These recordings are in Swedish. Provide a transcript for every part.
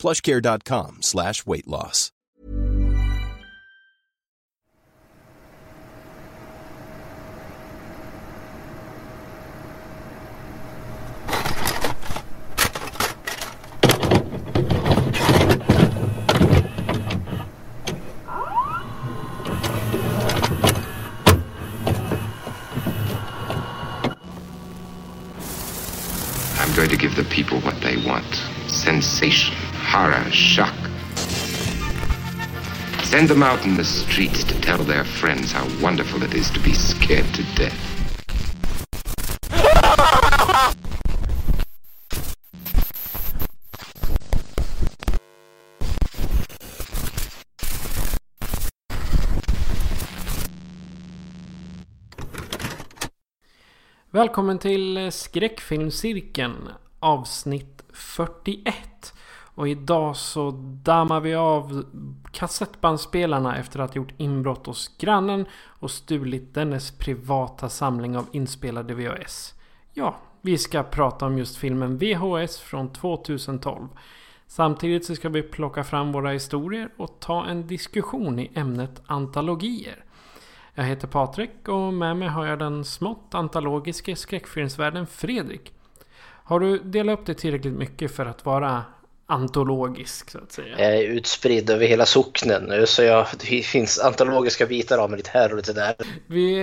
plushcare.com slash weight loss. I'm going to give the people what they want sensation, horror, shock. Send them out in the streets to tell their friends how wonderful it is to be scared to death. Välkommen till Skräckfilmscirkeln avsnitt 41. Och idag så dammar vi av kassettbandspelarna efter att ha gjort inbrott hos grannen och stulit dennes privata samling av inspelade VHS. Ja, vi ska prata om just filmen VHS från 2012. Samtidigt så ska vi plocka fram våra historier och ta en diskussion i ämnet antologier. Jag heter Patrik och med mig har jag den smått antologiske skräckfilmsvärden Fredrik. Har du delat upp det tillräckligt mycket för att vara antologisk så att säga? Jag är utspridd över hela socknen nu så jag, det finns antologiska bitar av mig lite här och lite där. Vi,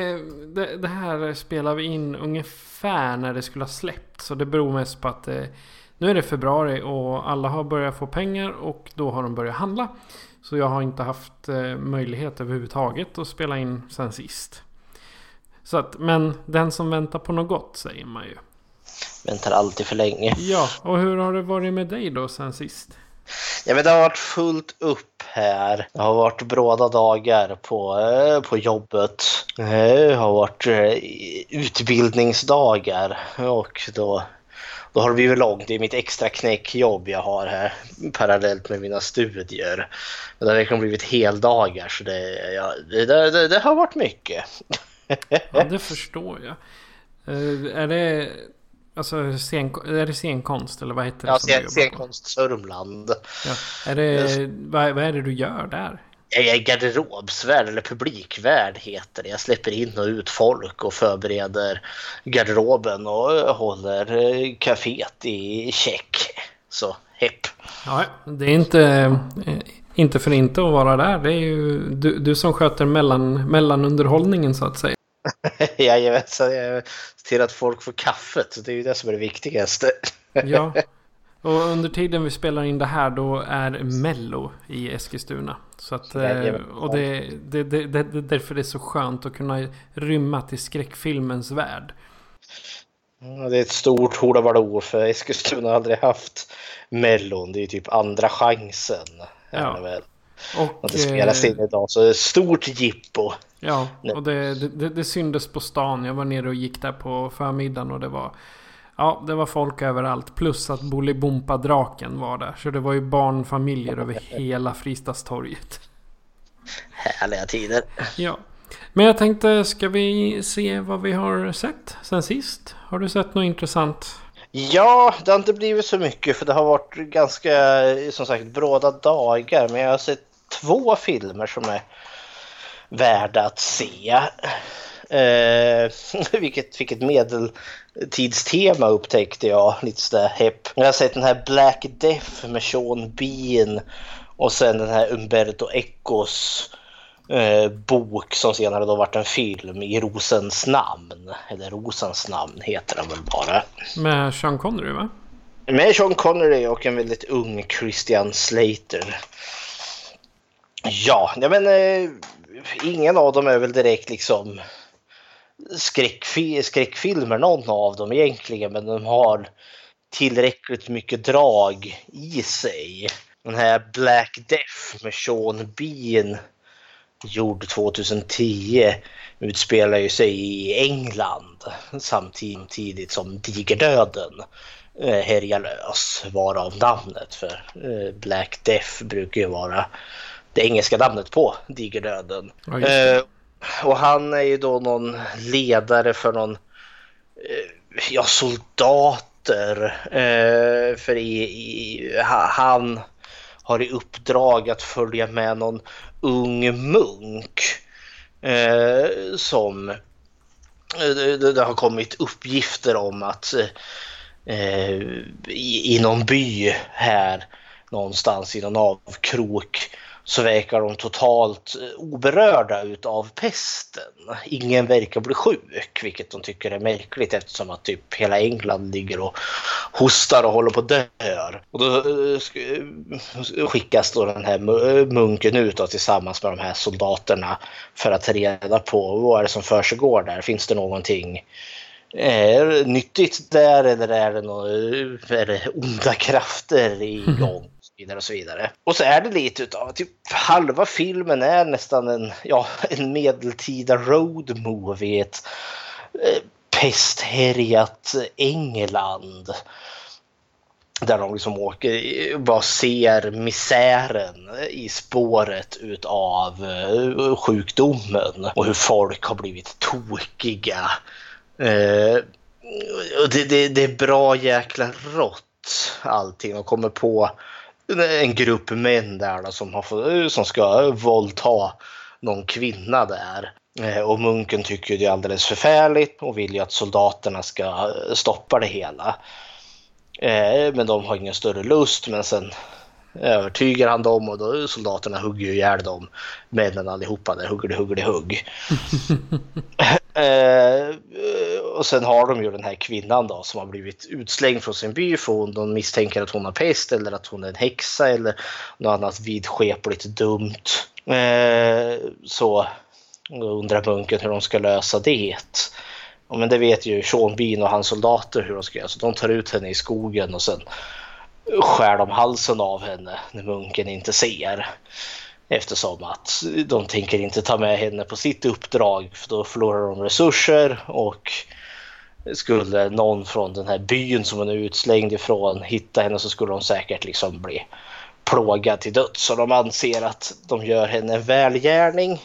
det, det här spelar vi in ungefär när det skulle ha släppts. Så det beror mest på att eh, nu är det februari och alla har börjat få pengar och då har de börjat handla. Så jag har inte haft eh, möjlighet överhuvudtaget att spela in sen sist. Så att, men den som väntar på något gott säger man ju. Väntar alltid för länge. Ja, och hur har det varit med dig då sen sist? Ja men det har varit fullt upp här. Det har varit bråda dagar på, eh, på jobbet. Det har varit eh, utbildningsdagar och då då har det blivit långt. Det är mitt extra knäckjobb jag har här parallellt med mina studier. Det har verkligen blivit heldagar så det, ja, det, det, det har varit mycket. ja, det förstår jag. Är det Alltså scen, är det scenkonst eller vad heter det? Ja, scen, scenkonst Sörmland. Ja. Är det, vad, vad är det du gör där? Jag är garderobsvärd eller publikvärd heter det. Jag släpper in och ut folk och förbereder garderoben och håller kaféet i check. Så hepp. Ja, det är inte, inte för inte att vara där. Det är ju du, du som sköter mellan, mellanunderhållningen så att säga. Jajamensan, jag till att folk får kaffet. Det är ju det som är det viktigaste. ja, och under tiden vi spelar in det här då är Mello i Eskilstuna. Så att, och det, det, det, det, det är därför det är så skönt att kunna rymma till skräckfilmens värld. Det är ett stort hordabaloo för Eskilstuna har aldrig haft Mellon. Det är typ andra chansen. Ja. Och, att det spelas in idag så det är stort jippo. Ja, och det, det, det syndes på stan. Jag var nere och gick där på förmiddagen och det var Ja, det var folk överallt. Plus att Bolibompa-draken var där. Så det var ju barnfamiljer över hela Fristadstorget. Härliga tider. Ja. Men jag tänkte, ska vi se vad vi har sett sen sist? Har du sett något intressant? Ja, det har inte blivit så mycket för det har varit ganska, som sagt, bråda dagar. Men jag har sett två filmer som är värda att se. Eh, vilket, vilket medeltidstema upptäckte jag. Lite sådär hepp. Jag har sett den här Black Death med Sean Bean och sen den här Umberto Ecos eh, bok som senare då varit en film i Rosens namn. Eller Rosens namn heter den väl bara. Med Sean Connery va? Med Sean Connery och en väldigt ung Christian Slater. Ja, ja men eh, ingen av dem är väl direkt liksom skräckfi skräckfilmer någon av dem egentligen men de har tillräckligt mycket drag i sig. Den här Black Death med Sean Bean gjord 2010 utspelar ju sig i England samtidigt som digerdöden eh, härjar lös. Varav namnet för eh, Black Death brukar ju vara det engelska namnet på digerdöden. Ja, eh, och han är ju då någon ledare för någon eh, ja, soldater. Eh, för i, i, han har i uppdrag att följa med någon ung munk eh, som det, det, har kommit uppgifter om att eh, i, i någon by här någonstans i någon avkrok så verkar de totalt eh, oberörda utav pesten. Ingen verkar bli sjuk, vilket de tycker är märkligt eftersom att typ hela England ligger och hostar och håller på att dö. Och då eh, skickas då den här munken ut då, tillsammans med de här soldaterna för att ta reda på vad är det som försiggår där. Finns det någonting är nyttigt där eller är det, några, är det onda krafter igång? vidare och så vidare. Och så är det lite utav, typ halva filmen är nästan en, ja, en medeltida road movie. Ett eh, pesthärjat England. Där de liksom åker, bara ser misären i spåret utav eh, sjukdomen och hur folk har blivit tokiga. Uh, det, det, det, är bra jäkla rått allting. De kommer på en grupp män där då, som, har, eh, som ska våldta någon kvinna där. Eh, och munken tycker det är alldeles förfärligt och vill ju att soldaterna ska eh, stoppa det hela. Men de har ingen större lust men sen övertygar han dem och då soldaterna hugger ju ihjäl dem. Männen allihopa där, hugger det, hugger det, hugg. Eh, och sen har de ju den här kvinnan då som har blivit utslängd från sin by för hon, de misstänker att hon har pest eller att hon är en häxa eller något annat vidskepligt dumt. Eh, så undrar munken hur de ska lösa det. Men det vet ju Sean Bean och hans soldater hur de ska göra. Så de tar ut henne i skogen och sen skär de halsen av henne när munken inte ser. Eftersom att de tänker inte ta med henne på sitt uppdrag för då förlorar de resurser och skulle någon från den här byn som hon är utslängd ifrån hitta henne så skulle de säkert liksom bli plågad till döds. Så de anser att de gör henne en välgärning.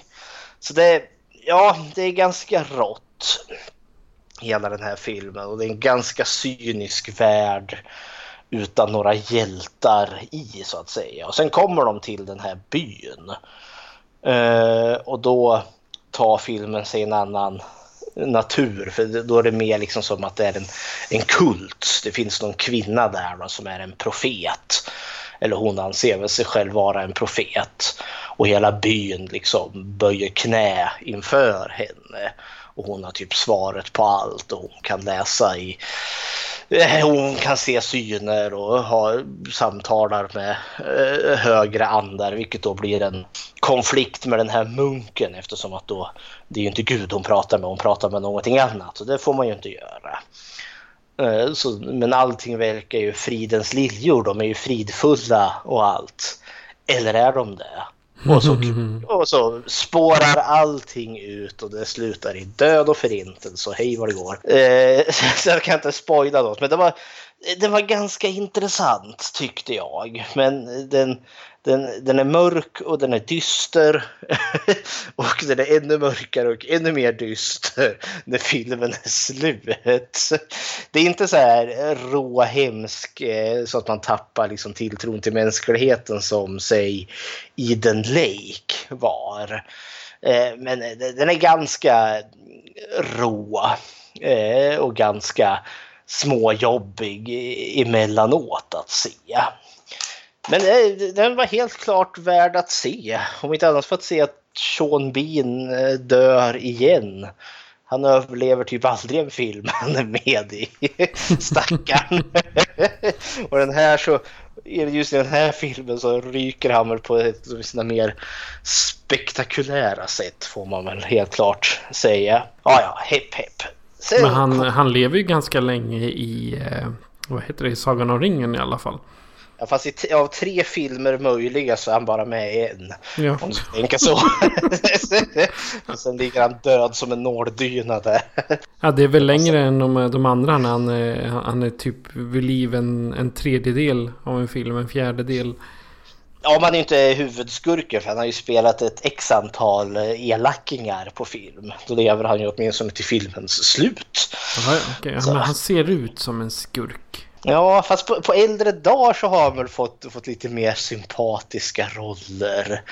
Så det, ja, det är ganska rått hela den här filmen och det är en ganska cynisk värld utan några hjältar i så att säga. Och sen kommer de till den här byn. Eh, och då tar filmen sig en annan natur. För då är det mer liksom som att det är en, en kult. Det finns någon kvinna där då, som är en profet. Eller hon anser väl sig själv vara en profet. Och hela byn liksom böjer knä inför henne. Och hon har typ svaret på allt och hon kan läsa i eh, hon kan se syner och ha samtalar med eh, högre andar vilket då blir en konflikt med den här munken eftersom att då det är ju inte Gud hon pratar med, hon pratar med någonting annat och det får man ju inte göra. Eh, så, men allting verkar ju fridens liljor, de är ju fridfulla och allt. Eller är de det? Och så, och så spårar allting ut och det slutar i död och förintelse och hej vad det går. Eh, så jag kan inte spoila något men det var, det var ganska intressant tyckte jag. Men den, den, den är mörk och den är dyster. och den är ännu mörkare och ännu mer dyster när filmen är slut. Det är inte så här rå hemsk eh, så att man tappar liksom tilltron till mänskligheten som säg Eden Lake var. Eh, men eh, den är ganska rå och ganska småjobbig emellanåt att se. Men eh, den var helt klart värd att se. Om inte annat för att se att Sean Bean eh, dör igen. Han överlever typ aldrig en film han är med i. Stackarn. och den här så, just i den här filmen så ryker han väl på ett av sina mer spektakulära sätt får man väl helt klart säga. Ja, ja, hepp hepp. Sen... Men han, han lever ju ganska länge i, eh, vad heter det, i Sagan om ringen i alla fall. Ja, fast i, av tre filmer möjliga så är han bara med i en. Ja. Om du tänka så. och sen ligger han död som en nåldyna där. ja, det är väl längre än de, de andra när han, är- han är typ vid liv en, en tredjedel av en film, en fjärdedel. Ja, man är inte huvudskurken för han har ju spelat ett x antal eh, elackingar på film. Då lever han ju åtminstone till filmens slut. Jaha, ja, okej. Ja, men han ser ut som en skurk. Ja, fast på, på äldre dagar så har han väl fått, fått lite mer sympatiska roller,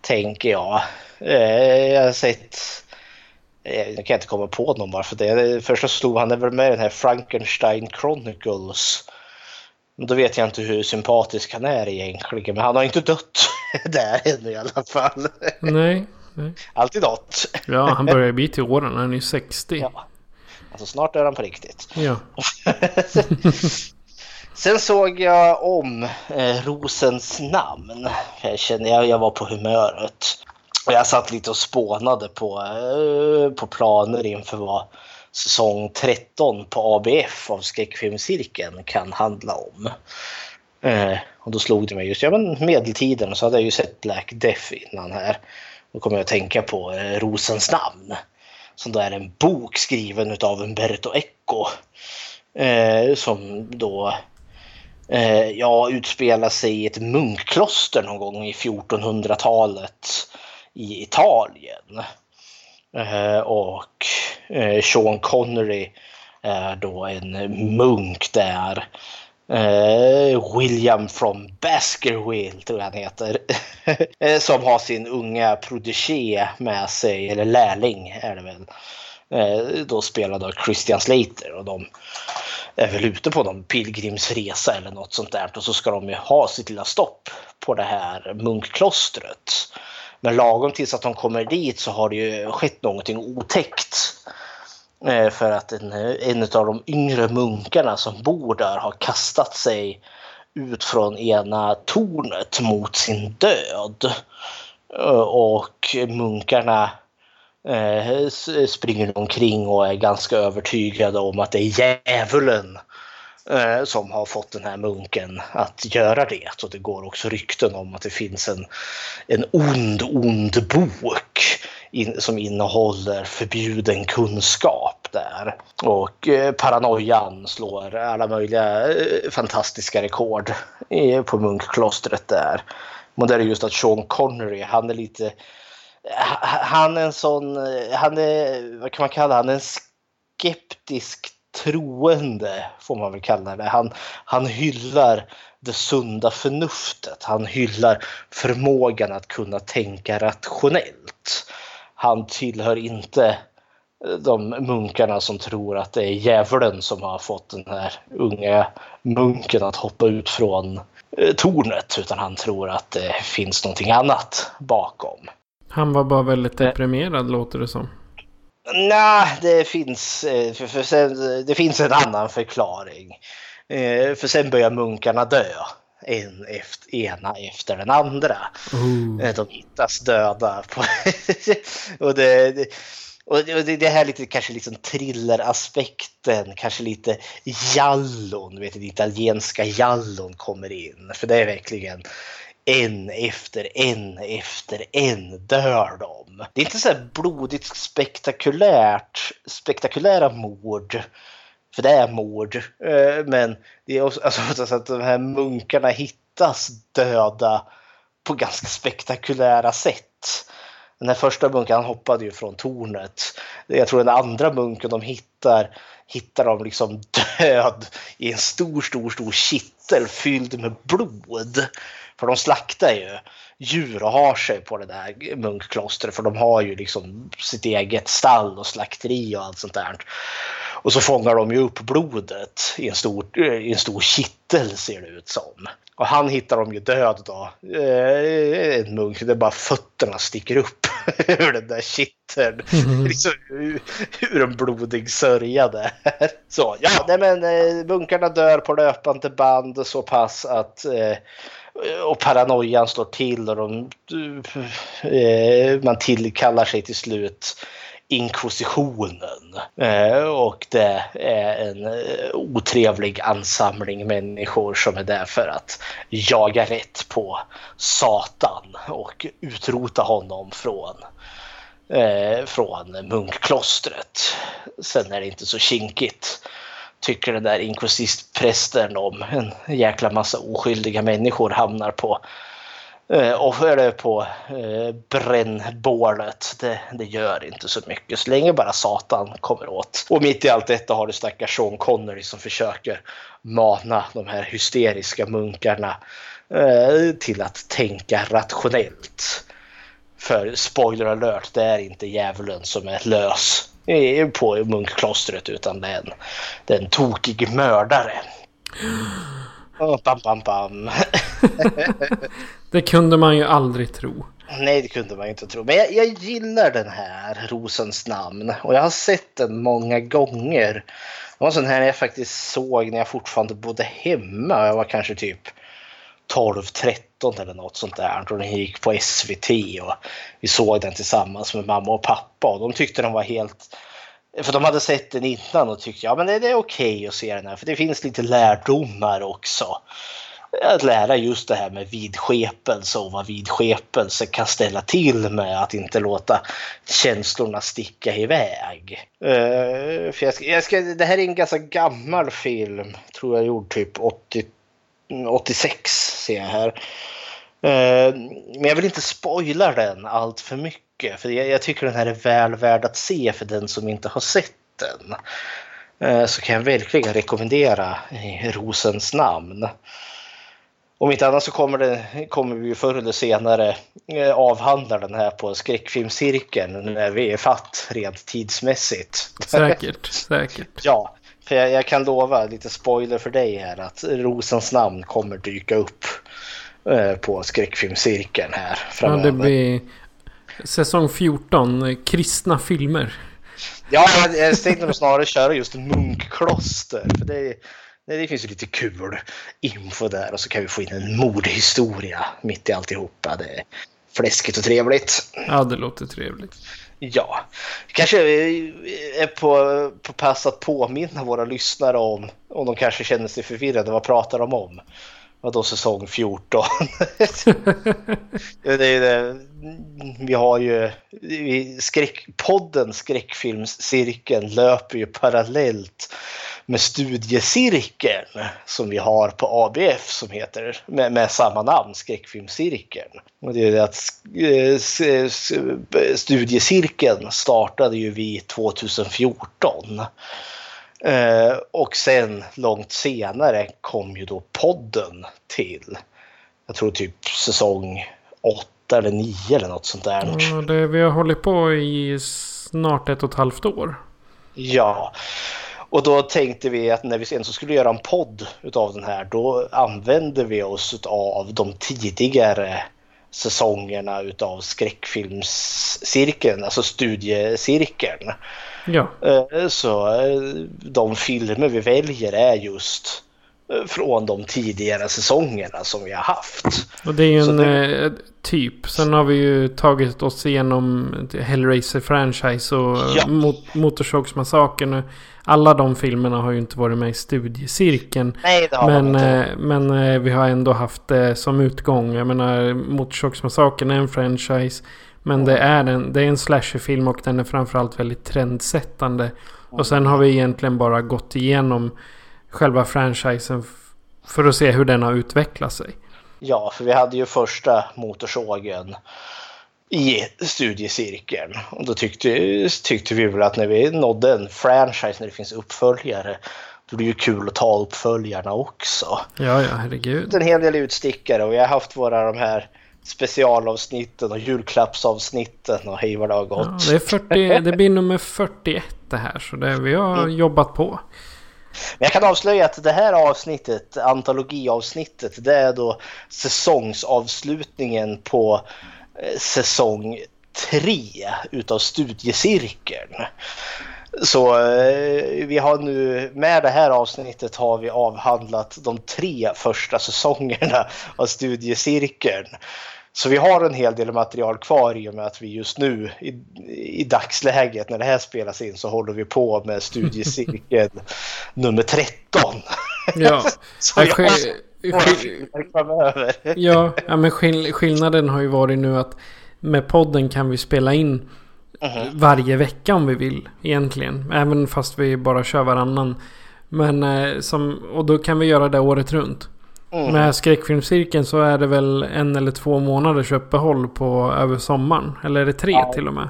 tänker jag. Eh, jag har sett... eh, Nu kan jag inte komma på någon bara för det. Först så stod han väl med den här Frankenstein Chronicles. Men då vet jag inte hur sympatisk han är egentligen, men han har inte dött där ännu i alla fall. Nej. nej. Alltid något. Ja, han börjar bli till åren. Han är ju 60. Ja. Alltså snart är han på riktigt. Ja. Sen såg jag om eh, Rosens namn. Jag kände jag, jag var på humöret. Och jag satt lite och spånade på, eh, på planer inför vad säsong 13 på ABF av skräckfilmscirkeln kan handla om. Eh, och då slog det mig just, ja men medeltiden så hade jag ju sett Black Death innan här. Då kom jag att tänka på eh, Rosens namn. Som då är en bok skriven av Umberto Eco. Eh, som då eh, ja, utspelar sig i ett munkkloster någon gång i 1400-talet i Italien. Eh, och eh, Sean Connery är då en munk där. Eh, William from Baskerville tror jag han heter. Eh, som har sin unga protégé med sig, eller lärling är det väl. Eh, då spelad av Christian Slater och de är väl ute på någon pilgrimsresa eller något sånt där och så ska de ju ha sitt lilla stopp på det här munkklostret. Men lagom tills att de kommer dit så har det ju skett någonting otäckt. Eh, för att en, en av de yngre munkarna som bor där har kastat sig ut från ena tornet mot sin död. Eh, och munkarna eh, springer omkring och är ganska övertygade om att det är djävulen som har fått den här munken att göra det. Och det går också rykten om att det finns en, en ond, ond bok in, som innehåller förbjuden kunskap där. Och eh, paranoian slår alla möjliga eh, fantastiska rekord eh, på munkklostret där. Men det är just att Sean Connery, han är lite eh, han är en sån, eh, han är, vad kan man kalla han, är en skeptisk troende får man väl kalla det. Han, han hyllar det sunda förnuftet. Han hyllar förmågan att kunna tänka rationellt. Han tillhör inte de munkarna som tror att det är djävulen som har fått den här unga munken att hoppa ut från eh, tornet utan han tror att det finns någonting annat bakom. Han var bara väldigt deprimerad låter det som. Nej, det finns, eh, för, för sen, det finns en annan förklaring. Eh, För sen börjar munkarna dö. En efter, ena efter den andra. Oh. De hittas döda. På och det, det, och det, här lite, kanske liksom thrilleraspekten, kanske lite jallon, vet det italienska jallon kommer in. För det är verkligen en efter en efter en dör de. Det är inte så blodigt spektakulärt, spektakulära mord. För det är mord. Eh, men det är också alltså, så att de här munkarna hittas döda på ganska spektakulära sätt. Den här första munken han hoppade ju från tornet. Jag tror den andra munken de hittar hittar de liksom död i en stor, stor, stor kittel fylld med blod. För de slaktar ju djur och har sig på det där munkklostret för de har ju liksom sitt eget stall och slakteri och allt sånt där. Och så fångar de ju upp blodet i en stor, i en stor kittel ser det ut som. Och han hittar de ju död då. Eh, En munk, det är bara fötterna sticker upp ur den där kitteln. liksom ur, ur en blodig sörja där. Så ja, nej men eh, munkarna dör på löpande band så pass att eh, Eh, och paranoian slår till och de, eh, man tillkallar sig till slut inkvisitionen. Eh, och det är en eh, otrevlig ansamling människor som är där för att jaga rätt på Satan och utrota honom från eh, från munkklostret. Sen är det inte så kinkigt tycker den där inkvisitprästen om en jäkla massa oskyldiga människor hamnar på eh, och är på eh, brännbålet. Det, det gör inte så mycket så länge bara Satan kommer åt. Och mitt i allt detta har du stackars Sean Connery som försöker mana de här hysteriska munkarna eh, till att tänka rationellt. För spoiler alert, det är inte djävulen som är lös på munkklostret utan det är en, det är en tokig mördare. Oh, bam, bam, bam. det kunde man ju aldrig tro. Nej, det kunde man inte tro. Men jag, jag, gillar den här Rosens namn och jag har sett den många gånger. Det var en sån här jag faktiskt såg när jag fortfarande bodde hemma. Jag var kanske typ 12-13 eller något sånt där. Och den gick på SVT och vi såg den tillsammans med mamma och pappa och de tyckte den var helt för de hade sett den innan och tyckte ja men det, är okej okay att se den här för det finns lite lärdomar också. Att lära just det här med vidskepelse och vad vidskepelse kan ställa till med att inte låta känslorna sticka iväg. Uh, för jag ska, jag ska, det här är en ganska gammal film, tror jag gjord typ 80 86 ser jag här. Eh, men jag vill inte spoila den allt för mycket för jag tycker den här är väl värd att se för den som inte har sett den. Eh, så kan jag verkligen rekommendera Rosens namn. Om inte annat så kommer, det, kommer vi förr eller senare eh, avhandla den här på skräckfilmscirkeln när vi är fatt rent tidsmässigt. Säkert, säkert. ja, för jag, jag, kan lova, lite spoiler för dig här, att Rosens namn kommer dyka upp eh, på skräckfilmscirkeln här framöver. Ja, det blir säsong 14, kristna filmer. Ja, jag tänkte nog snarare köra just munkkloster. För det, det, det finns ju lite kul info där och så kan vi få in en mordhistoria mitt i alltihopa. Det är fläskigt och trevligt. Ja, det låter trevligt. Ja, kanske är på, på pass att påminna våra lyssnare om, om de kanske känner sig förvirrade, vad pratar de om? Vadå säsong 14? det är det, vi har ju skräck, podden Skräckfilmscirkeln löper ju parallellt med studiecirkeln som vi har på ABF som heter med, med samma namn, Skräckfilmscirkeln. Och det är det att eh, studiecirkeln startade ju vi 2014. Eh, och sen långt senare kom ju då podden till. Jag tror typ säsong 8 eller 9 eller något sånt där. Ja, det, vi har hållit på i snart ett och ett halvt år. Ja. Och då tänkte vi att när vi sen så skulle göra en podd utav den här då använde vi oss av de tidigare säsongerna utav skräckfilmscirkeln, alltså studiecirkeln. Ja. Eh, så eh, de filmer vi väljer är just från de tidigare säsongerna som vi har haft. Och det är ju en det... typ. Sen har vi ju tagit oss igenom Hellraiser-franchise och ja. mot Motorsågsmassakern. Alla de filmerna har ju inte varit med i studiecirkeln. Nej, det har men, inte. men vi har ändå haft det som utgång. Jag menar Motorsågsmassakern är en franchise. Men det är en, det är en slasherfilm och den är framförallt väldigt trendsättande. Och sen har vi egentligen bara gått igenom själva franchisen för att se hur den har utvecklat sig. Ja, för vi hade ju första motorsågen i studiecirkeln. Och då tyckte, tyckte vi väl att när vi nådde en franchise, när det finns uppföljare, då är det ju kul att ta uppföljarna också. Ja, ja, herregud. En hel del utstickare och vi har haft våra de här specialavsnitten och julklappsavsnitten och hej vad det har gått. Ja, det, är 40, det blir nummer 41 det här så det, vi har mm. jobbat på. Men jag kan avslöja att det här avsnittet, antologiavsnittet, det är då säsongsavslutningen på eh, säsong 3 utav studiecirkeln. Så eh, vi har nu med det här avsnittet har vi avhandlat de tre första säsongerna av studiecirkeln. Så vi har en hel del material kvar i och med att vi just nu i, i dagsläget när det här spelas in så håller vi på med studiecirkel nummer 13. Ja, så jag vi sk- har några sk- filmer framöver. ja, ja men skill- skillnaden har ju varit nu att med podden kan vi spela in varje vecka om vi vill egentligen. Även fast vi bara kör varannan. Men eh, som, och då kan vi göra det året runt. Mm. Med skräckfilmscirkeln så är det väl en eller två månaders uppehåll på över sommaren. Eller är det tre Ja. till och med?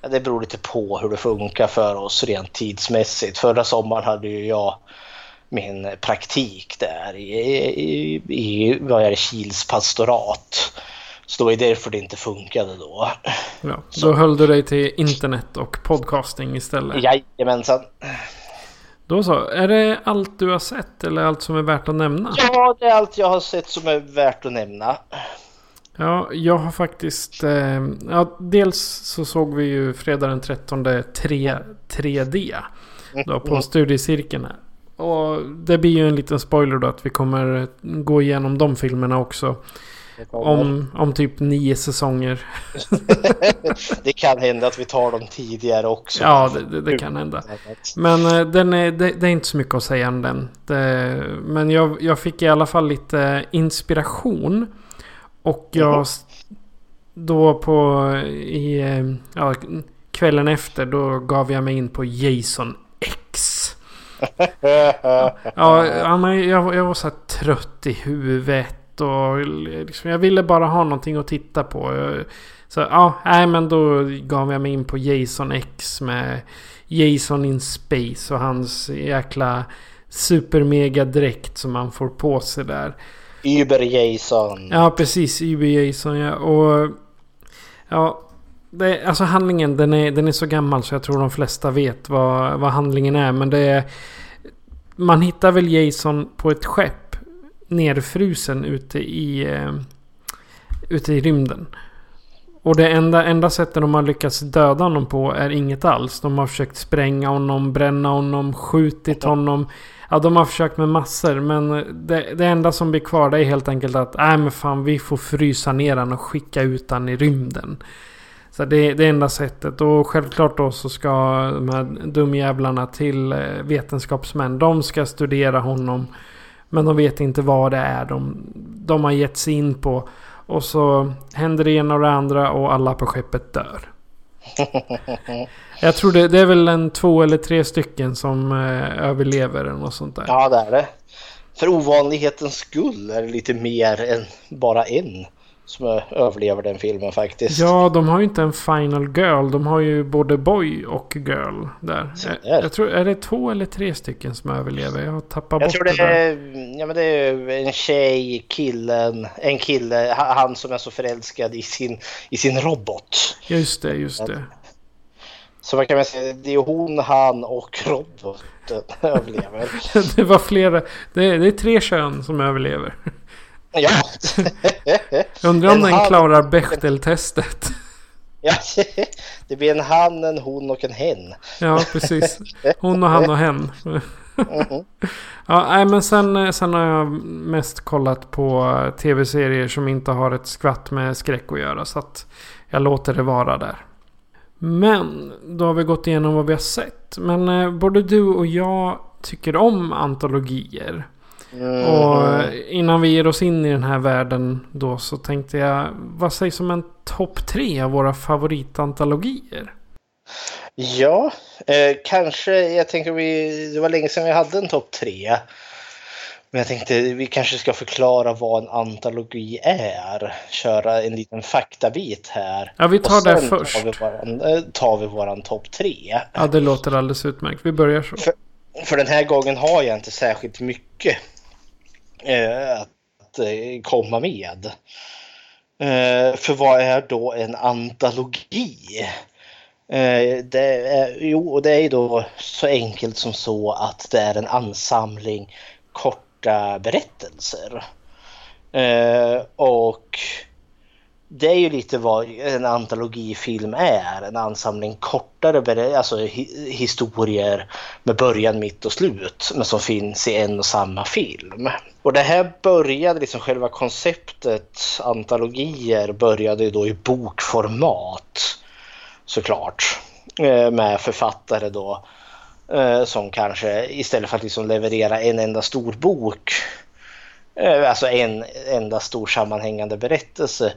Ja, det beror lite på hur det funkar för oss rent tidsmässigt. Förra sommaren hade ju jag min praktik där i, i, i vad är det, Kils pastorat. Så det var ju därför det inte funkade då. Ja, då höll du dig till internet och podcasting istället. Jajamensan. Då så. Är det allt du har sett eller allt som är värt att nämna? Ja, det är allt jag har sett som är värt att nämna. Ja, jag har faktiskt... Eh, ja, dels så såg vi ju fredag den 13 3, 3D. Då på studiecirkeln här. Och det blir ju en liten spoiler då att vi kommer gå igenom de filmerna också. Om, om typ nio säsonger. Det kan hända att vi tar dem tidigare också. Ja, det, det, kan hända. Men eh, den är, det, det är inte så mycket att säga om den. Det, men jag, jag fick i alla fall lite inspiration. Och jag... Då på... I, eh, ja, kvällen efter då gav jag mig in på Jason X. Ja, jag, jag var så här trött i huvudet. Och liksom, jag ville bara ha någonting att titta på. Jag, så ja, nej men då gav jag mig in på Jason X med Jason in Space och hans jäkla supermega dräkt som man får på sig där. Uber Jason. Ja, precis. Uber Jason ja. Och ja, det, alltså handlingen den är, den är så gammal så jag tror de flesta vet vad, vad handlingen är. Men det är... Man hittar väl Jason på ett skepp nerfrusen ute i, eh, ute i rymden. Och det enda, enda sättet de har lyckats döda honom på är inget alls. De har försökt spränga honom, bränna honom, skjutit honom. Ja, de har försökt med massor. Men det, det enda som blir kvar det är helt enkelt att nej men fan vi får frysa ner han och skicka ut han i rymden. Så det är det enda sättet. Och självklart då så ska de här dumjävlarna till eh, vetenskapsmän. De ska studera honom. Men de vet inte vad det är de, de har gett sig in på. Och så händer det ena och det andra och alla på skeppet dör. Jag tror det, det är väl en två eller tre stycken som eh, överlever eller något sånt där. Ja, det är det. För ovanlighetens skull är det lite mer än bara en som överlever den filmen faktiskt. Ja, de har ju inte en final girl. De har ju både boy och girl där. Jag, jag tror, är det två eller tre stycken som överlever? Jag har tappat Jag bort tror det det är, ja, men det är en tjej, killen, en kille, ha- han som är så förälskad i sin, i sin robot. Just det, just det. Så vad kan man säga, det är hon, han och roboten överlever. Det var flera. Det är, det är tre kön som överlever. Ja. Undrar om En den han- klarar Bechdel-testet. ja. Det blir en han, en hon och en hen. Ja, precis. Hon och han och hen. Ja, nej, men sen, sen har jag mest kollat på tv-serier som inte har ett skvatt med skräck att göra. Så att jag låter det vara där. Men då har vi gått igenom vad vi har sett. Men eh, både du och jag tycker om antologier. Och innan vi ger oss in i den här världen då så tänkte jag. Vad sägs om en topp tre av våra favoritantologier? Ja, eh, kanske. Jag tänker vi, det var länge sedan vi hade en topp tre. Men jag tänkte vi kanske ska förklara vad en antologi är. Köra en liten faktabit här. Ja, vi tar det först. Tar vi våran, eh, tar vi våran topp tre. Ja, det låter alldeles utmärkt. Vi börjar så. För, för den här gången har jag inte särskilt mycket eh, Eh, att eh, komma med. Eh, för vad är då en antologi? Eh, det är, jo, det är ju då så enkelt som så att det är en ansamling korta berättelser. Eh, och det är ju lite vad en antologifilm är. En ansamling kortare alltså, historier med början, mitt och slut. Men som finns i en och samma film. Och det här började, liksom själva konceptet antologier började ju då i bokformat. Såklart. Eh, med författare då. Eh, som kanske istället för att liksom leverera en enda stor bok. Eh, alltså en enda stor sammanhängande berättelse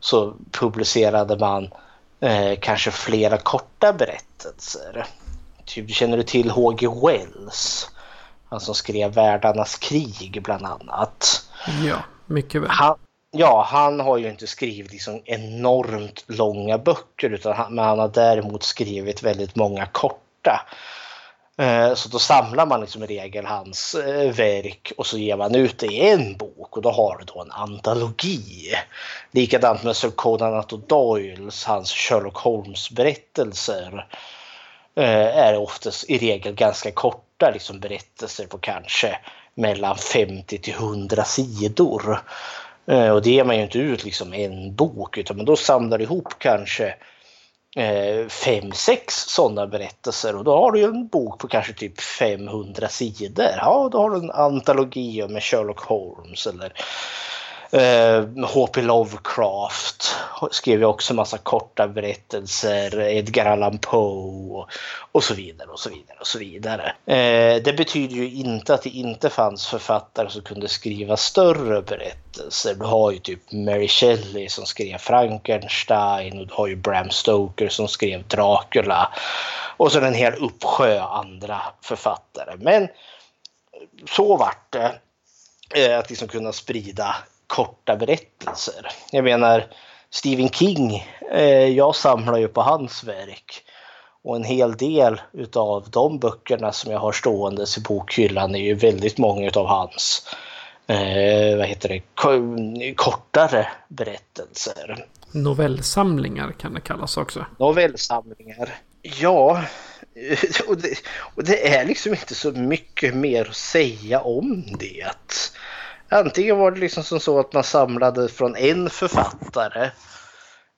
så publicerade man eh, kanske flera korta berättelser. Typ, känner du till H.G. Wells? Han som skrev Världarnas krig bland annat. Ja, mycket väl. Han, ja, han har ju inte skrivit liksom enormt långa böcker utan han, men han har däremot skrivit väldigt många korta. Eh, så då samlar man liksom i regel hans eh, verk och så ger man ut det i en bok och då har du då en antologi. Likadant med Sir Conan Arthur Doyles, hans Sherlock Holmes berättelser eh, är oftast i regel ganska korta liksom berättelser på kanske mellan 50 till 100 sidor. Och det ger man ju inte ut liksom en bok utan då samlar du ihop kanske Eh, fem, sex sådana berättelser och då har du en bok på kanske typ 500 sidor. Ja, då har du en antologi med Sherlock Holmes eller Eh, H.P. Lovecraft skrev ju också massa korta berättelser, Edgar Allan Poe och, så vidare och så vidare och så vidare. Eh, det betyder ju inte att det inte fanns författare som kunde skriva större berättelser. Du har ju typ Mary Shelley som skrev Frankenstein och du har ju Bram Stoker som skrev Dracula och så en hel uppsjö andra författare. Men så vart det eh, att liksom kunna sprida korta berättelser. Jag menar Stephen King, eh, jag samlar ju på hans verk. Och en hel del utav de böckerna som jag har ståendes i bokhyllan är ju väldigt många utav hans eh, vad heter det, kortare berättelser. Novellsamlingar kan det kallas också. Novellsamlingar. Ja, och det, och det är liksom inte så mycket mer att säga om det. Antingen var det liksom som så att man samlade från en författare.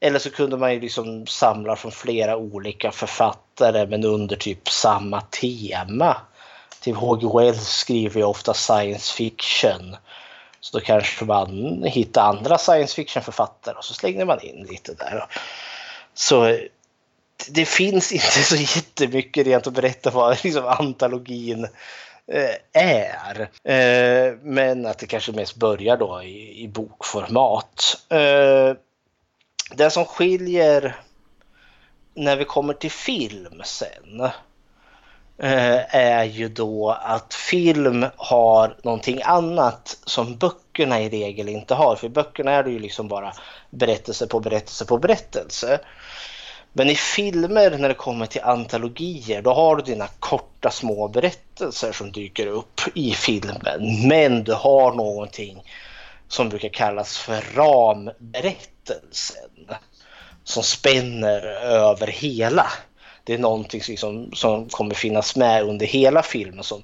Eller så kunde man ju liksom samla från flera olika författare men under typ samma tema. Typ H.G. Wells skriver ju ofta science fiction. Så då kanske man hittar andra science fiction-författare och så slängde man in lite där. Så det finns inte så jättemycket rent att berätta vad liksom antologin Eh, är. Eh, men att det kanske mest börjar då i, i bokformat. Eh, det som skiljer när vi kommer till film sen är ju då att film har någonting annat som böckerna i regel inte har. För i böckerna är det ju liksom bara berättelse på berättelse på berättelse. Men i filmer när det kommer till antologier då har du dina korta små berättelser som dyker upp i filmen. Men du har någonting som brukar kallas för ramberättelsen. Som spänner över hela. Det är någonting som, som kommer finnas med under hela filmen som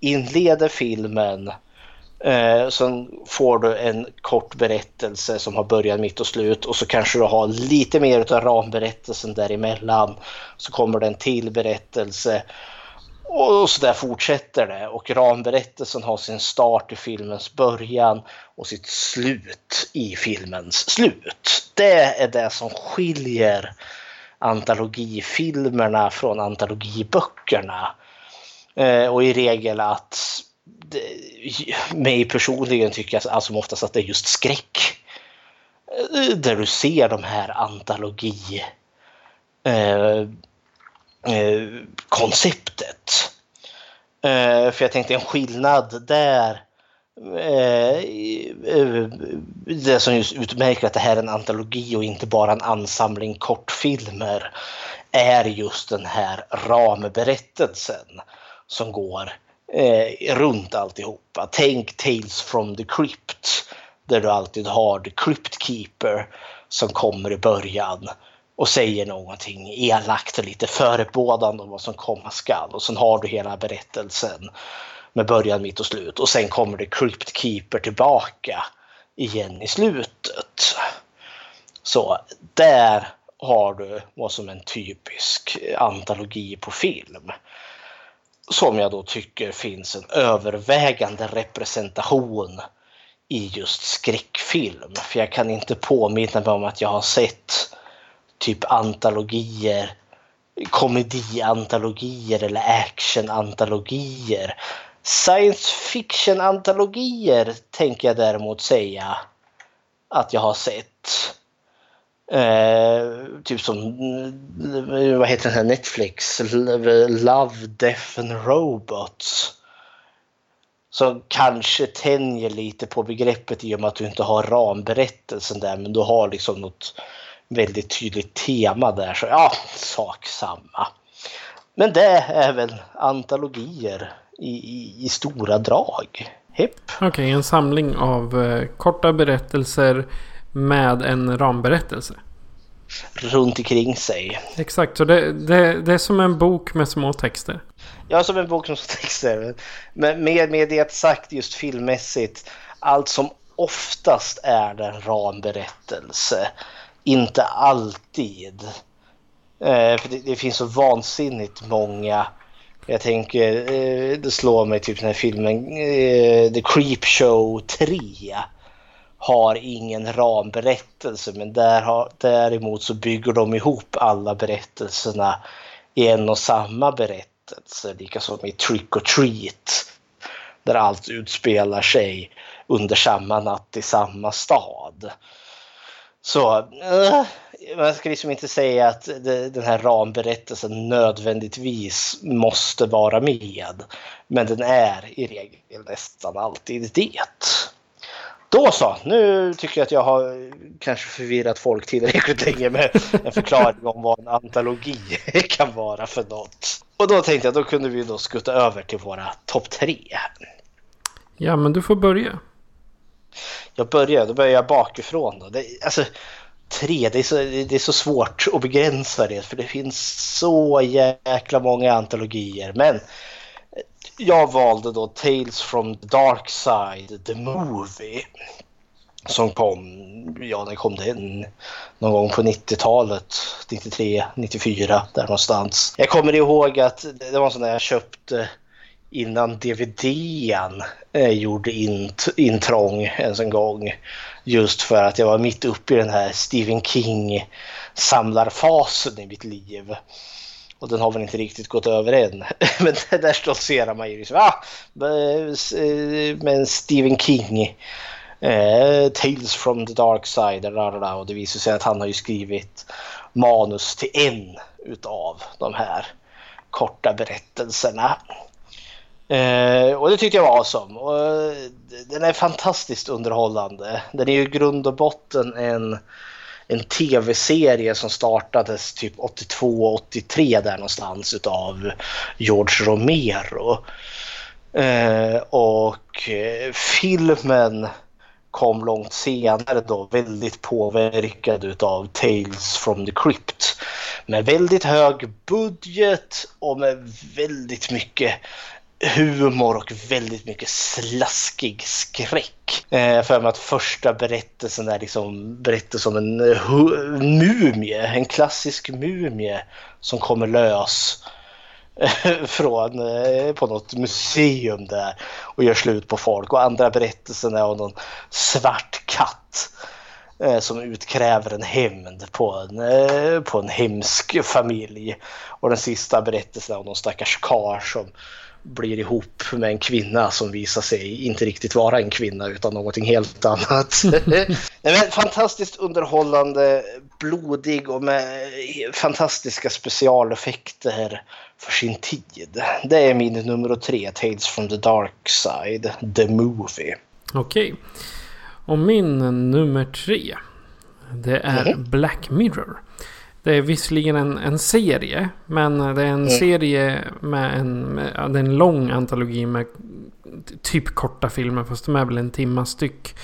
inleder filmen Eh, sen får du en kort berättelse som har början, mitt och slut och så kanske du har lite mer av ramberättelsen däremellan. Så kommer det en till berättelse och så där fortsätter det. Och ramberättelsen har sin start i filmens början och sitt slut i filmens slut. Det är det som skiljer antologifilmerna från antologiböckerna. Eh, och i regel att Eh, mig personligen tycker jag allt som oftast att det är just skräck. Eh, där du ser de här antologi eh, eh, konceptet. Eh, för jag tänkte en skillnad där eh, eh, det som just utmärker att det här är en antologi och inte bara en ansamling kortfilmer är just den här ramberättelsen som går eh, runt alltihopa. Tänk Tales from the Crypt där du alltid har The Crypt Keeper som kommer i början och säger någonting elakt och lite förebådande om vad som komma skall. Och sen har du hela berättelsen med början, mitt och slut. Och sen kommer The Crypt Keeper tillbaka igen i slutet. Så där har du vad som är en typisk antologi på film. Som jag då tycker finns en övervägande representation i just skräckfilm. För jag kan inte påminna mig om att jag har sett typ antologier, komediantologier eller actionantologier. Science fiction-antologier tänker jag däremot säga att jag har sett. Eh, typ som, eh, vad heter den här Netflix? Love, Death and Robots. Som kanske tänjer lite på begreppet i och med att du inte har ramberättelsen där men du har liksom något väldigt tydligt tema där. Så ja, sak samma. Men det är väl antologier i, i, i stora drag. Okej, okay, en samling av eh, korta berättelser med en ramberättelse. Runt omkring sig. Exakt, så det, det, det är som en bok med små texter. Ja, som en bok med små texter. Men med, med det sagt just filmmässigt. Allt som oftast är det en ramberättelse. Inte alltid. Eh, för det, det, finns så vansinnigt många. Jag tänker, eh, det slår mig typ den här filmen eh, The Creep Show 3 har ingen ramberättelse men där har, däremot så bygger de ihop alla berättelserna i en och samma berättelse. Likaså med Trick or Treat där allt utspelar sig under samma natt i samma stad. Så äh, man ska liksom inte säga att det, den här ramberättelsen nödvändigtvis måste vara med. Men den är i regel nästan alltid det. Då så, nu tycker jag att jag har kanske förvirrat folk tillräckligt länge med en förklaring om vad en antologi kan vara för något. Och då tänkte jag då kunde vi då skutta över till våra topp tre. Ja, men du får börja. Jag börjar, då börjar jag bakifrån. Då. Det, alltså, tre, det är, så, det är så svårt att begränsa det för det finns så jäkla många antologier. Men jag valde då Tales from the Dark Side, the Movie. Som kom, ja den kom den? Någon gång på 90-talet, 93, 94 där någonstans. Jag kommer ihåg att det var en sån där jag köpte innan DVDn eh, gjorde int intrång ens en gång. Just för att jag var mitt uppe i den här Stephen King samlarfasen i mitt liv. Och den har väl inte riktigt gått över än. Men där stoltserar man ju liksom. Ah, men eh, Stephen King. Eh, Tales from the dark side. Och det visar sig att han har ju skrivit manus till en utav de här korta berättelserna. Eh, och det tyckte jag var awesome. Och, eh, den är fantastiskt underhållande. Den är ju i grund och botten en en tv-serie som startades typ 82-83 där någonstans utav George Romero. Eh, och eh, filmen kom långt senare då väldigt påverkad utav Tales from the Crypt. Med väldigt hög budget och med väldigt mycket humor och väldigt mycket slaskig skräck. Eh, för mig att första berättelsen är liksom berättelsen om en mumie, en klassisk mumie som kommer lös eh, från eh, på något museum där och gör slut på folk. Och andra berättelsen är om någon svart katt eh, som utkräver en hämnd på en, eh, på en hemsk familj. Och den sista berättelsen är om någon stackars karl som blir ihop med en kvinna som visar sig inte riktigt vara en kvinna utan någonting helt annat. men fantastiskt underhållande, blodig och med fantastiska specialeffekter för sin tid. Det är min nummer tre, Tales from the Dark Side, The Movie. Okej. Och min nummer tre, det är mm. Black Mirror. Det är visserligen en, en serie. Men det är en mm. serie med en, med, det är en lång antologi med typ korta filmer. Fast de är väl en timma styck.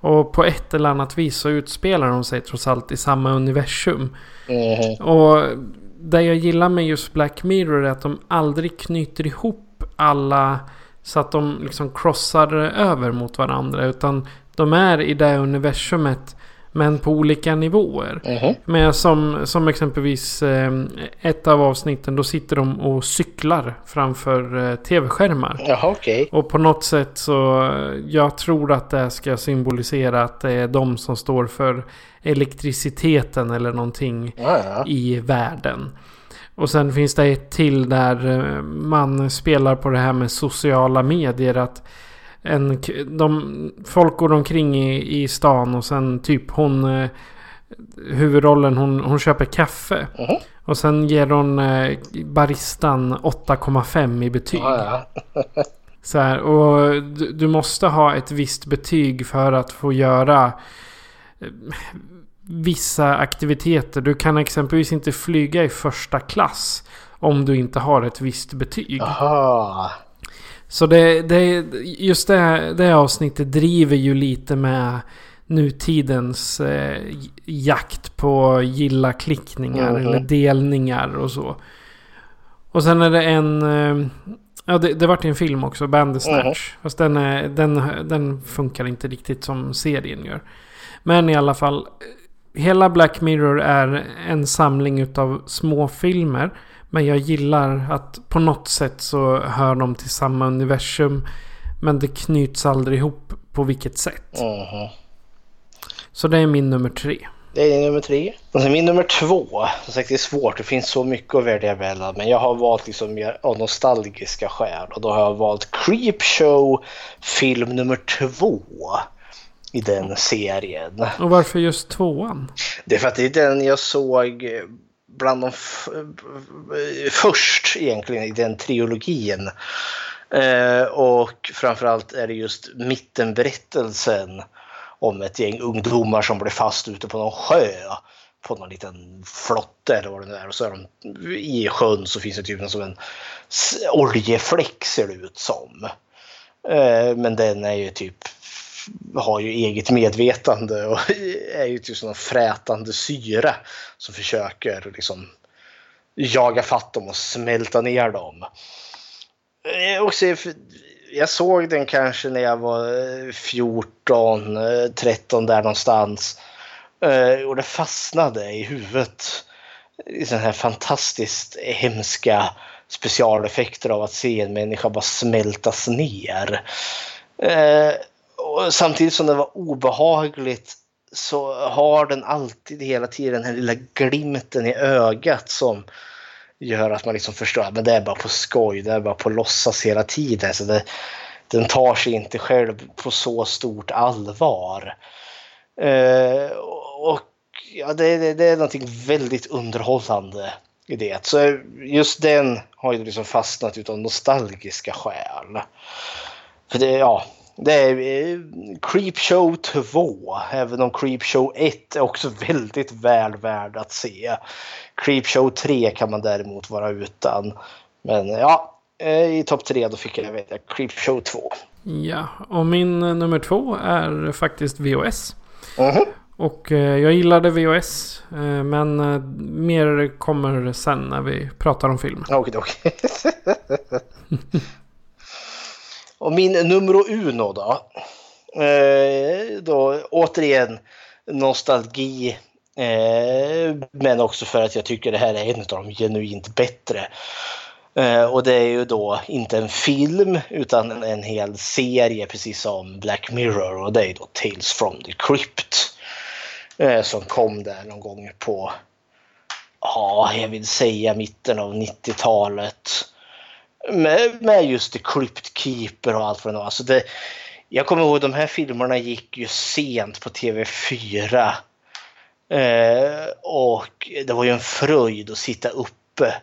Och på ett eller annat vis så utspelar de sig trots allt i samma universum. Mm. Och det jag gillar med just Black Mirror är att de aldrig knyter ihop alla så att de liksom crossar över mot varandra. Utan de är i det universumet Men på olika nivåer. Mhm. Men som, som exempelvis eh, ett av avsnitten. Då sitter de och cyklar framför eh, tv-skärmar. Jaha, okej. Och på något sätt så. Jag tror att det ska symbolisera att det är de som står för elektriciteten eller någonting Ja, ja. i världen. Och sen finns det ett till där eh, man spelar på det här med sociala medier. Att en, de, folk går omkring i, i stan och sen typ hon... eh, Huvudrollen hon, hon köper kaffe. Mhm. Och sen ger hon eh, baristan 8,5 i betyg. Ja. Så här, och du, du måste ha ett visst betyg för att få göra eh, vissa aktiviteter. Du kan exempelvis inte flyga i första klass om du inte har ett visst betyg. Aha. Så det, det, just det, det avsnittet driver ju lite med nutidens eh, jakt på gilla-klickningar Mhm. eller delningar och så. Och sen är det en... Eh, ja, det, det vart en film också, Bandersnatch. Fast den, är, den, den funkar inte riktigt som serien gör. Men i alla fall. Hela Black Mirror är en samling utav små filmer. Men jag gillar att på något sätt så hör de till samma universum. Men det knyts aldrig ihop på vilket sätt. Mhm. Så det är min nummer tre. Det är din nummer tre. Och sen min nummer två. Som sagt, det är svårt. Det finns så mycket att välja mellan. Men jag har valt liksom mer av nostalgiska skäl. Och då har jag valt Creepshow film nummer två i den serien. Och varför just tvåan? Det är för att det är den jag såg eh, bland de eh, först egentligen i den trilogin. Eh, och framförallt är det just mittenberättelsen om ett gäng ungdomar som blir fast ute på någon sjö på någon liten flotte eller vad det nu är. Och så är de i sjön så finns det typ som en oljefläck ser det ut som. Eh, men den är ju typ har ju eget medvetande och är ju typ sån frätande syra som försöker liksom jaga fatt dem och smälta ner dem. Eh, och jag såg den kanske när jag var eh, 14, 13 eh, där någonstans. Och det fastnade i huvudet. I sådana här fantastiskt hemska specialeffekter av att se en människa bara smältas ner. Och samtidigt som det var obehagligt så har den alltid hela tiden den här lilla glimten i ögat som gör att man liksom förstår att det är bara på skoj, det är bara på låtsas hela tiden. Så det, den tar sig inte själv på så stort allvar. Eh, och ja, det, det, det är någonting väldigt underhållande i det. Så just den har ju liksom fastnat utav nostalgiska skäl. För det, ja, det är eh, Creepshow 2, även om Creepshow 1 är också väldigt väl värd att se. Creepshow 3 kan man däremot vara utan. Men ja, eh, i topp 3 då fick jag veta Creepshow 2. Ja, och min eh, nummer två är faktiskt VOS. Mhm. Och eh, jag gillade VOS. Eh, men eh, mer kommer sen när vi pratar om film. Okej, okej. Och min numero uno då. Eh, då återigen nostalgi. Eh, men också för att jag tycker det här är en av de genuint bättre. Eh, och det är ju då inte en film utan en, en hel serie precis som Black Mirror och det är då Tales from the Crypt. Eh, som kom där någon gång på, ja jag vill säga mitten av 90-talet med, med just The Crypt Keeper och allt vad det var. Alltså det, jag kommer ihåg de här filmerna gick ju sent på TV4. Eh, och det var ju en fröjd att sitta uppe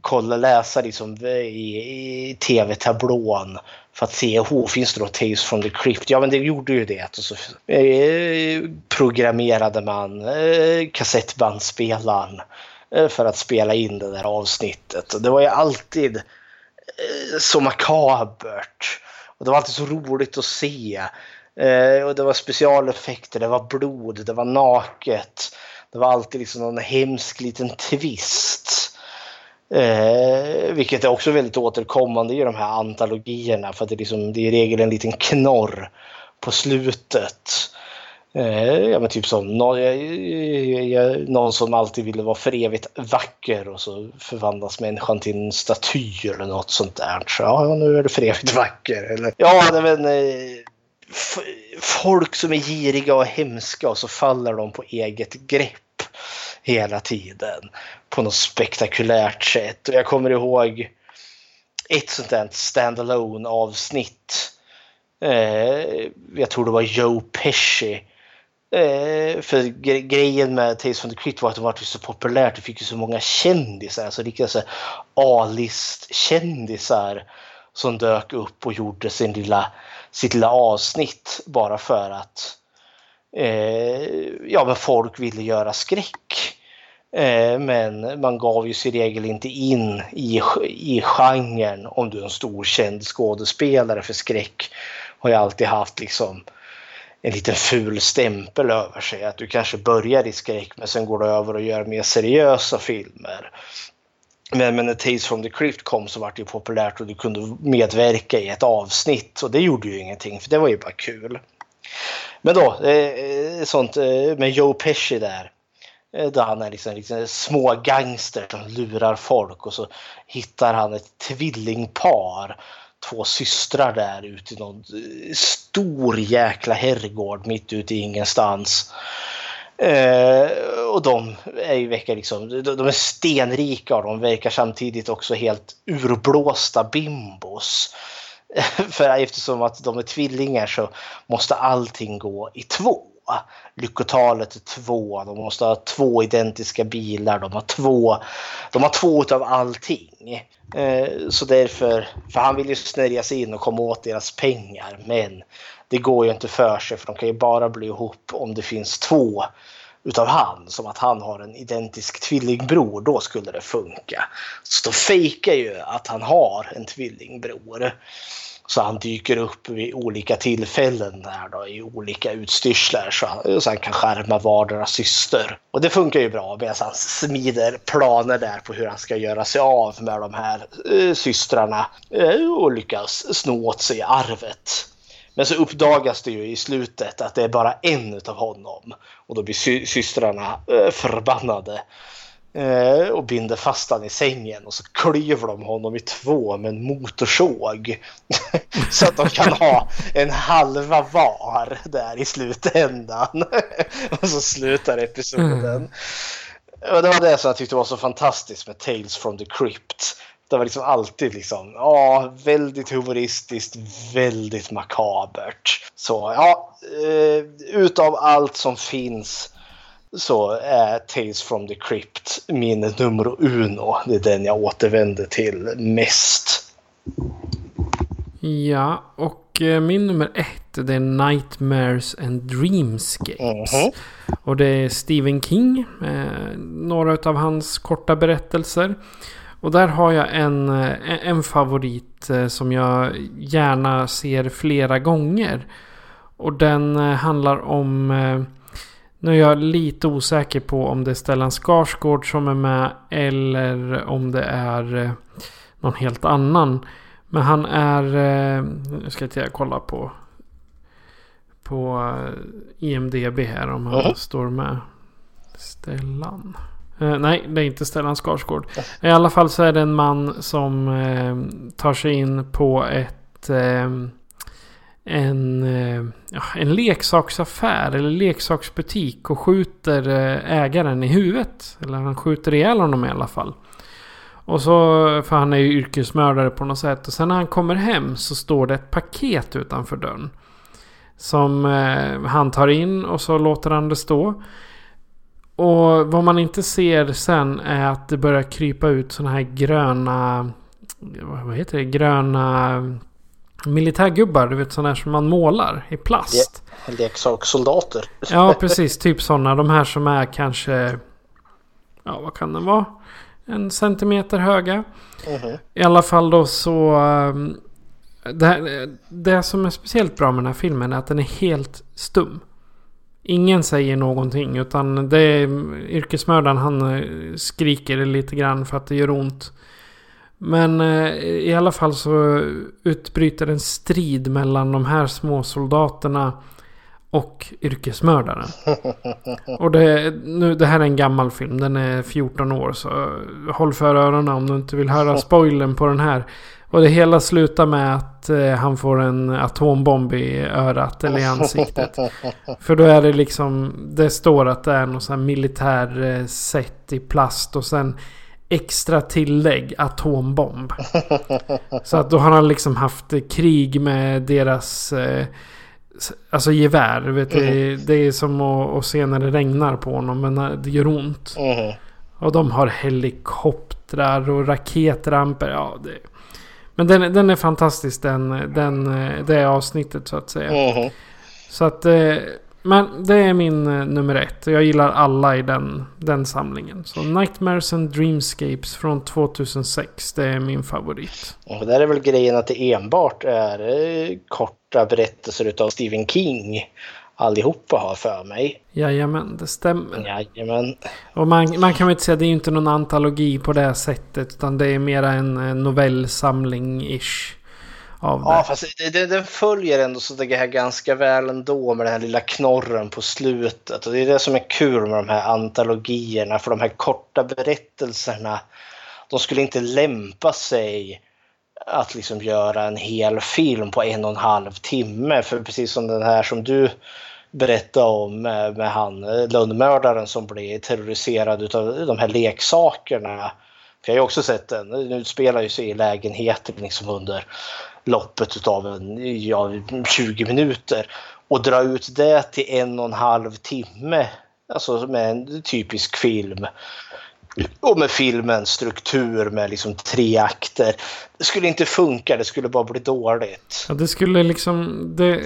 kolla, läsa liksom i, i tv-tablån för att se, finns det då Tales from the Crypt? Ja, men det gjorde ju det. Och så eh, programmerade man eh, kassettbandspelaren eh, för att spela in det där avsnittet. Och det var ju alltid eh, Eh, så makabert. Och det var alltid så roligt att se. Eh, och det var specialeffekter, det var blod, det var naket. Det var alltid liksom någon hemsk liten twist. Eh, vilket är också väldigt återkommande i de här antologierna för att det liksom, det är i regel en liten knorr på slutet. Eh, ja men typ som någon, någon som alltid ville vara för evigt vacker och så förvandlas människan till en staty eller något sånt där. Så ja, nu är du för evigt vacker. Eller, ja, men eh, folk som är giriga och hemska och så faller de på eget grepp hela tiden på något spektakulärt sätt. Och jag kommer ihåg ett sånt där standalone avsnitt. Eh, jag tror det var Joe Pesci Eh, för gre grejen med Tales from the Crypt var att det var så populärt. Det fick ju så många kändisar, alltså riktiga A-list-kändisar som dök upp och gjorde sin lilla, sitt lilla avsnitt bara för att eh, ja, men folk ville göra skräck. Eh, men man gav ju sig i regel inte in i, i genren om du är en stor känd skådespelare för skräck. Har ju alltid haft liksom en liten ful stämpel över sig. Att du kanske börjar i skräck men sen går du över och gör mer seriösa filmer. Men, men när Tales from the Crypt kom så var det ju populärt och du kunde medverka i ett avsnitt och det gjorde ju ingenting för det var ju bara kul. Men då, eh, sånt eh, med Joe Pesci där. Eh, där han är liksom, liksom små gangster som lurar folk och så hittar han ett tvillingpar två systrar där ute i någon eh, stor jäkla herrgård mitt ute i ingenstans. Eh, och de är, verkar liksom, de är stenrika och de verkar samtidigt också helt urblåsta bimbos. För eftersom att de är tvillingar så måste allting gå i två. Lyckotalet är två, de måste ha två identiska bilar, de har två, de har två utav allting. Eh, så därför, för han vill ju snärja sig in och komma åt deras pengar. Men det går ju inte för sig för de kan ju bara bli ihop om det finns två utav han. Som att han har en identisk tvillingbror, då skulle det funka. Så då fejkar ju att han har en tvillingbror. Så han dyker upp vid olika tillfällen här då, i olika utstyrslar så han, så han kan skärma vardera syster. Och det funkar ju bra medan han smider planer där på hur han ska göra sig av med de här eh, systrarna eh, och lyckas sno åt sig arvet. Men så uppdagas det ju i slutet att det är bara en utav honom och då blir sy systrarna eh, förbannade och binder fast han i sängen och så klyver de honom i två med en motorsåg. så att de kan ha en halva var där i slutändan. och så slutar episoden. Mm. Och det var det som jag tyckte var så fantastiskt med Tales from the Crypt. Det var liksom alltid liksom, ja, väldigt humoristiskt, väldigt makabert. Så ja, eh, utav allt som finns så är Tales from the Crypt min nummer uno. Det är den jag återvänder till mest. Ja, och eh, min nummer ett det är Nightmares and Dreamscapes. Mm -hmm. Och det är Stephen King. Eh, några av hans korta berättelser. Och där har jag en, eh, en favorit som jag gärna ser flera gånger. Och den handlar om nu är jag lite osäker på om det är Stellan Skarsgård som är med eller om det är eh, någon helt annan. Men han är... Eh, nu ska jag kolla på på eh, IMDB här om han mm. står med. Stellan. Eh, nej, det är inte Stellan Skarsgård. I alla fall så är det en man som eh, tar sig in på ett... Eh, en, en leksaksaffär eller leksaksbutik och skjuter eh, ägaren i huvudet. Eller han skjuter ihjäl honom i alla fall. Och så, för han är ju yrkesmördare på något sätt. Och sen när han kommer hem så står det ett paket utanför dörren. Som eh, han tar in och så låter han det stå. Och vad man inte ser sen är att det börjar krypa ut sådana här gröna... Vad heter det? Gröna militärgubbar, du vet sådana som man målar i plast. Leksakssoldater. Ja, precis. Typ sådana. De här som är kanske... Ja, vad kan den vara? En centimeter höga. Mm -hmm. I alla fall då så... Um, det, det som är speciellt bra med den här filmen är att den är helt stum. Ingen säger någonting utan det är yrkesmördaren han eh, skriker lite grann för att det gör ont. Men eh, i alla fall så utbryter en strid mellan de här små soldaterna och yrkesmördaren. Och det, nu, det här är en gammal film. Den är 14 år. Så håll för öronen om du inte vill höra spoilern på den här. Och det hela slutar med att eh, han får en atombomb i örat eller i ansiktet. För då är det liksom, det står att det är något sån här militär eh, set i plast och sen extra tillägg atombomb. Så att då har han liksom haft krig med deras eh, Alltså gevär. Vet du, det är som att, att se när det regnar på honom men det gör ont. Mhm. Och de har helikoptrar och raketramper. Ja, det... Men den, den är fantastisk den, den, eh, det avsnittet så att säga. Mhm. Så att... eh, Men det är min eh, nummer ett. Och jag gillar alla i den, den samlingen. Så Nightmares and Dreamscapes från 2006. Det är min favorit. Och där är väl grejen att det enbart är eh, korta berättelser utav Stephen King. Allihopa har för mig. Jajamän, det stämmer. Jajamän. Och man, man kan väl inte säga att det är ju inte någon antologi på det här sättet. Utan det är mera en eh, novellsamling-ish. Av Ja, det. fast det, det, den följer ändå så det här ganska väl ändå med den här lilla knorren på slutet. Och det är det som är kul med de här antologierna. För de här korta berättelserna, de skulle inte lämpa sig att liksom göra en hel film på en och en halv timme. För precis som den här som du berättade om med, med han eh, lönnmördaren som blev terroriserad av de här leksakerna. För jag har ju också sett den. Den utspelar ju sig i lägenheten liksom under loppet av en, ja, 20 minuter. Och dra ut det till en och en halv timme. Alltså med en typisk film. Och med filmens struktur med liksom tre akter. Det skulle inte funka, det skulle bara bli dåligt. Ja, det skulle liksom... Det,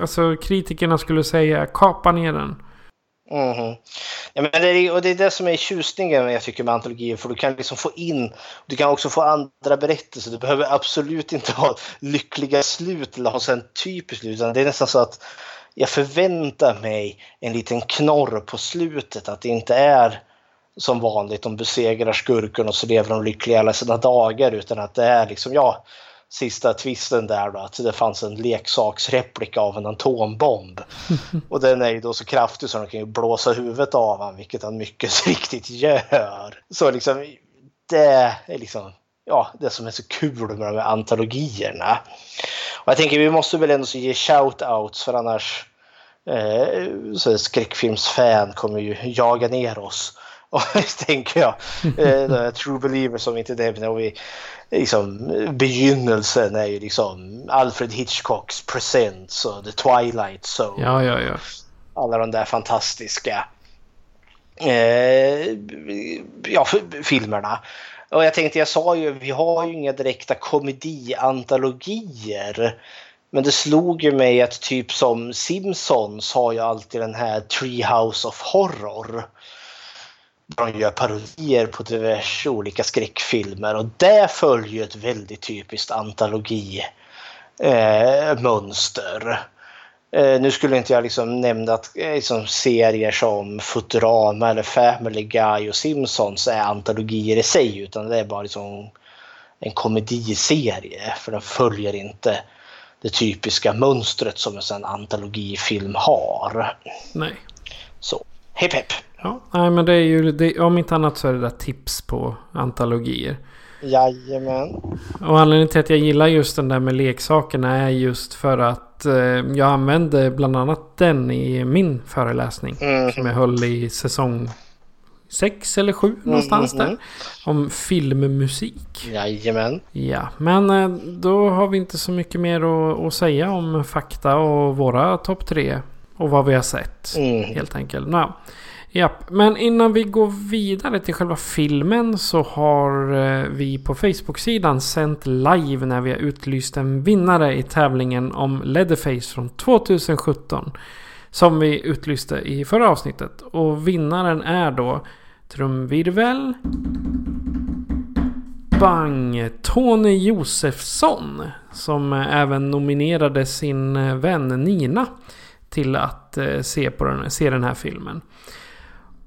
alltså kritikerna skulle säga kapa ner den. Mm. Ja, men det, är, och det är det som är tjusningen jag tycker med antologier för du kan liksom få in, du kan också få andra berättelser. Du behöver absolut inte ha lyckliga slut eller ha en typisk slut utan det är nästan så att jag förväntar mig en liten knorr på slutet att det inte är som vanligt de besegrar skurken och så lever de lyckliga alla sina dagar utan att det är liksom ja sista twisten där då att det fanns en leksaksreplika av en atombomb. Och den är ju då så kraftig så de kan ju blåsa huvudet av honom, vilket han mycket riktigt gör. Så liksom, det är liksom, ja, det som är så kul med de här antologierna. Och jag tänker vi måste väl ändå ge shout-outs för annars eh, så skräckfilmsfan kommer ju jaga ner oss. Och tänker jag, eh, True Believer som inte. Och vi, liksom, begynnelsen är ju liksom Alfred Hitchcocks Presents och The Twilight Zone. Ja, ja, ja. Alla de där fantastiska eh, ja, filmerna. Och jag tänkte, jag sa ju, vi har ju inga direkta komediantologier. Men det slog ju mig att typ som Simpsons har ju alltid den här Treehouse of Horror. De gör parodier på diverse olika skräckfilmer och det följer ett väldigt typiskt antologi eh, mönster. Eh, nu skulle inte jag liksom nämna att eh, liksom serier som Futurama eller Family Guy och Simpsons är antologier i sig utan det är bara liksom en komediserie för den följer inte det typiska mönstret som en sån antologifilm har. Nej. Så, hepp hepp! Ja, nej men det är ju, det, om inte annat så är det där tips på antologier. Jajamän. Och anledningen till att jag gillar just den där med leksakerna är just för att eh, jag använde bland annat den i min föreläsning. Mhm. Som jag höll i säsong 6 eller 7 någonstans där. Om filmmusik. Jajamän. Ja, men eh, då har vi inte så mycket mer att, att säga om fakta och våra topp tre. Och vad vi har sett. Mm. Helt enkelt. Ja. Japp. Men innan vi går vidare till själva filmen så har eh, vi på Facebook-sidan sänt live när vi har utlyst en vinnare i tävlingen om Leatherface från 2017. Som vi utlyste i förra avsnittet. Och vinnaren är då trumvirvel. Bang! Tony Josefsson. Som även nominerade sin eh, vän Nina. Till att eh, se, på den, se den här filmen.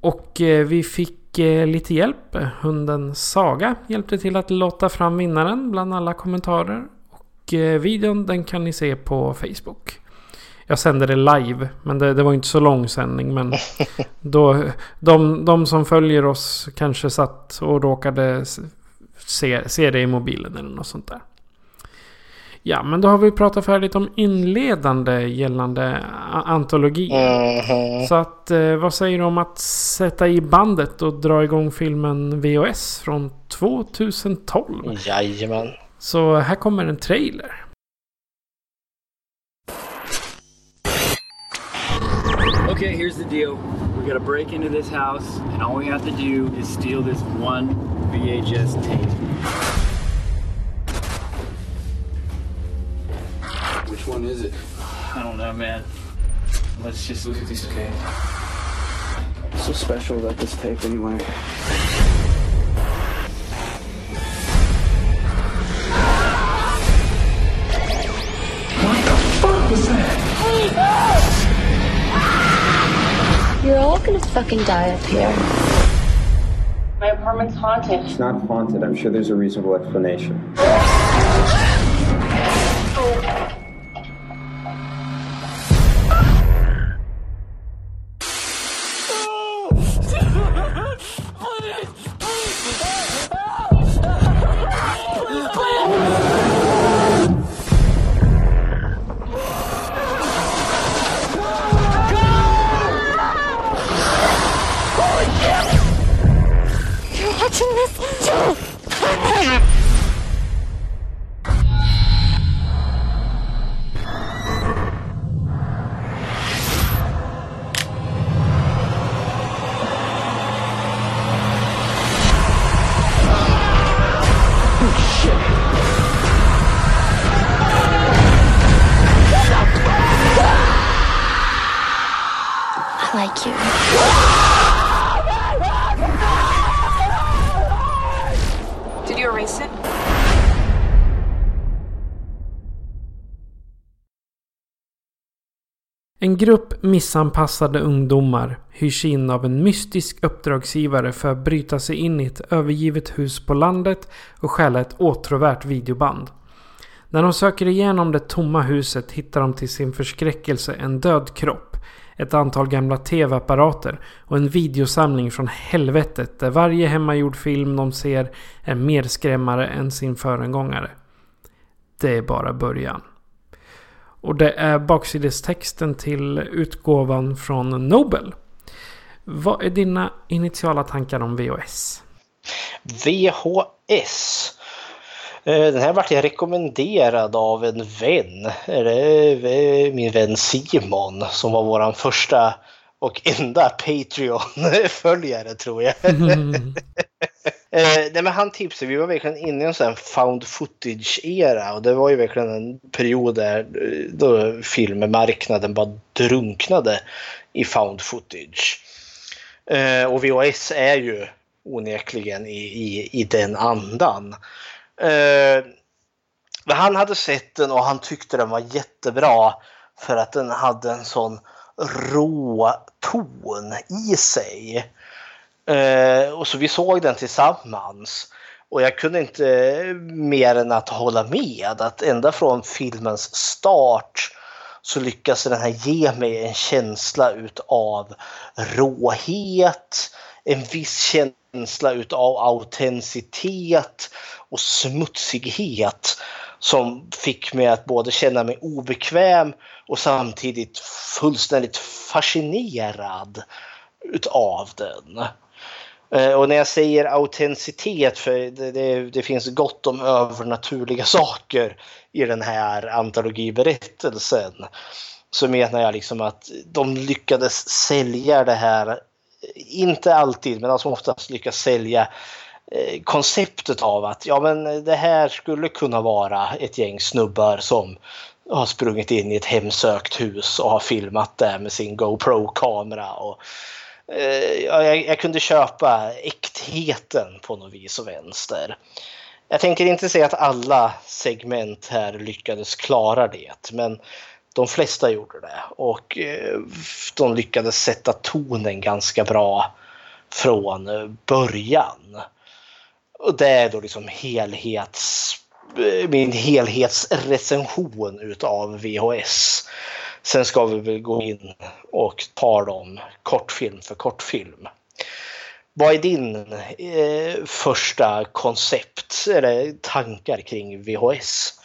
Och eh, vi fick eh, lite hjälp. Hunden Saga hjälpte till att lotta fram vinnaren bland alla kommentarer. Och eh, videon den kan ni se på Facebook. Jag sände det live, men det, det var inte så lång sändning. Men då, de, de som följer oss kanske satt och råkade se, se det i mobilen eller något sånt där. Ja, men då har vi pratat färdigt om inledande gällande antologi. Mhm. Så att, eh, vad säger du om att sätta i bandet och dra igång filmen VHS från 2012? Jajamän. Så här kommer en trailer. Okay, here's the deal. We gotta break into this house, and all we have to do is steal this one VHS tape. Which one is it? I don't know, man. Let's just look at this, okay? What's so special about this tape anyway? What the fuck was that? Hey, no! You're all gonna fucking die up here. My apartment's haunted. It's not haunted. I'm sure there's a reasonable explanation. Kul. Did you erase it? En grupp missanpassade ungdomar hyrs in av en mystisk uppdragsgivare för att bryta sig in i ett övergivet hus på landet och stjäla ett åtråvärt videoband. När de söker igenom det tomma huset hittar de till sin förskräckelse en död kropp, ett antal gamla tv-apparater och en videosamling från helvetet där varje hemmagjord film de ser är mer skrämmare än sin föregångare. Det är bara början. Och det är baksidestexten till utgåvan från Nobel. Vad är dina initiala tankar om VHS? VHS. Eh, Den här vart jag rekommenderad av en vän. Är min vän Simon som var våran första och enda Patreon-följare tror jag. Eh, nej men han tipsade, vi var verkligen inne i en sån found footage-era och det var ju verkligen en period där eh, då filmmarknaden bara drunknade i found footage. Eh, och VHS är ju onekligen i, i, i den andan. Eh, men han hade sett den och han tyckte den var jättebra för att den hade en sån rå ton i sig. Eh, och så vi såg den tillsammans. Och jag kunde inte mer än att hålla med att ända från filmens start så lyckas den här ge mig en känsla utav råhet, en viss känsla utav autenticitet och smutsighet som fick mig att både känna mig obekväm och samtidigt fullständigt fascinerad utav den. Eh, och när jag säger autenticitet, för det, det, det finns gott om övernaturliga saker i den här antologiberättelsen, så menar jag liksom att de lyckades sälja det här, inte alltid, men som oftast lyckas sälja eh, konceptet av att ja, men det här skulle kunna vara ett gäng snubbar som har sprungit in i ett hemsökt hus och har filmat det med sin GoPro-kamera. Och, eh, ja, jag, jag kunde köpa äktheten på något vis och vänster. Jag tänker inte säga att alla segment här lyckades klara det, men de flesta gjorde det och eh, de lyckades sätta tonen ganska bra från eh, början. Och det är då liksom helhets, eh, min helhetsrecension utav VHS. Sen ska vi väl gå in och ta dem kortfilm för kortfilm. Vad är din eh, första koncept eller tankar kring VHS?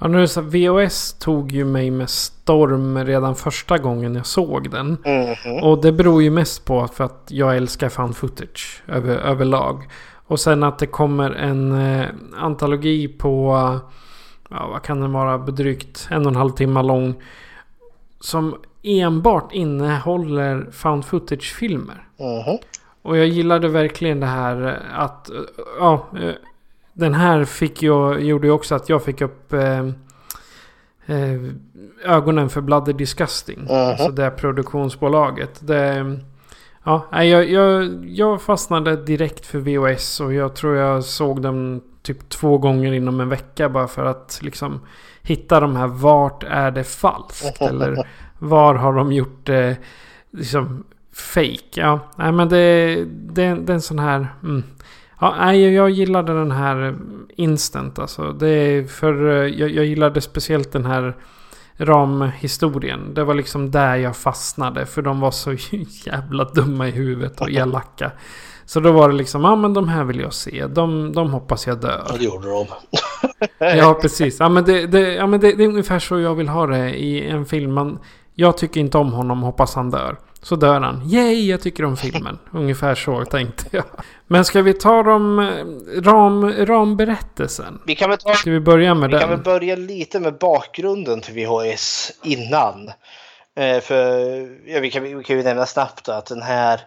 Ja, nu är så, VHS tog ju mig med storm redan första gången jag såg den. Mhm. Och det beror ju mest på för att jag älskar fan footage över, överlag. Och sen att det kommer en eh, antologi på, ja vad kan den vara, drygt en och en halv timme lång. Som enbart innehåller found footage-filmer. Mhm. Och jag gillade verkligen det här eh, att, eh, ja, eh, den här fick jag, gjorde ju också att jag fick upp eh, eh, ögonen för Bloody Disgusting. Mhm. Alltså det produktionsbolaget. Det, ja, jag, jag, jag fastnade direkt för VOS och jag tror jag såg dem typ två gånger inom en vecka bara för att liksom hitta de här vart är det falskt? Eller var har de gjort det liksom fake? Ja, nej men det, det, det är en sån här... Mm. Ja, nej, jag- gillade den här instant alltså. Det är för eh, jag, jag gillade speciellt den här ramhistorien. Det var liksom där jag fastnade. För de var så jävla dumma i huvudet och elaka. Så då var det liksom, ja men de här vill jag se. De, de hoppas jag dör. Ja, det gjorde de. Ja, precis. Ja, men, det, det, ja, men det, det är ungefär så jag vill ha det i en film. Man, jag tycker inte om honom, hoppas han dör. Så dör han. Yay, jag tycker om filmen. ungefär så tänkte jag. Men ska vi ta dem, eh, ram, ramberättelsen? Vi kan väl, ta, Ska vi börja med vi kan väl den? börja lite med bakgrunden till VHS innan. Eh, för ja, vi, kan, vi kan ju nämna snabbt då att den här,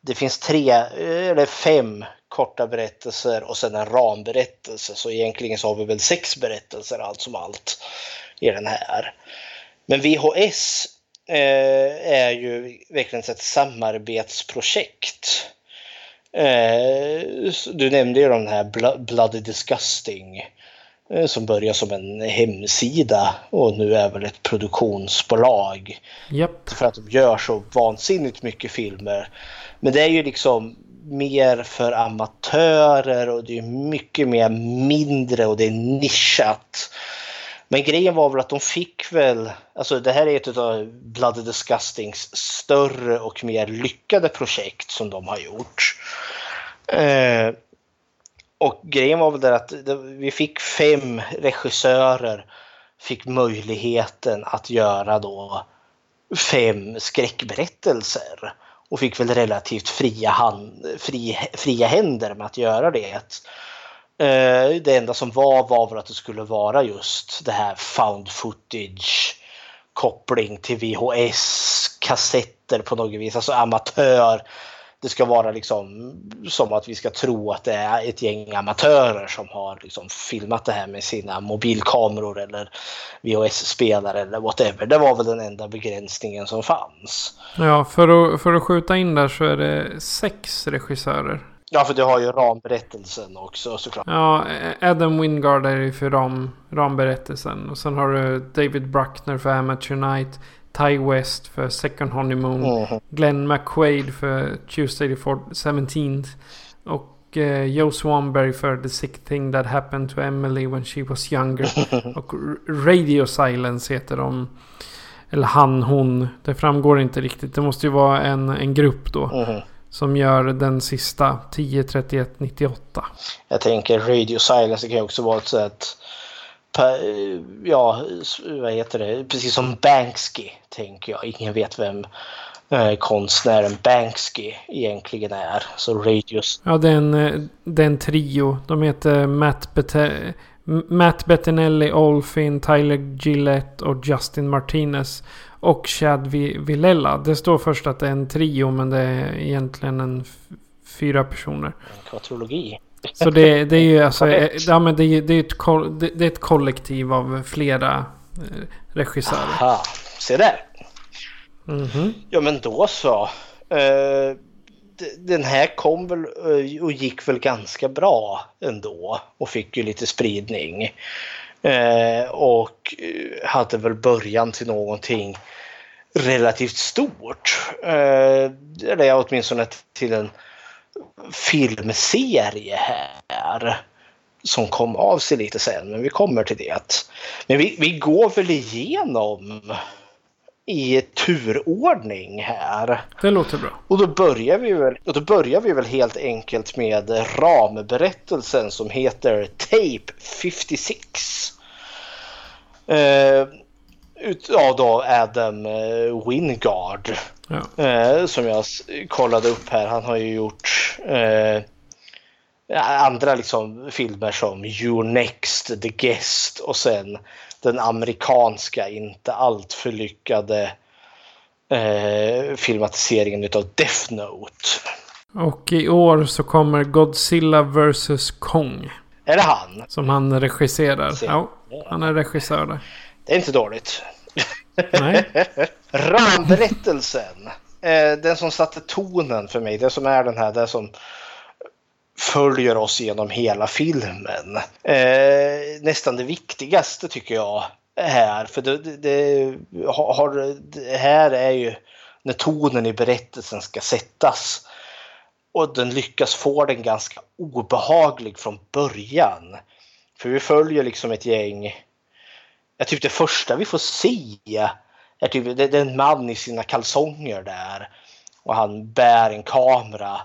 det finns tre eh, eller fem korta berättelser och sen en ramberättelse. Så egentligen så har vi väl sex berättelser allt som allt i den här. Men VHS är ju verkligen ett samarbetsprojekt. Eh, du nämnde ju den här Blo- Bloody Disgusting eh, som börjar som en hemsida och nu är väl ett produktionsbolag Japp. för att de gör så vansinnigt mycket filmer. Men det är ju liksom mer för amatörer och det är mycket mer mindre och det är nischat. Men grejen var väl att de fick väl, alltså det här är ett av Blood Disgustings större och mer lyckade projekt som de har gjort. Eh, och grejen var väl där att det- vi fick fem regissörer fick möjligheten att göra då fem skräckberättelser och fick väl relativt fria, hand, fri, fria händer med att göra det. Eh, Det enda som var var väl att det skulle vara just det här found footage koppling till VHS, kassetter på något vis, alltså amatör. Det ska vara liksom som att vi ska tro att det är ett gäng amatörer som har liksom filmat det här med sina mobilkameror eller VHS-spelare eller whatever. Det var väl den enda begränsningen som fanns. Ja, för att, för att skjuta in där så är det sex regissörer. Ja, för du har ju ramberättelsen också såklart. Ja, Adam Wingard är ju för ram, ramberättelsen. Och sen har du David Bruckner för Amateur Night. Ty West för Second Honeymoon. Mhm. Glenn McQuaid för Tuesday the 17th. Och eh, Joe Swanberg för The Sick Thing That Happened to Emily When She Was Younger. och Radio Silence heter de. Eller han, hon. Det framgår inte riktigt. Det måste ju vara en, en grupp då. Mhm. Som gör den sista 10, 31, 98. Jag tänker Radio Silence det kan ju också vara ett sätt ja, vad heter det, precis som Banksy tänker jag. Ingen vet vem eh, konstnären Banksy egentligen är. Så Radios, Ja, det är en, eh, det är en trio. De heter Matt, Bete- Matt Bettinelli, Olfin, Tyler Gillette och Justin Martinez. Och Chad Vi- Villela. Det står först att det är en trio men det är egentligen en fyra personer. kvatrologi. Så det, det är ju alltså... Ja, men det, är, det, är ett, det, det är ett kollektiv av flera eh, regissörer. Aha, se där. Mhm. Ja men då så. D- den här kom väl eh, och gick väl ganska bra ändå och fick ju lite spridning. Eh, och eh, hade väl början till någonting relativt stort. Eh, eller åtminstone till en filmserie här. Som kom av sig lite sen, men vi kommer till det. Men vi, vi går väl igenom i turordning här. Det låter bra. Och då börjar vi väl, och då börjar vi väl helt enkelt med ramberättelsen som heter Tape 56. Eh, utav då Adam eh, Wingard. Ja. Eh, som jag kollade upp här. Han har ju gjort eh, andra liksom filmer som You Next, The Guest och sen den amerikanska inte alltför lyckade eh, filmatiseringen utav Death Note. Och i år så kommer Godzilla vs Kong. Är det han? Som han regisserar. Se. Ja, han är regissör där. Det är inte dåligt. Nej. Ramberättelsen. Eh, den som satte tonen för mig. Det som är den här, det som följer oss genom hela filmen. Eh, nästan det viktigaste tycker jag här. För det, det, det, har, det här är ju när tonen i berättelsen ska sättas. Och den lyckas få den ganska obehaglig från början. För vi följer liksom ett gäng jag typ det första vi får se är typ det, det är en man i sina kalsonger där och han bär en kamera.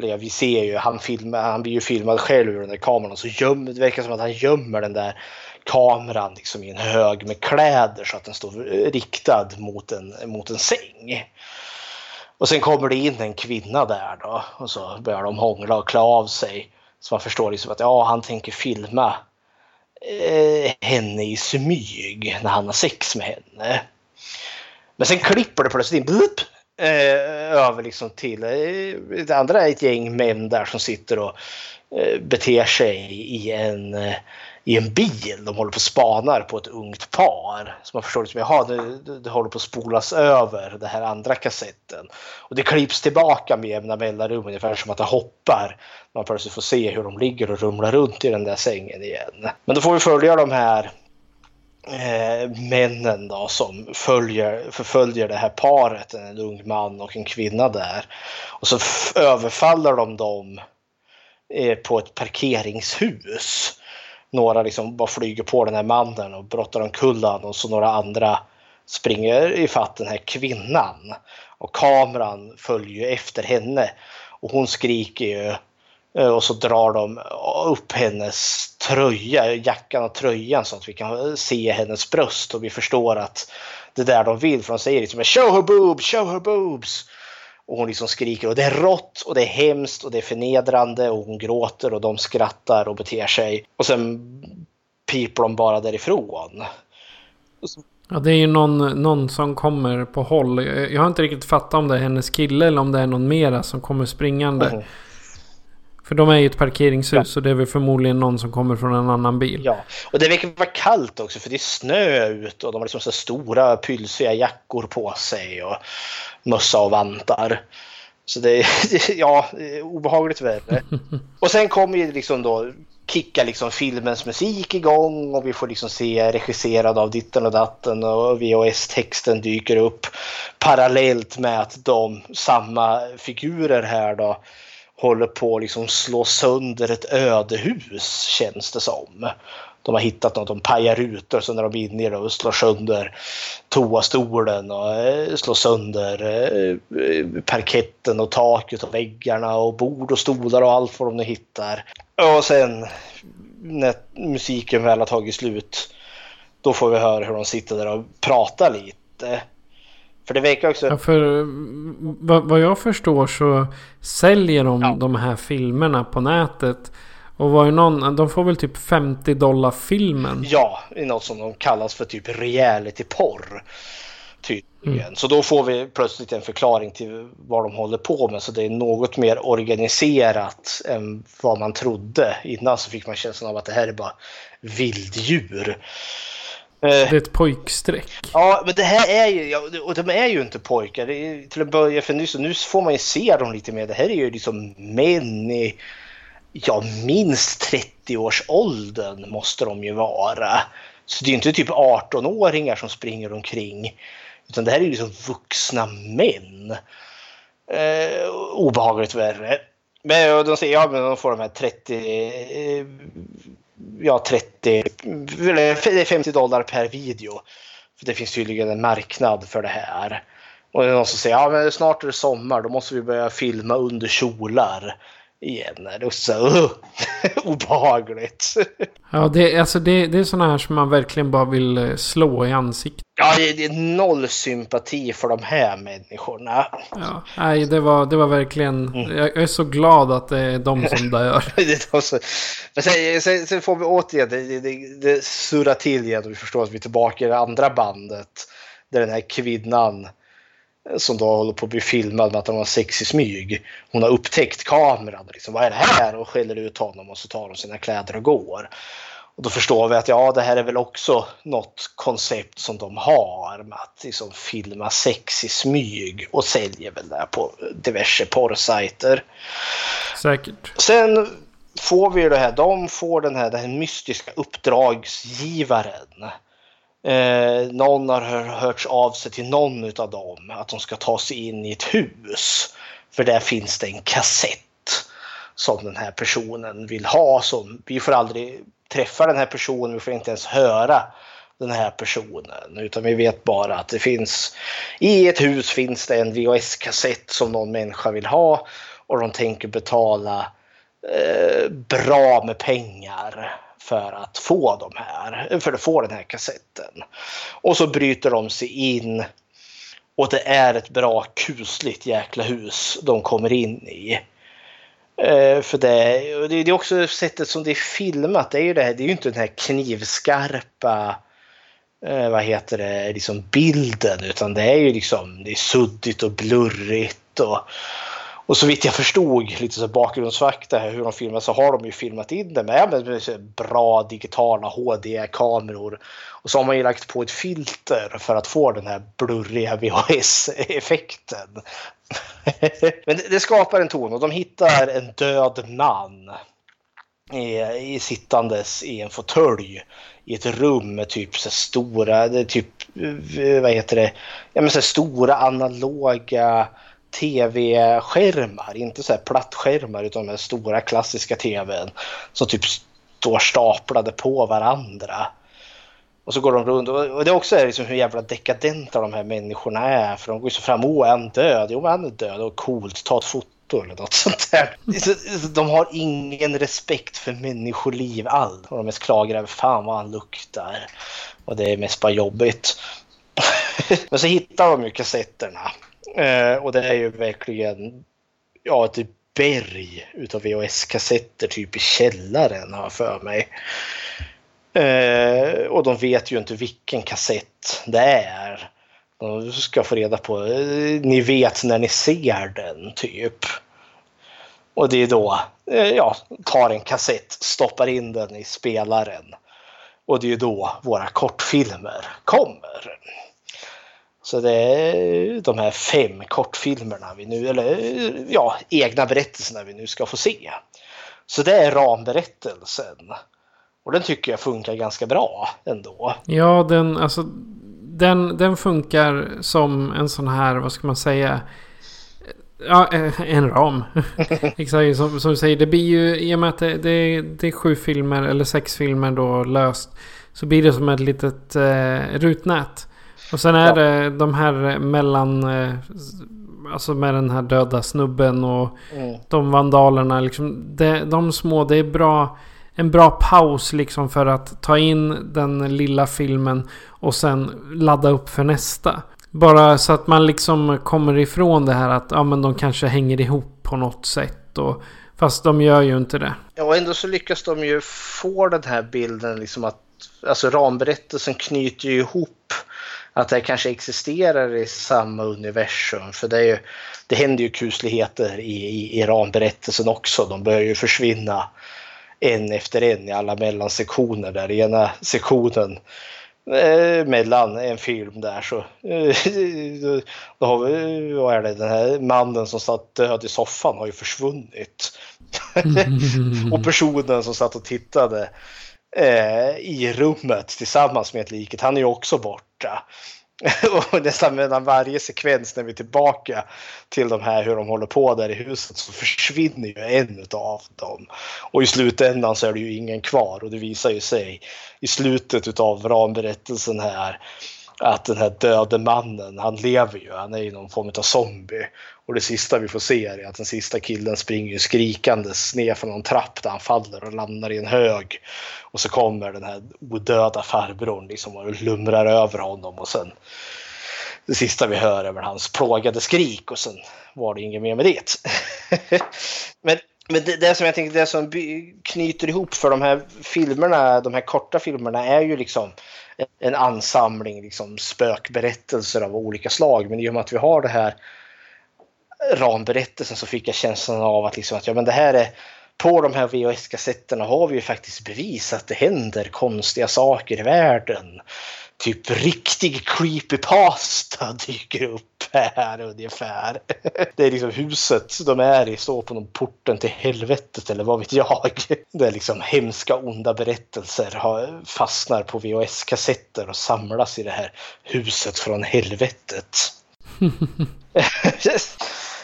Eller ja, vi ser ju, han, filmar, han blir ju filmad själv ur den där kameran och så gömmer, det verkar som att han gömmer den där kameran liksom i en hög med kläder så att den står riktad mot en, mot en säng. Och sen kommer det in en kvinna där då och så börjar de hångla och klä av sig. Så man förstår liksom att ja, han tänker filma eh, henne i smyg när han har sex med henne. Men sen klipper det plötsligt in blup, Eh, över liksom till eh, det andra är ett gäng män där som sitter och eh, beter sig i en, eh, i en bil. De håller på och spanar på ett ungt par. Så man förstår liksom, jaha, det, det håller på att spolas över den här andra kassetten. Och det klipps tillbaka med jämna mellanrum, ungefär som att det hoppar. Man plötsligt får se hur de ligger och rumlar runt i den där sängen igen. Men då får vi följa de här eh, männen då som följer, förföljer det här paret, en ung man och en kvinna där. Och så överfaller de dem eh, på ett parkeringshus. Några liksom bara flyger på den här mannen och brottar omkull han och så några andra springer ifatt den här kvinnan. Och kameran följer ju efter henne och hon skriker ju och så drar de upp hennes tröja, jackan och tröjan så att vi kan se hennes bröst och vi förstår att det är där de vill. För de säger liksom show her boobs, show her boobs. Och hon liksom skriker och det är rått och det är hemskt och det är förnedrande och hon gråter och de skrattar och beter sig. Och sen piper de bara därifrån. Ja, det är ju någon, någon som kommer på håll. Jag har inte riktigt fattat om det är hennes kille eller om det är någon mera som kommer springande. Mhm. För de är ju ett parkeringshus så det är väl förmodligen någon som kommer från en annan bil. Ja, och det verkar vara kallt också för det är snö ute och de har liksom så stora pylsiga jackor på sig och mössa och vantar. Så det är, ja, obehagligt värre. Och sen kommer ju liksom då kickar liksom filmens musik igång och vi får liksom se regisserad av ditten och datten och VHS-texten dyker upp parallellt med att de samma figurer här då håller på att liksom slå sönder ett ödehus känns det som. De har hittat något, de pajar rutor så när de är inne i det och slår sönder toastolen och eh, slår sönder eh, parketten och taket och väggarna och bord och stolar och allt vad de nu hittar. Och sen när musiken väl har tagit slut då får vi höra hur de sitter där och pratar lite. För det verkar också... Ja, för vad, jag förstår så säljer de de här filmerna på nätet. Och var ju någon, de får väl typ 50 dollar filmen. Ja, i något som de kallas för typ reality-porr. Tydligen. Så då får vi plötsligt en förklaring till vad de håller på med. Så det är något mer organiserat än vad man trodde. Innan så fick man känslan av att det här är bara vilddjur. Det är ett pojkstreck. Ja, men det här är ju, och de är ju inte pojkar. Är, till att börja för nu, så nu får man ju se dem lite mer. Det här är ju liksom män i, ja, minst 30-årsåldern måste de ju vara. Så det är ju inte typ 18-åringar som springer omkring. Utan det här är ju liksom vuxna män. Eh, obehagligt värre. Men de säger, ja men de får de här 30, eh, ja 30, eller 50 dollar per video För det finns tydligen en marknad för det här. Och det är någon som säger ja men snart är det sommar, då måste vi börja filma under kjolar igen. Det är också så uh, obehagligt. Ja, det, alltså det, det är sådana här som man verkligen bara vill eh, slå i ansiktet. Ja, det, det är noll sympati för de här människorna. Ja, nej, det var, det var verkligen... Jag är så glad att det är de som dör. det är men sen, sen, sen får vi återigen, det, det, det surrar till igen och vi förstår att vi är tillbaka i det andra bandet. Där den här kvinnan som då håller på att bli filmad med att han har sex i smyg. Hon har upptäckt kameran. Liksom, Vad är det här? Och skäller ut honom och så tar hon sina kläder och går. Och då förstår vi att ja, det här är väl också något koncept som de har med att liksom filma sex i smyg och säljer väl det på diverse porrsajter. Säkert. Sen får vi det här, de får den här, den här mystiska uppdragsgivaren. Eh, någon har hörts av sig till någon av dem att de ska ta sig in i ett hus. För där finns det en kassett som den här personen vill ha. Som, vi får aldrig träffa den här personen, vi får inte ens höra den här personen. Utan vi vet bara att det finns i ett hus finns det en VHS-kassett som någon människa vill ha och de tänker betala eh, bra med pengar för att få de här, för att få den här kassetten. Och så bryter de sig in och det är ett bra kusligt jäkla hus de kommer in i. Eh, för det, det är också sättet som det är filmat. Det är ju, det här, det är ju inte den här knivskarpa eh, vad heter det, liksom bilden utan det är ju liksom det är suddigt och blurrigt. Och, och så vitt jag förstod lite så bakgrundsfakta hur de filmar så har de ju filmat in det med, med bra digitala HD-kameror. Och så har man ju lagt på ett filter för att få den här blurriga VHS-effekten. Men det skapar en ton och de hittar en död man i, i sittandes i en fåtölj i ett rum med typ så stora, det typ, eh, vad heter det, ja men så stora analoga tv-skärmar, inte så här plattskärmar utan de här stora klassiska tvn som typ står staplade på varandra. Och så går de runt och det också är liksom hur jävla dekadenta de här människorna är för de går ju så fram, åh är han död? Jo men han är död och coolt, ta ett foto eller något sånt där. De har ingen respekt för människoliv alls. Och de mest klagar över fan vad han luktar. Och det är mest bara jobbigt. Men så hittar de ju kassetterna Eh, och det är ju verkligen ja, ett berg utav VHS-kassetter typ i källaren har jag för mig. Eh, och de vet ju inte vilken kassett det är. De ska få reda på, eh, ni vet när ni ser den typ. Och det är då, eh, ja, tar en kassett, stoppar in den i spelaren. Och det är då våra kortfilmer kommer. Så det är de här fem kortfilmerna vi nu, eller ja, egna berättelserna vi nu ska få se. Så det är ramberättelsen. Och den tycker jag funkar ganska bra ändå. Ja, den, alltså, den, den funkar som en sån här, vad ska man säga, Ja, en ram. Exakt som, som, du säger. Det blir ju, i och med att det, det, det, är sju filmer eller sex filmer då löst. Så blir det som ett litet eh, rutnät. Och sen är ja. det de här mellan... Eh, alltså med den här döda snubben och mm. de vandalerna. Liksom, det, de små, det är bra. En bra paus liksom för att ta in den lilla filmen och sen ladda upp för nästa. Bara så att man liksom kommer ifrån det här att ja, men de kanske hänger ihop på något sätt. Och, fast de gör ju inte det. Ja, och ändå så lyckas de ju få den här bilden liksom att alltså ramberättelsen knyter ju ihop att det kanske existerar i samma universum. För det, är ju, det händer ju kusligheter i, i, i ramberättelsen också. De börjar ju försvinna en efter en i alla mellansektioner. Där i ena sektionen eh, mellan en film där så eh, då har vi, vad är det, den här mannen som satt död i soffan har ju försvunnit. och personen som satt och tittade eh, i rummet tillsammans med liket. Han är ju också borta. och nästan mellan varje sekvens när vi är tillbaka till de här hur de håller på där i huset så försvinner ju en av dem. Och i slutändan så är det ju ingen kvar och det visar ju sig i slutet av ramberättelsen här att den här döde mannen, han lever ju, han är ju någon form av zombie. Och det sista vi får se är att den sista killen springer skrikandes ner från någon trapp där han faller och landar i en hög. Och så kommer den här odöda farbrorn liksom och lumrar över honom och sen det sista vi hör är väl hans plågade skrik och sen var det inget mer med det. men men det, det som jag tänker, det som knyter ihop för de här filmerna, de här korta filmerna är ju liksom en ansamling liksom spökberättelser av olika slag. Men i och med att vi har det här ramberättelsen så fick jag känslan av att, liksom att ja, men det här är på de här VHS-kassetterna har vi ju faktiskt bevisat att det händer konstiga saker i världen typ riktig creepypasta dyker upp här ungefär. Det är liksom huset de är i står på någon porten till helvetet eller vad vet jag. Det är liksom hemska onda berättelser fastnar på VHS-kassetter och samlas i det här huset från helvetet.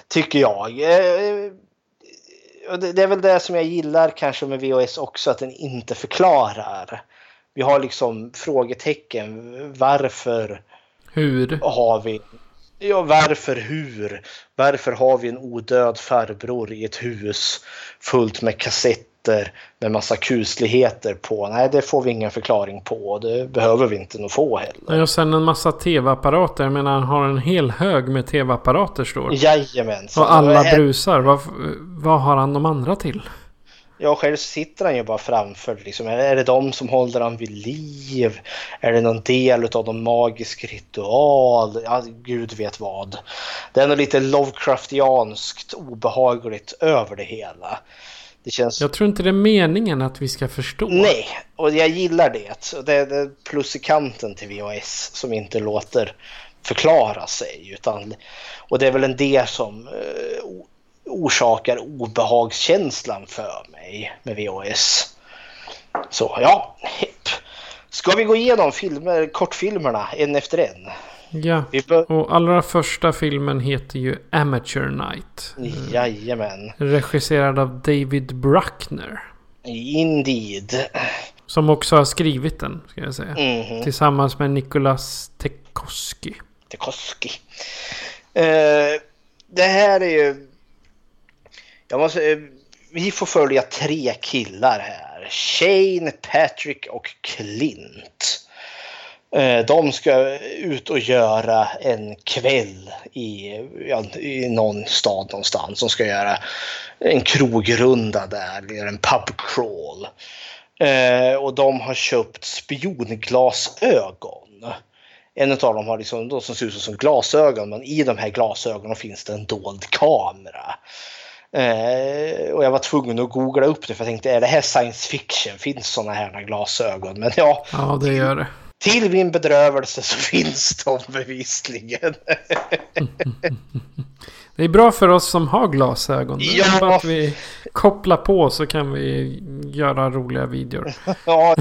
Tycker jag. Eh, det är väl det som jag gillar kanske med VHS också, att den inte förklarar vi har liksom frågetecken. Varför hur? har vi Ja, varför, hur? Varför har vi en odöd farbror i ett hus fullt med kassetter med massa kusligheter på? Nej, det får vi ingen förklaring på. Det behöver vi inte nog få heller. Och sen en massa tv-apparater. Jag menar, han har en hel hög med tv-apparater står Jajamensan. Och alla brusar. Vad, vad har han de andra till? Ja, själv sitter han ju bara framför. Liksom. Är det de som håller han vid liv? Är det någon del av någon magisk ritual? Ja, gud vet vad. Det är nog lite Lovecraftianskt obehagligt över det hela. Det känns... Jag tror inte det är meningen att vi ska förstå. Nej, och jag gillar det. Det är plus i kanten till VHS som inte låter förklara sig. Utan, och det är väl en del som eh, orsakar obehagskänslan för mig med VHS. Så ja, hepp. Ska vi gå igenom filmer, kortfilmerna en efter en? Ja, och allra första filmen heter ju Amateur Night. Jajamän. Regisserad av David Bruckner. Indeed. Som också har skrivit den, ska jag säga. Mm -hmm. Tillsammans med Nicolas Tekoski. Tekoski. Uh, det här är ju jag måste, eh, vi får följa tre killar här. Shane, Patrick och Clint. Eh, de ska ut och göra en kväll i, i någon stad någonstans. De ska göra en krogrunda där, en pub crawl. Eh, och de har köpt spionglasögon. En av dem har liksom, de som ser ut som glasögon men i de här glasögonen finns det en dold kamera. Eh, och jag var tvungen att googla upp det för jag tänkte är det här science fiction? Finns sådana här glasögon? Men ja. Ja, det gör det. Till min bedrövelse så finns de bevisligen. Det är bra för oss som har glasögon. Ja. Att vi kopplar på så kan vi göra roliga videor. Ja,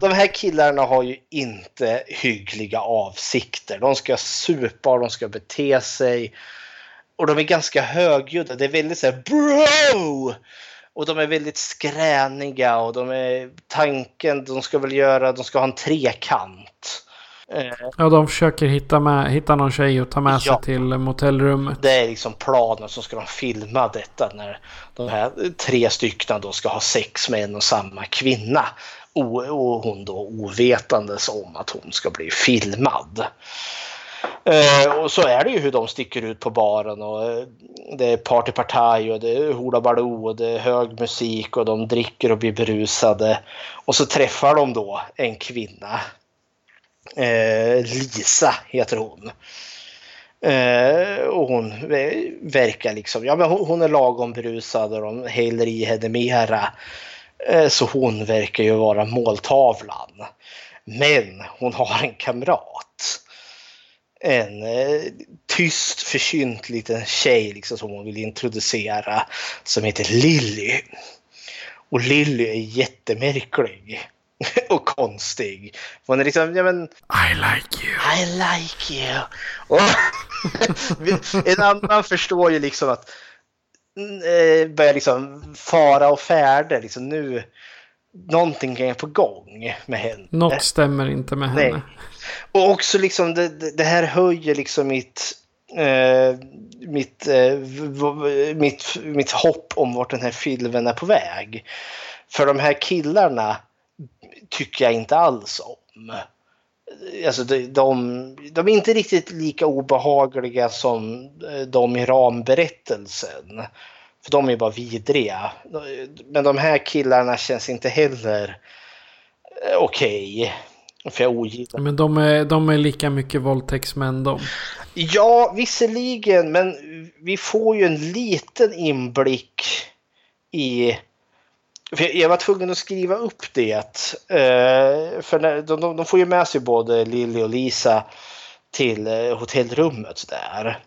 de här killarna har ju inte hyggliga avsikter. De ska supa och de ska bete sig och de är ganska högljudda. Det är väldigt så här bro! Och de är väldigt skräniga och de är tanken, de ska väl göra, de ska ha en trekant. Eh, ja, de försöker hitta, med, hitta någon tjej och ta med ja, sig till motellrummet. Det är liksom planen som ska de filma detta när de här tre stycken då ska ha sex med en och samma kvinna. Och, och hon då ovetandes om att hon ska bli filmad. Eh, och så är det ju hur de sticker ut på baren och eh, det är partypartaj och det är hoolabaloo baloo och det är hög musik och de dricker och blir berusade. Och så träffar de då en kvinna. Eh, Lisa heter hon. Eh, och hon verkar liksom, ja men hon, hon är lagom berusad och de häller i henne mera. Eh, så hon verkar ju vara måltavlan. Men hon har en kamrat en eh, tyst försynt liten tjej liksom, som hon vill introducera som heter Lilly. Och Lilly är jättemärklig och konstig. Hon är liksom, ja men... I like you. I like you. Och en annan förstår ju liksom att eh, börjar liksom fara och färde. Liksom nu, någonting är på gång med henne. Något stämmer inte med henne. Nej. Och också liksom det, det- här höjer liksom mitt, Uh, mitt, uh, mitt, mitt hopp om vart den här filmen är på väg. För de här killarna tycker jag inte alls om. Alltså de, de, de är inte riktigt lika obehagliga som eh, de i ramberättelsen. För de är bara vidriga. Men de här killarna känns inte heller okej. okej. För jag ogillar Men de är, de är lika mycket våldtäktsmän de. Ja, visserligen, men vi får ju en liten inblick i... Jag var tvungen att skriva upp det. eh, För de, får ju med sig både Lily och Lisa till eh, hotellrummet där.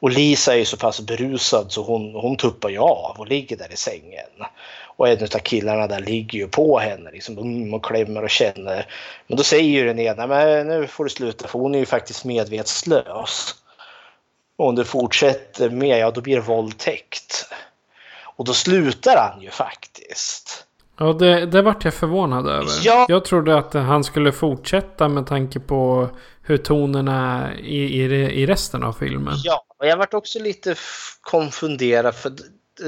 Och Lisa är ju så pass berusad så hon, hon tuppar ju av och ligger där i sängen. Och en av killarna där ligger ju på henne liksom, mm, och klämmer och känner. Men då säger ju den ena, men nu får du sluta för hon är ju faktiskt medvetslös. Och om du fortsätter med, ja då blir det våldtäkt. Och då slutar han ju faktiskt. Ja, det, det vart jag förvånad över. Ja. Jag trodde att han skulle fortsätta med tanke på hur tonen är i, i, i resten av filmen. Ja, och jag vart också lite konfunderad för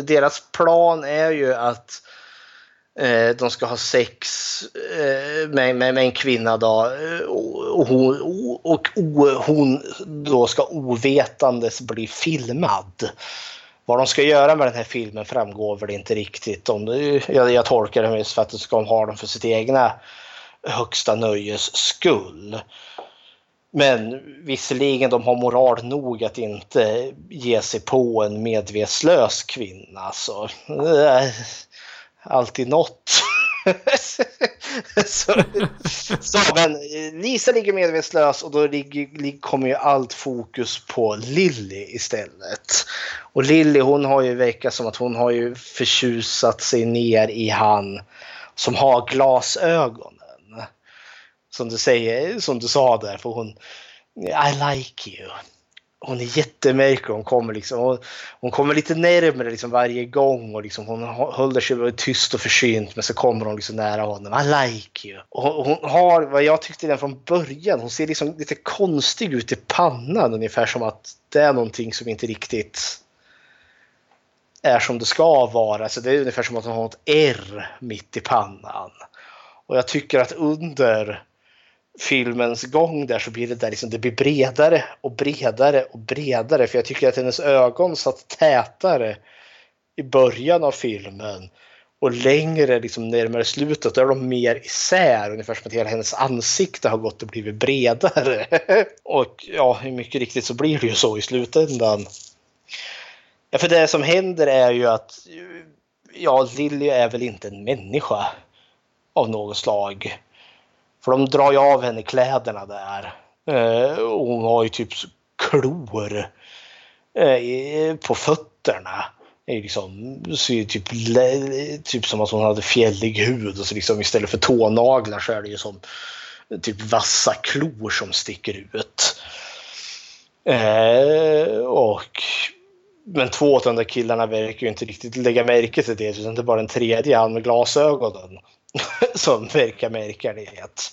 deras plan är ju att eh, de ska ha sex eh, med, med, med en kvinna då eh, och, och, hon, och o, hon då ska ovetandes bli filmad. Vad de ska göra med den här filmen framgår väl inte riktigt. Om det, jag, jag tolkar det mest för att de ska ha den för sitt egna högsta nöjes skull. Men visserligen, de har moral nog att inte ge sig på en medvetslös kvinna. Så eh, alltid något. så, så, men Lisa ligger medvetslös och då ligger, kommer ju allt fokus på Lilly istället. Och Lilly hon har ju verkat som att hon har ju förtjusat sig ner i han som har glasögon som du säger, som du sa där, för hon I like you. Hon är jättemärklig. Hon kommer, liksom, hon, hon kommer lite närmare liksom varje gång och liksom, hon håller sig tyst och försynt men så kommer hon liksom nära honom. I like you. Och hon, har, vad jag tyckte den från början, hon ser liksom lite konstig ut i pannan ungefär som att det är någonting som inte riktigt är som det ska vara. Så det är ungefär som att hon har ett R mitt i pannan. Och jag tycker att under filmens gång där så blir det där liksom, det blir bredare och bredare och bredare. För jag tycker att hennes ögon satt tätare i början av filmen. Och längre liksom närmare slutet, då är de mer isär. Ungefär som att hela hennes ansikte har gått och blivit bredare. och ja, mycket riktigt så blir det ju så i slutändan. Ja, för det som händer är ju att ja, Lilly är väl inte en människa av något slag. För de drar ju av henne kläderna där. Eh, och hon har ju typ klor eh, på fötterna. Det liksom, ser ju typ, typ som att hon hade fjällig hud. Och så liksom istället för tånaglar så är det ju som eh, typ vassa klor som sticker ut. Eh, och men två av de där killarna verkar ju inte riktigt lägga märke till det. Utan det är bara den tredje, han med glasögonen, som verkar märka det.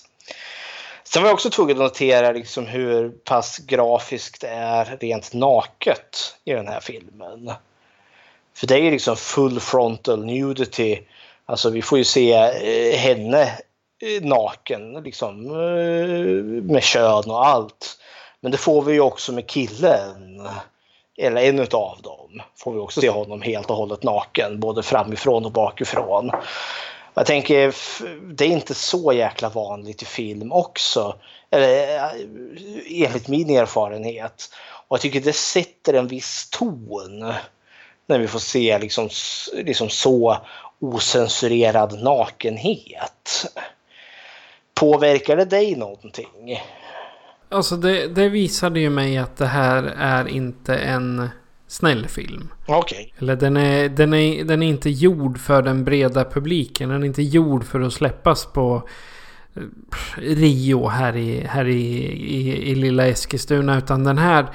Sen var jag också tvungen att notera liksom hur pass grafiskt det är rent naket i den här filmen. För det är ju liksom full frontal nudity. Alltså vi får ju se eh, henne eh, naken liksom eh, med kön och allt. Men det får vi ju också med killen. Eller en utav dem. Får vi också se honom helt och hållet naken. Både framifrån och bakifrån. Jag tänker, det är inte så jäkla vanligt i film också. Eller eh, enligt min erfarenhet. Och jag tycker det sätter en viss ton. När vi får se liksom, liksom så osensurerad nakenhet. Påverkar det dig någonting? Alltså det, det visade ju mig att det här är inte en snäll film. Okej. Eller den är, den, är, den är inte gjord för den breda publiken. Den är inte gjord för att släppas på eh, Rio här i, här i, i, i lilla Eskilstuna. Utan den här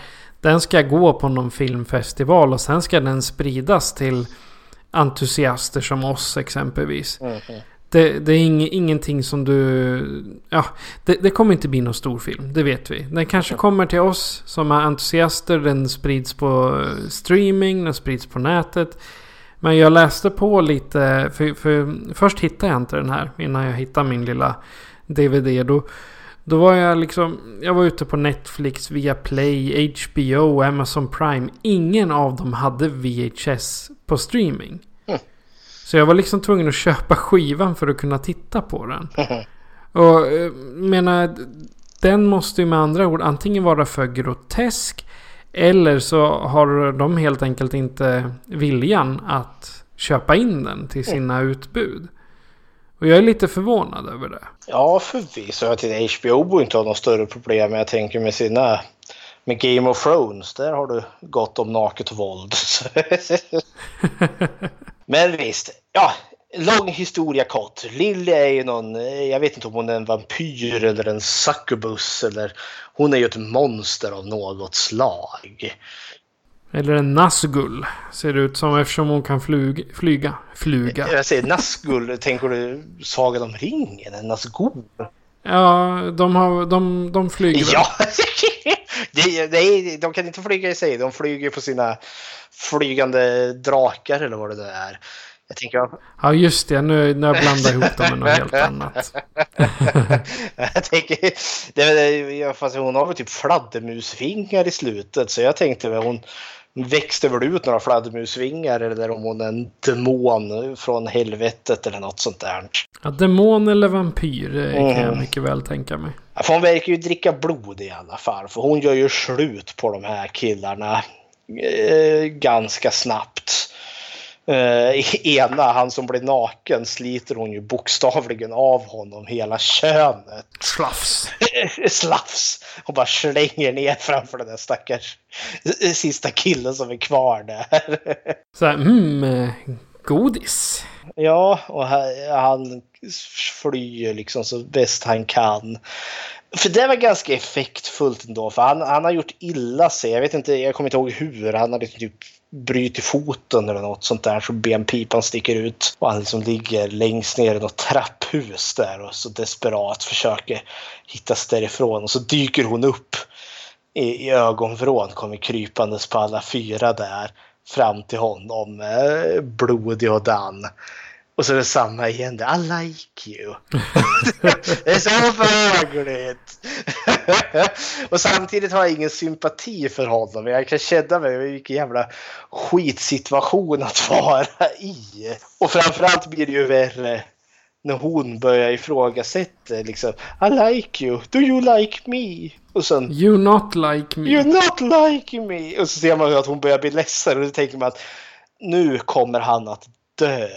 den ska gå på någon filmfestival och sen ska den spridas till entusiaster som oss exempelvis. Det, det är ing, ingenting som du... Ja, det, det kommer inte bli någon stor film. Det vet vi. Den kanske kommer till oss som är entusiaster. Den sprids på eh, streaming. Den sprids på nätet. Men jag läste på lite. För, för först hittade jag inte den här. Innan jag hittade min lilla DVD. Då, då var jag liksom... Jag var ute på Netflix, via Play, HBO, Amazon Prime. Ingen av dem hade VHS på streaming. Så jag var liksom tvungen att köpa skivan för att kunna titta på den. Och eh, menar, den måste ju med andra ord antingen vara för grotesk. Eller så har de helt enkelt inte viljan att köpa in den till sina utbud. Och jag är lite förvånad över det. Ja, förvisso. Jag tycker HBO borde inte ha något större problem. Jag tänker med sina... Med Game of Thrones, där har du gott om naket våld. Men visst, ja, lång historia kort. Lily är ju någon, jag vet inte om hon är en vampyr eller en succubus eller hon är ju ett monster av något slag. Eller en Nazgul ser det ut som eftersom hon kan flug, flyga. Fluga. Jag säger Nazgul, tänker du Sagan om ringen? En Nazgul? Ja, de, har, de, de flyger? Ja, det är, de kan inte flyga i sig. De flyger på sina flygande drakar eller vad det där är. Jag tänker... Ja, just det. Nu, nu jag blandar ihop dem med något helt annat. jag tänker... Det, det, fast hon har väl typ fladdermusvingar i slutet. Så jag tänkte väl hon växte väl ut några fladdermusvingar. Eller om hon är en demon från helvetet eller något sånt där. Ja, demon eller vampyr det kan jag mm. mycket väl tänka mig. Ja, för hon verkar ju dricka blod i alla fall. För hon gör ju slut på de här killarna eh, ganska snabbt. Eh, ena, han som blir naken, sliter hon ju bokstavligen av honom hela könet. Slafs. Slafs. Och bara slänger ner framför den där stackars sista killen som är kvar där. Så här, mm, godis. Ja, och han flyr liksom så bäst han kan. För det var ganska effektfullt ändå, för han, han har gjort illa sig. Jag vet inte, jag kommer inte ihåg hur. Han hade typ bryter foten eller något sånt där så benpipan sticker ut och han liksom ligger längst ner i något trapphus där och så desperat försöker hittas därifrån och så dyker hon upp i, i ögonvrån, kommer krypandes på alla fyra där fram till honom, eh, blodig och dan. Och så är det samma igen. I like you. det är så förhagligt. och samtidigt har jag ingen sympati för honom. Jag kan känna mig vilken jävla skitsituation att vara i. Och framförallt blir det ju värre när hon börjar ifrågasätta liksom. I like you. Do you like me? Och sen. You not like me. You not like me. Och så ser man att hon börjar bli ledsen och då tänker man att nu kommer han att dö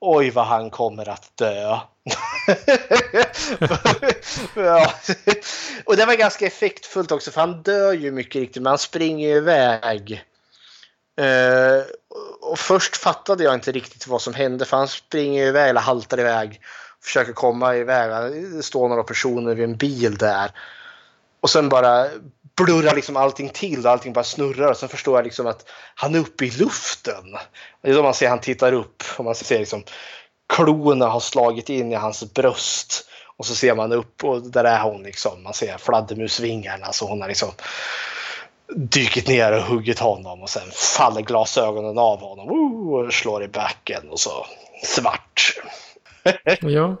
oj vad han kommer att dö. ja. Och det var ganska effektfullt också för han dör ju mycket riktigt men han springer iväg. Uh, och först fattade jag inte riktigt vad som hände för han springer iväg eller haltar iväg. Försöker komma iväg. Det står några personer vid en bil där. Och sen bara blurrar liksom allting till och allting bara snurrar. Och sen förstår jag liksom att han är uppe i luften. Det är då man ser han tittar upp och man ser liksom klorna har slagit in i hans bröst. Och så ser man upp och där är hon liksom. Man ser fladdermusvingarna så hon har liksom dykit ner och huggit honom och sen faller glasögonen av honom och slår i backen och så svart. ja.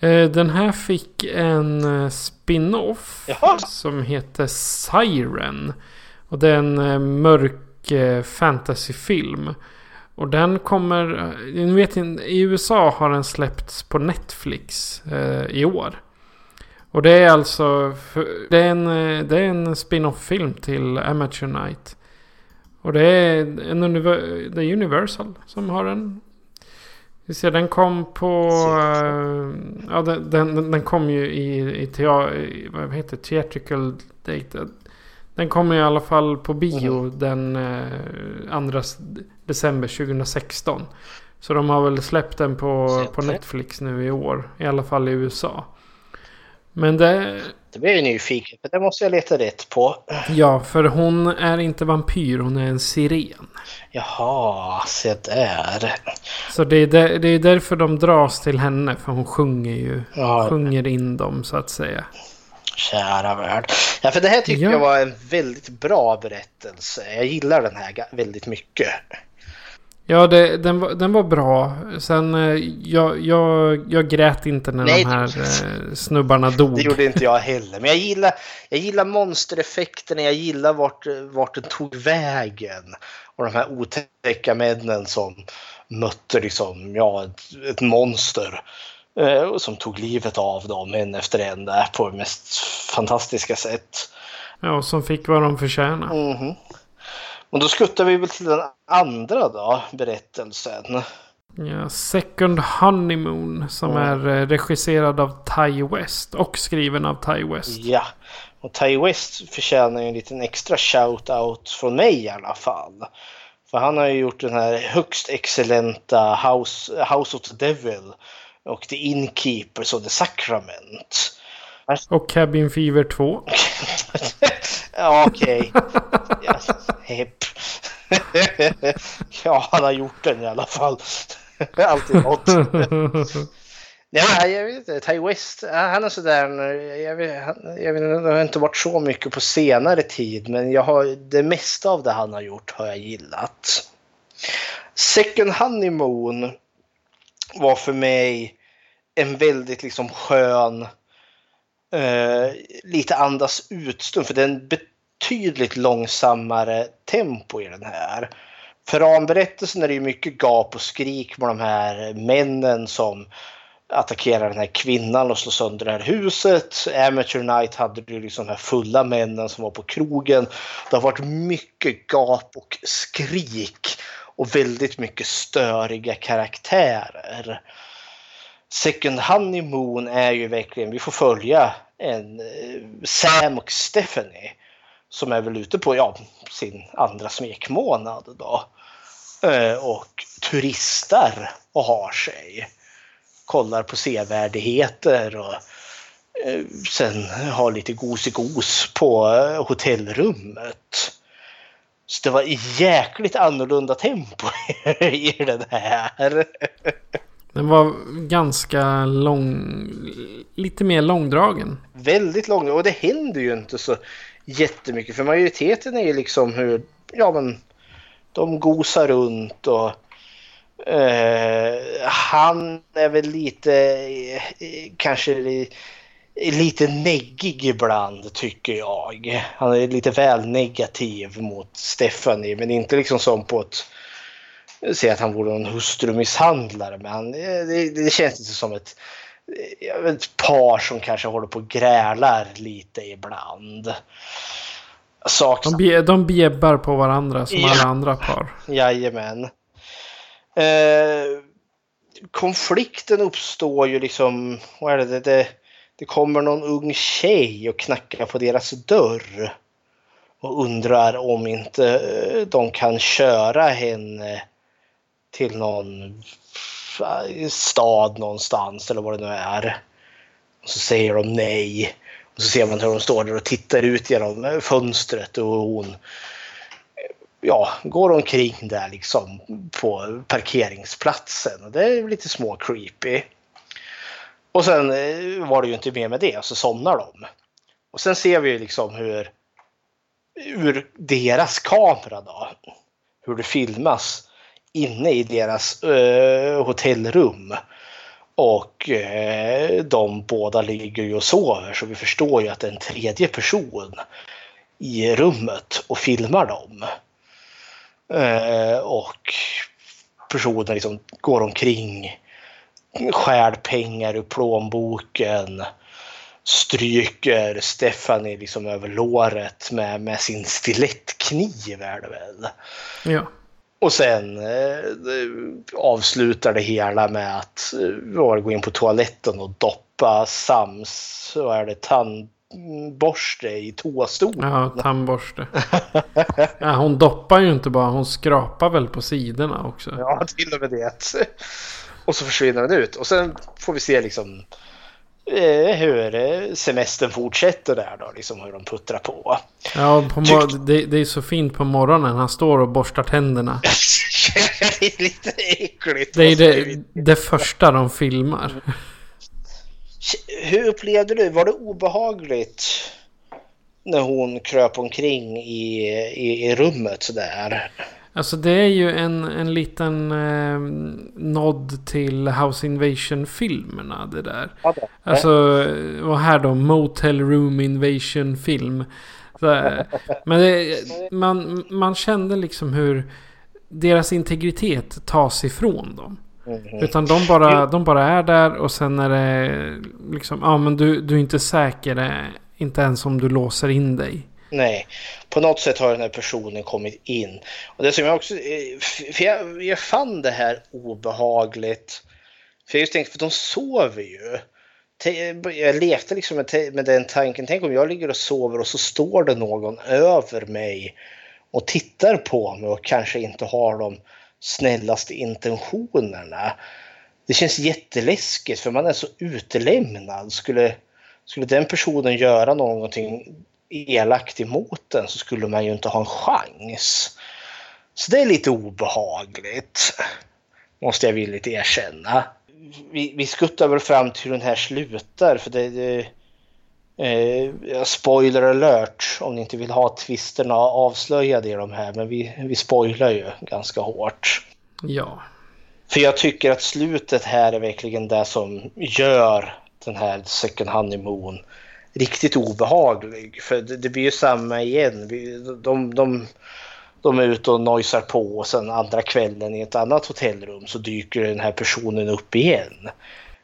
Eh, den här fick en eh, spin-off som heter Siren. Och det är en eh, mörk fantasyfilm. Och den kommer, ni vet i USA har den släppts på Netflix i år. Och det är alltså, det är en, det är en spin-off-film till Amateur Night. Och det är, en, det är Universal som har den. Vi ser, den kom på... Uh, ja, den, den, den, kom ju i, i, tea, i vad heter Theatrical Data. Den kom i alla fall på bio mm. den eh, 2 december 2016. Så de har väl släppt den på, på Netflix nu i år. I alla fall i USA. Men det, Det blir jag nyfiken för det måste jag leta rätt på. Ja, för hon är inte vampyr, hon är en siren. Jaha, se där. Så det är, där, det är därför de dras till henne, för hon sjunger ju. Ja. Sjunger in dem så att säga. Kära värld. Ja, för det här tycker Ja. jag var en väldigt bra berättelse. Jag gillar den här väldigt mycket. Ja, det, den, var, den var bra. Sen, eh, jag, jag, jag grät inte när Nej, de här eh, snubbarna dog. Det gjorde inte jag heller. Men jag gillar, jag gillar monstereffekterna, jag gillar vart, vart den tog vägen. Och de här otäcka männen som mötte liksom, ja, ett, ett monster. Eh, som tog livet av dem en efter en där på det mest fantastiska sätt. Ja, och som fick vad de förtjänade. Mhm. Och då skuttar vi väl till den andra då, berättelsen. Ja, Second Honeymoon som är eh, regisserad av Ty West och skriven av Ty West. Ja, och Ty West förtjänar ju en liten extra shout-out från mig i alla fall. För han har ju gjort den här högst excellenta House, House of the Devil och The Innkeepers of the Sacrament. Och Cabin Fever 2. ja, okej. Hepp. ja, han har gjort den i alla fall. Alltid något. Ja, jag vet inte. Ty West, han är sådär. Jag vet, jag vet har inte varit så mycket på senare tid, men jag har, det mesta av det han har gjort har jag gillat. Second Honeymoon var för mig en väldigt liksom skön, eh, lite andas ut-stund, för det är en betydligt långsammare tempo i den här. För ramberättelsen är det ju mycket gap och skrik med de här männen som attackerar den här kvinnan och slår sönder det här huset. Amateur Night hade du liksom de här fulla männen som var på krogen. Det har varit mycket gap och skrik och väldigt mycket störiga karaktärer. Second Honeymoon är ju verkligen, vi får följa en eh, Sam och Stephanie som är väl ute på ja, sin andra smekmånad då. Eh, och turistar och har sig. Kollar på sevärdheter och eh, sen har lite gosigos på hotellrummet. Så det var jäkligt annorlunda tempo i den här. Den var ganska lång. Lite mer långdragen. Väldigt lång och det händer ju inte så jättemycket för majoriteten är ju liksom hur, ja men de gosar runt och eh, han är väl lite, eh, kanske li- lite neggig ibland tycker jag. Han är lite väl negativ mot Stephanie men inte liksom som på ett säga att han vore en hustrumisshandlare men han, det, det känns inte som ett, ett par som kanske håller på och grälar lite ibland. Sak De, bje, de bjäbbar på varandra som Ja. alla andra par. Jajamän. Eh, konflikten uppstår ju liksom, vad är det, det, det, det kommer någon ung tjej och knackar på deras dörr. Och undrar om inte eh, de kan köra henne till någon stad någonstans eller vad det nu är. Och så säger de nej. Och så ser man hur de står där och tittar ut genom fönstret och hon ja, går omkring där liksom på parkeringsplatsen. Det är lite små creepy. Och sen eh, var det ju inte mer med det, så somnar de. Och sen ser vi ju liksom hur ur deras kamera då, hur det filmas inne i deras eh, hotellrum. Och eh, de båda ligger ju och sover så vi förstår ju att det är en tredje person i rummet och filmar dem. Eh, och personen liksom går omkring, skär pengar ur plånboken, stryker Stephanie liksom över låret med, med sin stilettkniv är det väl. Ja. Och sen eh, avslutar det hela med att eh, gå in på toaletten och doppa Sams, vad är det, tandborste i toastolen. Ja, tandborste. Ja, hon doppar ju inte bara, hon skrapar väl på sidorna också. Ja, till och med det. Och så försvinner den ut. Och sen får vi se liksom eh, hur eh, semestern fortsätter där då, liksom hur de puttrar på. Ja, på mor- det, det är så fint på morgonen. Han står och borstar tänderna. det är lite äckligt. Det är det, det första de filmar. Hur upplevde du? Var det obehagligt när hon kröp omkring i, i, i rummet sådär? Alltså det är ju en, en liten eh, nod till House Invasion-filmerna det där. Ja, det. Alltså, och här då Motel Room Invasion-film. Så, Men det, man, man kände liksom hur deras integritet tas ifrån dem. Utan de bara, de bara är där och sen är det liksom, ja men du, du är inte säker. eh, Inte ens om du låser in dig. Nej, på något sätt har den här personen kommit in. Och det som jag också, eh, för jag, jag fann det här obehagligt. För jag just tänkte, för de sover ju. Jag lekte liksom med, med den tanken, tänk om jag ligger och sover och så står det någon över mig och tittar på mig och kanske inte har de snällaste intentionerna. Det känns jätteläskigt för man är så utelämnad. Skulle, skulle den personen göra någonting elakt emot den så skulle man ju inte ha en chans. Så det är lite obehagligt. Måste jag villigt erkänna. Vi, vi skuttar väl fram till hur den här slutar för det... det eh, spoiler alert om ni inte vill ha twisterna avslöjade i de här men vi, vi spoilar ju ganska hårt. Ja. För jag tycker att slutet här är verkligen det som gör den här Second Honeymoon riktigt obehaglig. För det, det blir ju samma igen. Vi- De, de, de är ute och nojsar på och sen andra kvällen i ett annat hotellrum så dyker den här personen upp igen.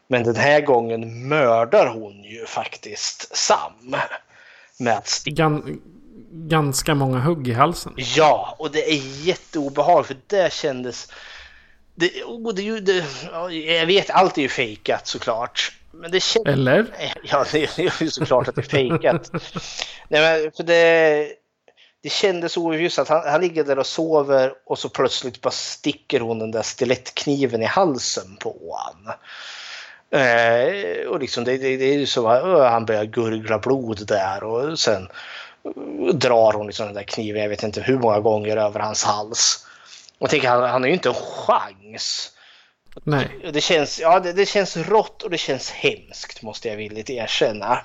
Men den här gången mördar hon ju faktiskt Sam. Med att Gan, ganska många hugg i halsen. Ja, och det är jätteobehagligt för det kändes... Det, och det, ju- det, ja, jag vet, allt är ju fejkat såklart. Men det kändes... Eller? Ja, det är ju såklart att det är fejkat. Nej, men för det, det kändes oöverljust att han, han ligger där och sover och så plötsligt bara sticker hon den där stilettkniven i halsen på honom. Eh, och liksom det, det, det är ju så att han börjar gurgla blod där och sen drar hon liksom den där kniven, jag vet inte hur många gånger över hans hals. Och tänker, han, han har ju inte en chans. Nej. Det känns, ja, det, det känns rått och det känns hemskt måste jag villigt erkänna.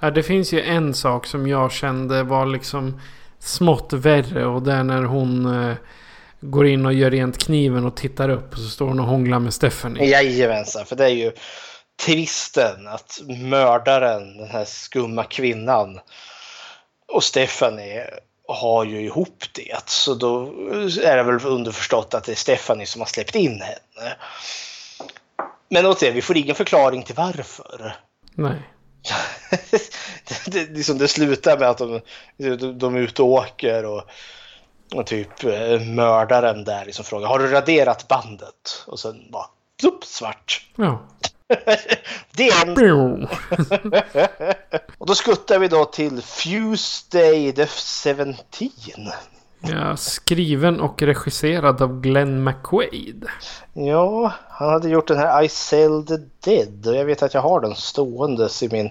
Ja, det finns ju en sak som jag kände var liksom smått värre. Och det är när hon eh, går in och gör rent kniven och tittar upp. Och så står hon och hånglar med Stephanie. Jajamensan, för det är ju twisten att mördaren, den här skumma kvinnan och Stephanie har ju ihop det. Så då är det väl underförstått att det är Stephanie som har släppt in henne. Men återigen, vi får ingen förklaring till varför. Nej. det, det, liksom det slutar med att de, de, de är ute och åker och, och typ eh, mördaren där liksom frågar har du raderat bandet? Och sen bara plupp, svart. Ja. Det är en... Och då skuttar vi då till Tuesday the 17. Ja, skriven och regisserad av Glenn McQuaid. Ja, han hade gjort den här I Sell the Dead och jag vet att jag har den ståendes i min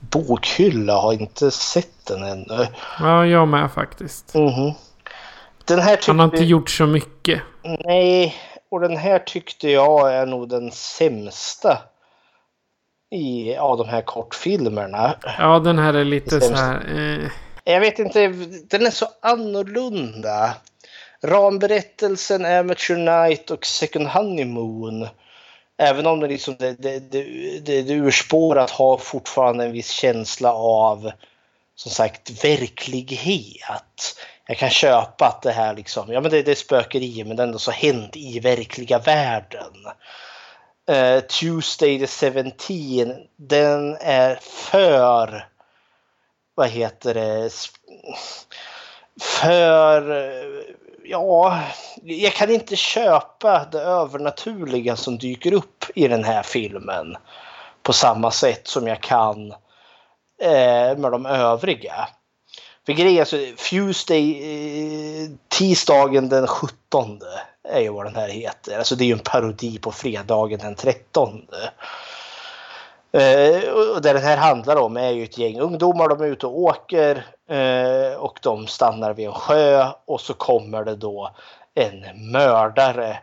bokhylla. Har inte sett den ännu. Ja, jag med faktiskt. Mhm. Den här Han har inte gjort så mycket. Nej, och den här tyckte jag är nog den sämsta i av de här kortfilmerna. Ja, den här är lite så här... Eh, Jag vet inte, den är så annorlunda. Ramberättelsen, Amateur Night och Second Honeymoon. Även om det, liksom, det, det, det, det urspårat har fortfarande en viss känsla av som sagt verklighet. Jag kan köpa att det här liksom, ja men det, det är spökeri men det är ändå så hänt i verkliga världen. Uh, Tuesday the 17, den är för, vad heter det, för, ja, jag kan inte köpa det övernaturliga som dyker upp i den här filmen på samma sätt som jag kan uh, med de övriga. För grejen är så, Tuesday, eh, tisdagen den 17 är ju vad den här heter. Alltså det är ju en parodi på fredagen den 13. Eh, och det den här handlar om är ju ett gäng ungdomar. De är ute och åker eh, och de stannar vid en sjö och så kommer det då en mördare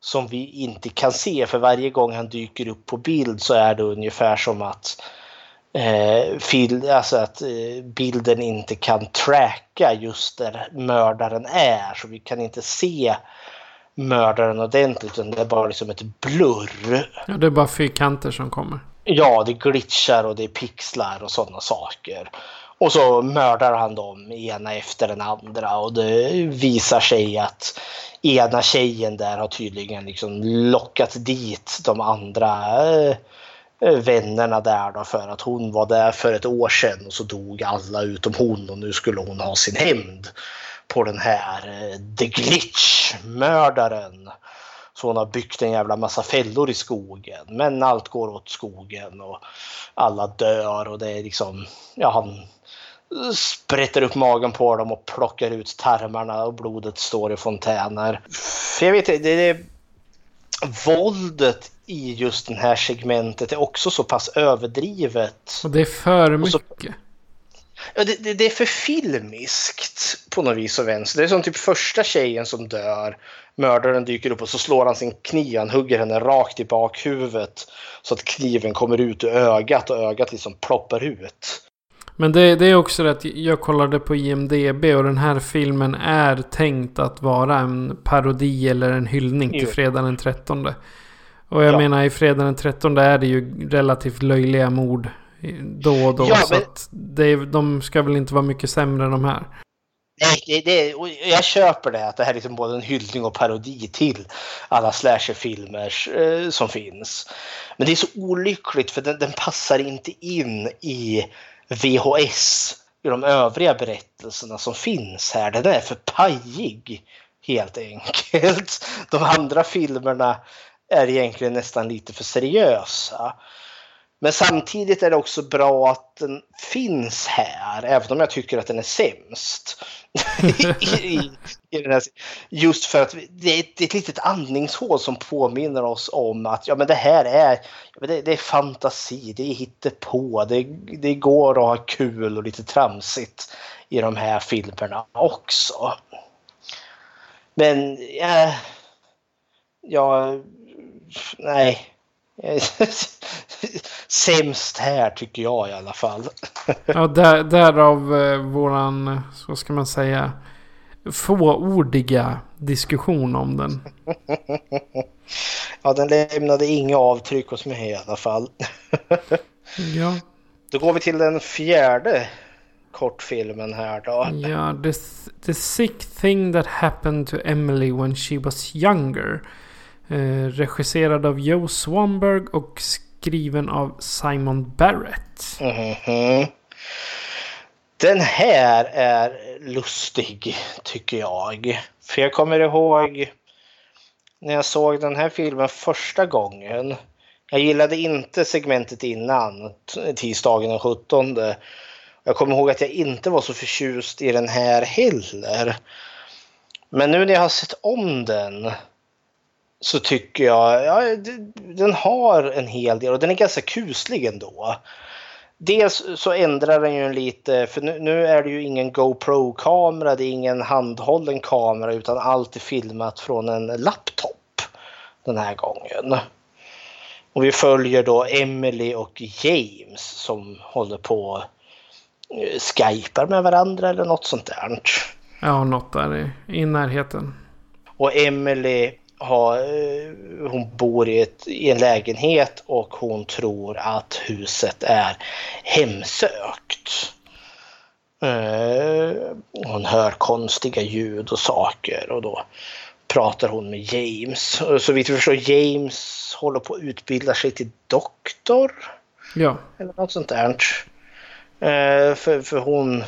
som vi inte kan se för varje gång han dyker upp på bild så är det ungefär som att eh, fil, alltså att eh, bilden inte kan tracka just där mördaren är. Så vi kan inte se mördaren ordentligt utan det är bara liksom ett blurr. Ja, det är bara fyrkanter som kommer. Ja, det glitchar och det är pixlar och sådana saker. Och så mördar han dem ena efter den andra och det visar sig att ena tjejen där har tydligen liksom lockat dit de andra eh, Eh, vännerna där då för att hon var där för ett år sedan och så dog alla utom hon och nu skulle hon ha sin hämnd på den här eh, The Glitch-mördaren. Så hon har byggt en jävla massa fällor i skogen. Men allt går åt skogen och alla dör och det är liksom, ja han sprätter upp magen på dem och plockar ut tarmarna och blodet står i fontäner. För jag vet inte, det är våldet i just det här segmentet är också så pass överdrivet. Och det är för så- mycket. Ja, det, det, det är för filmiskt på något vis och vänster. Det är som typ första tjejen som dör. Mördaren dyker upp och så slår han sin kniv. Han hugger henne rakt i bakhuvudet. Så att kniven kommer ut ur ögat och ögat liksom ploppar ut. Men det, det är också det att jag kollade på IMDB och den här filmen är tänkt att vara en parodi eller en hyllning till fredagen den 13. Och jag Ja. menar i fredagen den 13 är det ju relativt löjliga mord då och då. Ja, så men- att det, de ska väl inte vara mycket sämre än de här. Nej, det, det, jag köper det att det här är liksom både en hyllning och parodi till alla slasherfilmer eh, som finns. Men det är så olyckligt för den, den passar inte in i VHS, i de övriga berättelserna som finns här. Den är för pajig helt enkelt. De andra filmerna är egentligen nästan lite för seriösa. Men samtidigt är det också bra att den finns här, även om jag tycker att den är sämst. I, i, den här, just för att vi- det är, ett, det är ett litet andningshål som påminner oss om att ja, men det här är, det, det är fantasi, det är hittepå, det, det går att ha kul och lite tramsigt i de här filmerna också. Men ja, ja nej. Sämst här tycker jag i alla fall. Ja, där, därav eh, våran, så ska man säga, fåordiga diskussion om den. Ja, den lämnade inga avtryck hos mig i alla fall. Ja, Då går vi till den fjärde kortfilmen här då. ja the, the sick thing that happened to Emily when she was younger. Eh, regisserad av Joe Swanberg och skriven av Simon Barrett. Mhm. Den här är lustig tycker jag. För jag kommer ihåg när jag såg den här filmen första gången. Jag gillade inte segmentet innan, tisdagen den 17. Jag kommer ihåg att jag inte var så förtjust i den här heller. Men nu när jag har sett om den så tycker jag ja, den har en hel del och den är ganska kuslig ändå. Dels så ändrar den ju lite, för nu, nu är det ju ingen GoPro-kamera, det är ingen handhållen kamera utan allt är filmat från en laptop den här gången. Och vi följer då Emily och James som håller på eh, skypar med varandra eller något sånt där. Ja, något där i, i närheten. Och Emily har, eh, hon bor i, ett, i en lägenhet och hon tror att huset är hemsökt. Eh, Hon hör konstiga ljud och saker och då pratar hon med James. Så vitt vi förstår James håller på att utbilda sig till doktor Ja, eller något sånt där. Eh, För, för hon,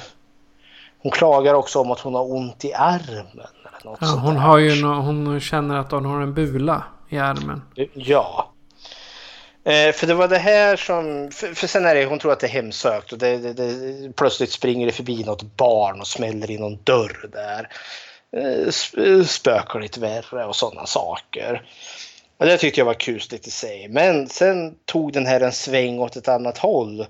hon klagar också om att hon har ont i armen. Något ja hon, har ju nå- hon känner att hon har en bula i armen. Ja. Eh, för det var det här som... För, för sen är det, hon tror att det är hemsökt och det, det, det, plötsligt springer det förbi något barn och smäller i någon dörr där. Eh, sp- spökar lite värre och sådana saker. Och det tyckte jag var kusligt i sig. Men sen tog den här en sväng åt ett annat håll.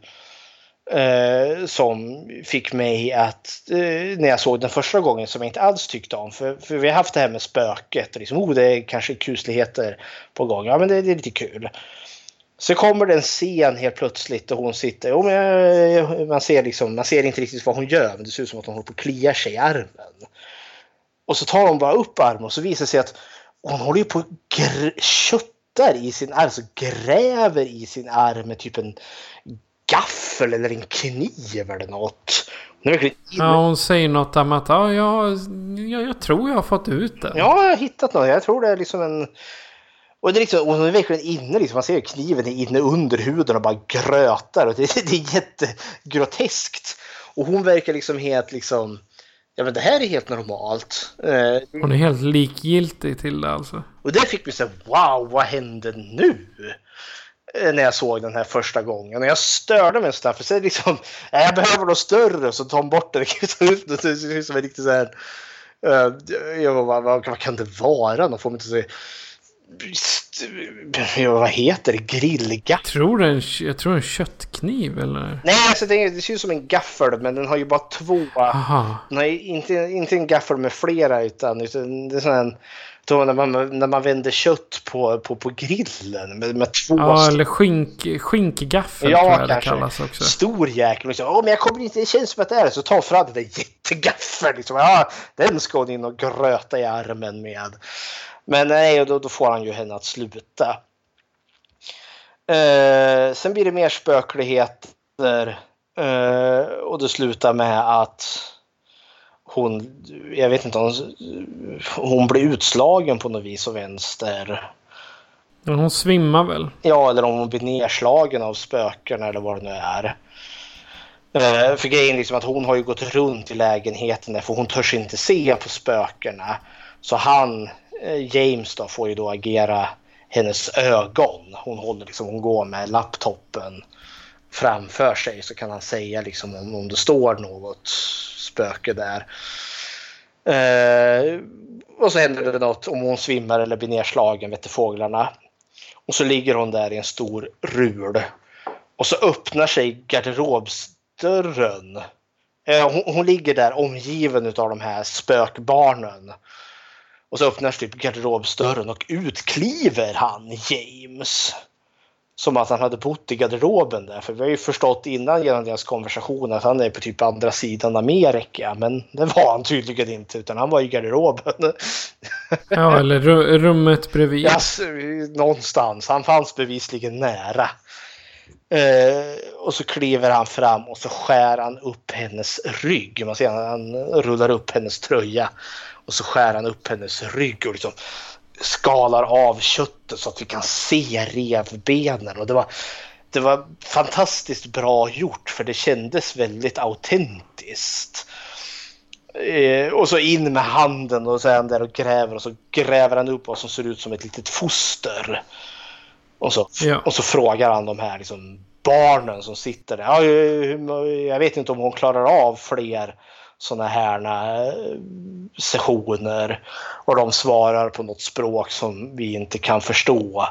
Eh, som fick mig att, eh, när jag såg den första gången, som jag inte alls tyckte om. För, för vi har haft det här med spöket. Och liksom, oh, det är kanske kusligheter på gång. Ja, men det, det är lite kul. Så kommer det en scen helt plötsligt och hon sitter, oh, men man, ser liksom, man ser inte riktigt vad hon gör men det ser ut som att hon håller på att klia sig i armen. Och så tar hon bara upp armen och så visar det sig att hon håller ju på att köttar i sin arm, alltså gräver i sin arm med typ en gaffel eller en kniv eller något. Ja, hon säger något om att ja, jag, jag, jag tror jag har fått ut den. Ja, jag har hittat något. Jag tror det är liksom en... Och, det är liksom, och hon är verkligen inne, liksom, man ser kniven är inne under huden och bara grötar. Och det, det är jättegroteskt. Och hon verkar liksom helt liksom... Ja men det här är helt normalt. Eh, Hon är helt likgiltig till det alltså. och det fick mig säga wow, vad hände nu? Eh, När jag såg den här första gången. Och jag störde mig nästan för så är det liksom, "Nej, jag behöver något större så tar hon bort det. Det är ut liksom en riktigt så här, eh, jag bara, vad, vad, vad kan det vara? Någon form av så, ja, vad heter det? Grillgaffel? Tror det är en, jag tror en köttkniv eller? Nej, alltså det, det ser ut som en gaffel men den har ju bara två. Aha. Den har inte, inte en gaffel med flera utan, utan det är sån då när man, när man vänder kött på, på, på grillen med, med två Ja, eller skink, skinkgaffel Ja, tror jag det kanske. kallas också. stor jäkel. Liksom. Åh, men jag kommer inte, det känns som att det är det. Så tar fram den där jättegaffeln. Liksom. Ja, den ska hon in och gröta i armen med. Men nej, och då, då får han ju henne att sluta. Eh, sen blir det mer spökligheter. Eh, och det slutar med att hon, jag vet inte om hon blir utslagen på något vis och vänster. Men hon svimmar väl? Ja, eller om hon blir nedslagen av spöken eller vad det nu är. Eh, För grejen är liksom att hon har ju gått runt i lägenheten där, för hon törs inte se på spökena. Så han, eh, James då, får ju då agera hennes ögon. Hon håller liksom, hon går med laptopen framför sig så kan han säga liksom om, om det står något spöke där. Eh, och så händer det något om hon svimmar eller blir nedslagen vet fåglarna. Och så ligger hon där i en stor rul. Och så öppnar sig garderobsdörren. Eh, hon, hon ligger där omgiven av de här spökbarnen. Och så öppnas typ garderobsdörren och utkliver han James. Som att han hade bott i garderoben där. För vi har ju förstått innan genom deras konversation att han är på typ andra sidan Amerika. Men det var han tydligen inte utan han var i garderoben. Ja, eller ru- rummet bredvid. Yes, någonstans. Han fanns bevisligen nära. Eh, och så kliver han fram och så skär han upp hennes rygg. Man ser han, han rullar upp hennes tröja. Och så skär han upp hennes rygg och liksom skalar av köttet så att vi kan se revbenen. Och det var, det var fantastiskt bra gjort för det kändes väldigt autentiskt. Eh, och så in med handen och så är han där och gräver och så gräver han upp vad som ser ut som ett litet foster. Och så, Ja. och så frågar han de här liksom, barnen som sitter där. Ja, hur- jag vet inte om hon klarar av fler sådana här eh, sessioner. Och de svarar på något språk som vi inte kan förstå.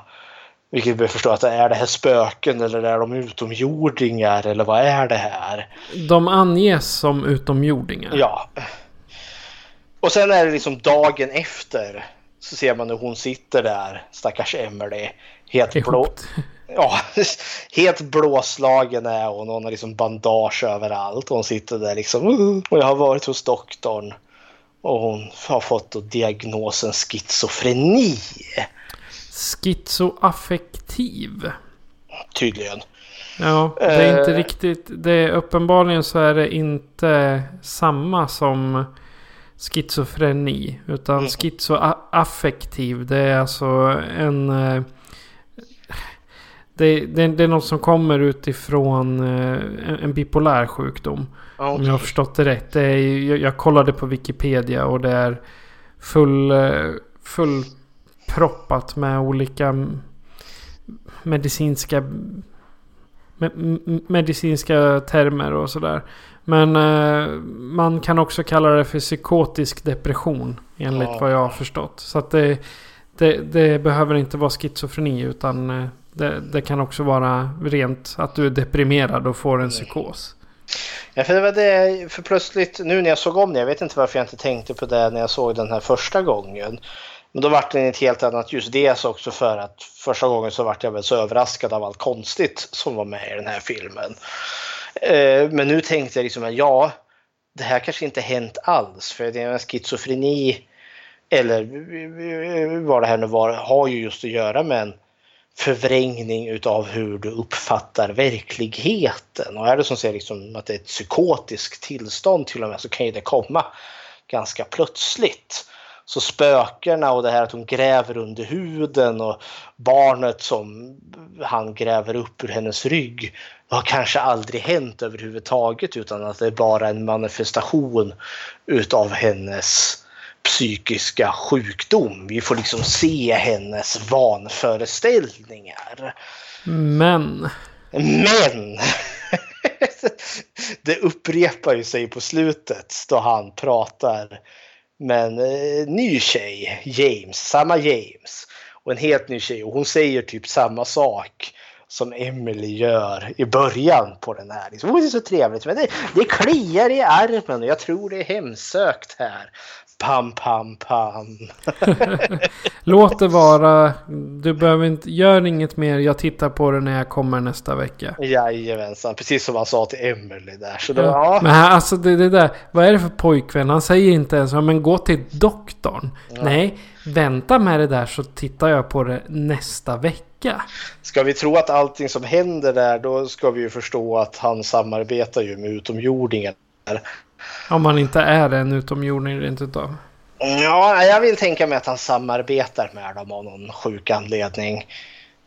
Vilket vi förstår att är det här spöken eller är de utomjordingar eller vad är det här? De anges som utomjordingar. Ja. Och sen är det liksom dagen efter så ser man hur hon sitter där, stackars Emily. Helt blå. Ja, helt blåslagen är hon. Hon har liksom bandage överallt. Hon sitter där liksom. "Uh, Och jag har varit hos doktorn. Och hon har fått då diagnosen schizofreni. Schizoaffektiv. Tydligen. Ja, det är inte Eh. riktigt. Det är, uppenbarligen så är det inte samma som schizofreni. Utan Mm. schizoaffektiv. Det är alltså en... Det, det, det är något som kommer utifrån eh, en, en bipolär sjukdom. Ja, Om jag har förstått det rätt. Det är, jag, jag kollade på Wikipedia och det är full, eh, fullproppat med olika medicinska me, m- medicinska termer och sådär. Men eh, man kan också kalla det för psykotisk depression. Enligt Ja. vad jag har förstått. Så att det, Det, det behöver inte vara schizofreni utan det, det kan också vara rent att du är deprimerad och får en psykos. Ja, för det var det, för plötsligt nu när jag såg om det, jag vet inte varför jag inte tänkte på det när jag såg den här första gången. Men då vart den ett helt annat ljus. Dels också för att första gången så vart jag väl så överraskad av allt konstigt som var med i den här filmen. Eh, men nu tänkte jag liksom att ja, det här kanske inte hänt alls. För det är en schizofreni eller vad det här nu var, har ju just att göra med en förvrängning utav hur du uppfattar verkligheten. Och är det som säger liksom att det är ett psykotiskt tillstånd till och med så kan ju det komma ganska plötsligt. Så spökena och det här att hon gräver under huden och barnet som han gräver upp ur hennes rygg. Har kanske aldrig hänt överhuvudtaget utan att det är bara en manifestation utav hennes psykiska sjukdom. Vi får liksom se hennes vanföreställningar. Men. Men. det upprepar ju sig på slutet då han pratar med en eh, ny tjej, James, samma James. Och en helt ny tjej och hon säger typ samma sak som Emily gör i början på den här. Liksom, det är så trevligt, men det, det kliar i armen och jag tror det är hemsökt här. Pam, pam, pam. Låt det vara. Du behöver inte, gör inget mer. Jag tittar på det när jag kommer nästa vecka. Jajamensan, precis som han sa till Emily där. Så då, ja. ja. Men här, alltså det, det där. Vad är det för pojkvän? Han säger inte ens men gå till doktorn. Ja. Nej, vänta med det där så tittar jag på det nästa vecka. Ska vi tro att allting som händer där då ska vi ju förstå att han samarbetar ju med utomjordingar. Om man inte är en utomjording rent utav. Ja, jag vill tänka mig att han samarbetar med dem av någon sjuk anledning.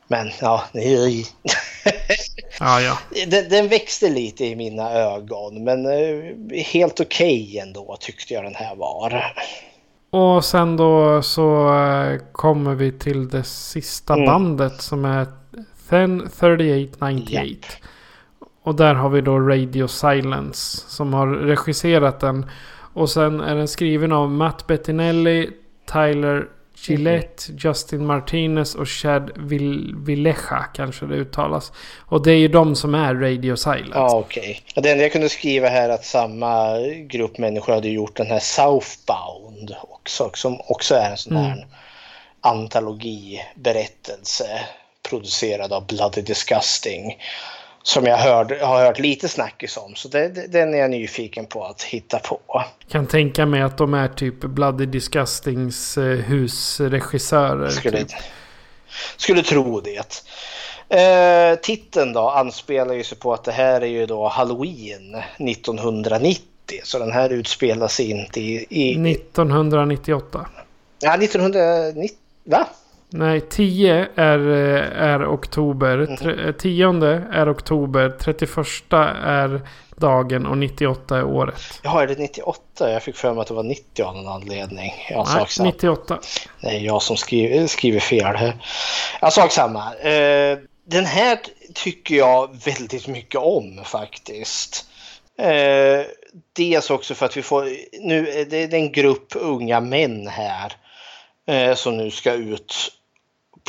Men ja, nej. ja, ja. Den, den, växte lite i mina ögon, men eh, helt okej okay ändå tyckte jag den här var. Och sen då så eh, kommer vi till det sista mm. bandet som är 3898. Yep. Och där har vi då Radio Silence som har regisserat den. Och sen är den skriven av Matt Bettinelli, Tyler Gillette. Justin Martinez och Chad Villeja kanske det uttalas. Och det är ju de som är Radio Silence. Ja, okej. Okay. Det enda jag kunde skriva här är att samma grupp människor hade gjort den här Southbound också. Som också är en sån här mm. antologiberättelse producerad av Bloody Disgusting som jag hörde, har hört lite snackis om. Så det, den är jag nyfiken på att hitta på. Kan tänka mig att de är typ Bloody Disgustings eh, husregissörer. Skulle, typ. skulle tro det. Eh, titeln då anspelar ju sig på att det här är ju då Halloween 1990. Så den här utspelar sig inte i... i 1998. Ja, 1990. Va? Nej, 10 är, eh, är oktober. Mm. 10 eh, är oktober. 31 är dagen och 98 är året. Jaha, är det 98? Jag fick för mig att det var 90 av någon anledning. Jag Nej, sak 98. Det är jag som skriver, skriver fel. Jag sak samma. Eh, den här tycker jag väldigt mycket om faktiskt. dels också för att vi får, nu det är en grupp unga män här som nu ska ut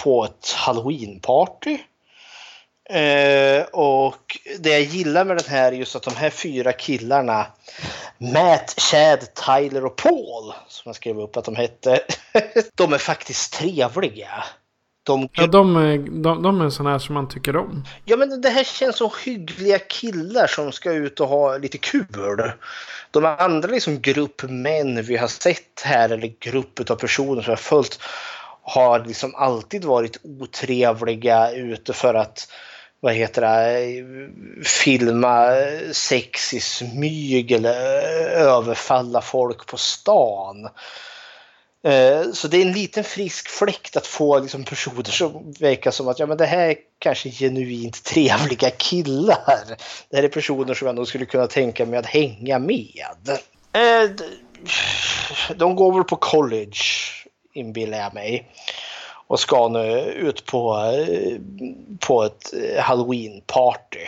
på ett halloweenparty. Eh, och det jag gillar med den här är just att de här fyra killarna Matt, Chad, Tyler och Paul som jag skrev upp att de hette. de är faktiskt trevliga. De, ja, de, är, de, de är sådana här som man tycker om. Ja, men det här känns som hyggliga killar som ska ut och ha lite kul. De andra liksom grupp män vi har sett här, eller grupp av personer som har följt, har liksom alltid varit otrevliga ute för att vad heter det, filma sex i smyg eller överfalla folk på stan. Eh, så det är en liten frisk fläkt att få liksom personer som verkar som att ja, men det här är kanske genuint trevliga killar. Det här är personer som jag nog skulle kunna tänka mig att hänga med. Eh, de går väl på college inbillar jag mig. Och ska nu ut på, på ett halloween-party.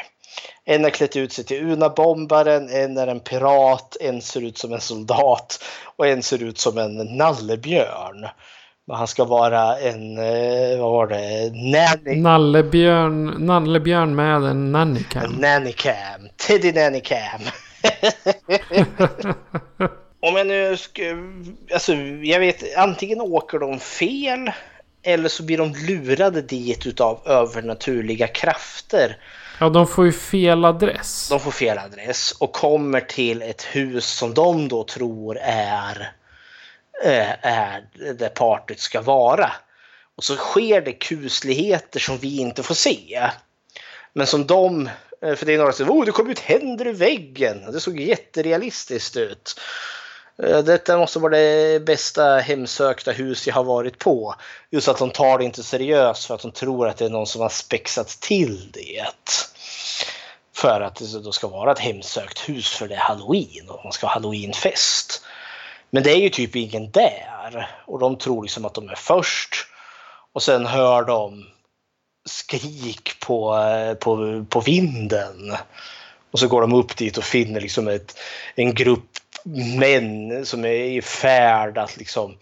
En har klätt ut sig till Unabombaren, en är en pirat, en ser ut som en soldat och en ser ut som en nallebjörn. Men han ska vara en, eh, vad var det, nanny. Nallebjörn, nallebjörn med en nannycam. En nannycam. Teddy nannycam. Om jag nu ska, alltså jag vet, antingen åker de fel eller så blir de lurade dit utav övernaturliga krafter. Ja, de får ju fel adress. De får fel adress och kommer till ett hus som de då tror är, eh, är där partyt ska vara. Och så sker det kusligheter som vi inte får se. Men som de, eh, för det är några som säger oh, det kom ut händer i väggen. Det såg jätterealistiskt ut. Eh, detta måste vara det bästa hemsökta hus jag har varit på. Just att de tar det inte seriöst för att de tror att det är någon som har spexat till det. För att det då ska vara ett hemsökt hus för det är halloween och man ska ha halloweenfest. Men det är ju typ ingen där och de tror liksom att de är först. Och sen hör de skrik på, eh, på, på vinden. Och så går de upp dit och finner liksom ett, en grupp män som är i färd att liksom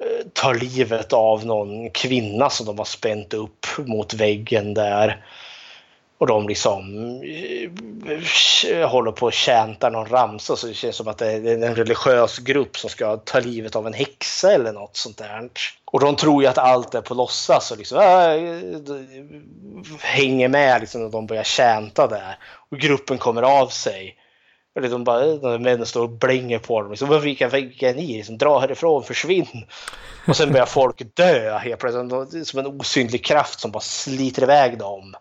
eh, ta livet av någon kvinna som de har spänt upp mot väggen där. Och de liksom eh, håller på att tjänta någon ramsa så det känns som att det är en religiös grupp som ska ta livet av en häxa eller något sånt där. Och de tror ju att allt är på låtsas och liksom äh, hänger med liksom när de börjar tjänta där. Och gruppen kommer av sig. Eller de bara, de männen står och blänger på dem. Liksom, vilka väggar ni? Liksom, dra härifrån, försvinn! Och sen börjar folk dö helt plötsligt. Som en osynlig kraft som bara sliter iväg dem.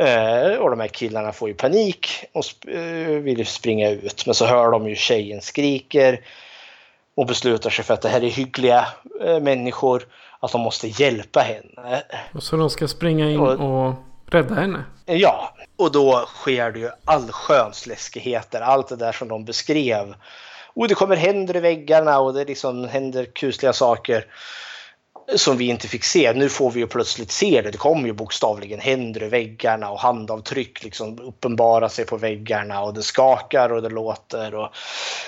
Eh, och de här killarna får ju panik och eh, vill springa ut. Men så hör de ju tjejen skriker och beslutar sig för att det här är hyggliga eh, människor. Att de måste hjälpa henne. Och så de ska springa in och, och rädda henne? Ja, och då sker det ju allsköns läskigheter. Allt det där som de beskrev. Och det kommer händer i väggarna och det liksom händer kusliga saker som vi inte fick se. Nu får vi ju plötsligt se det. Det kommer ju bokstavligen händer i väggarna och handavtryck liksom uppenbarar sig på väggarna och det skakar och det låter. Och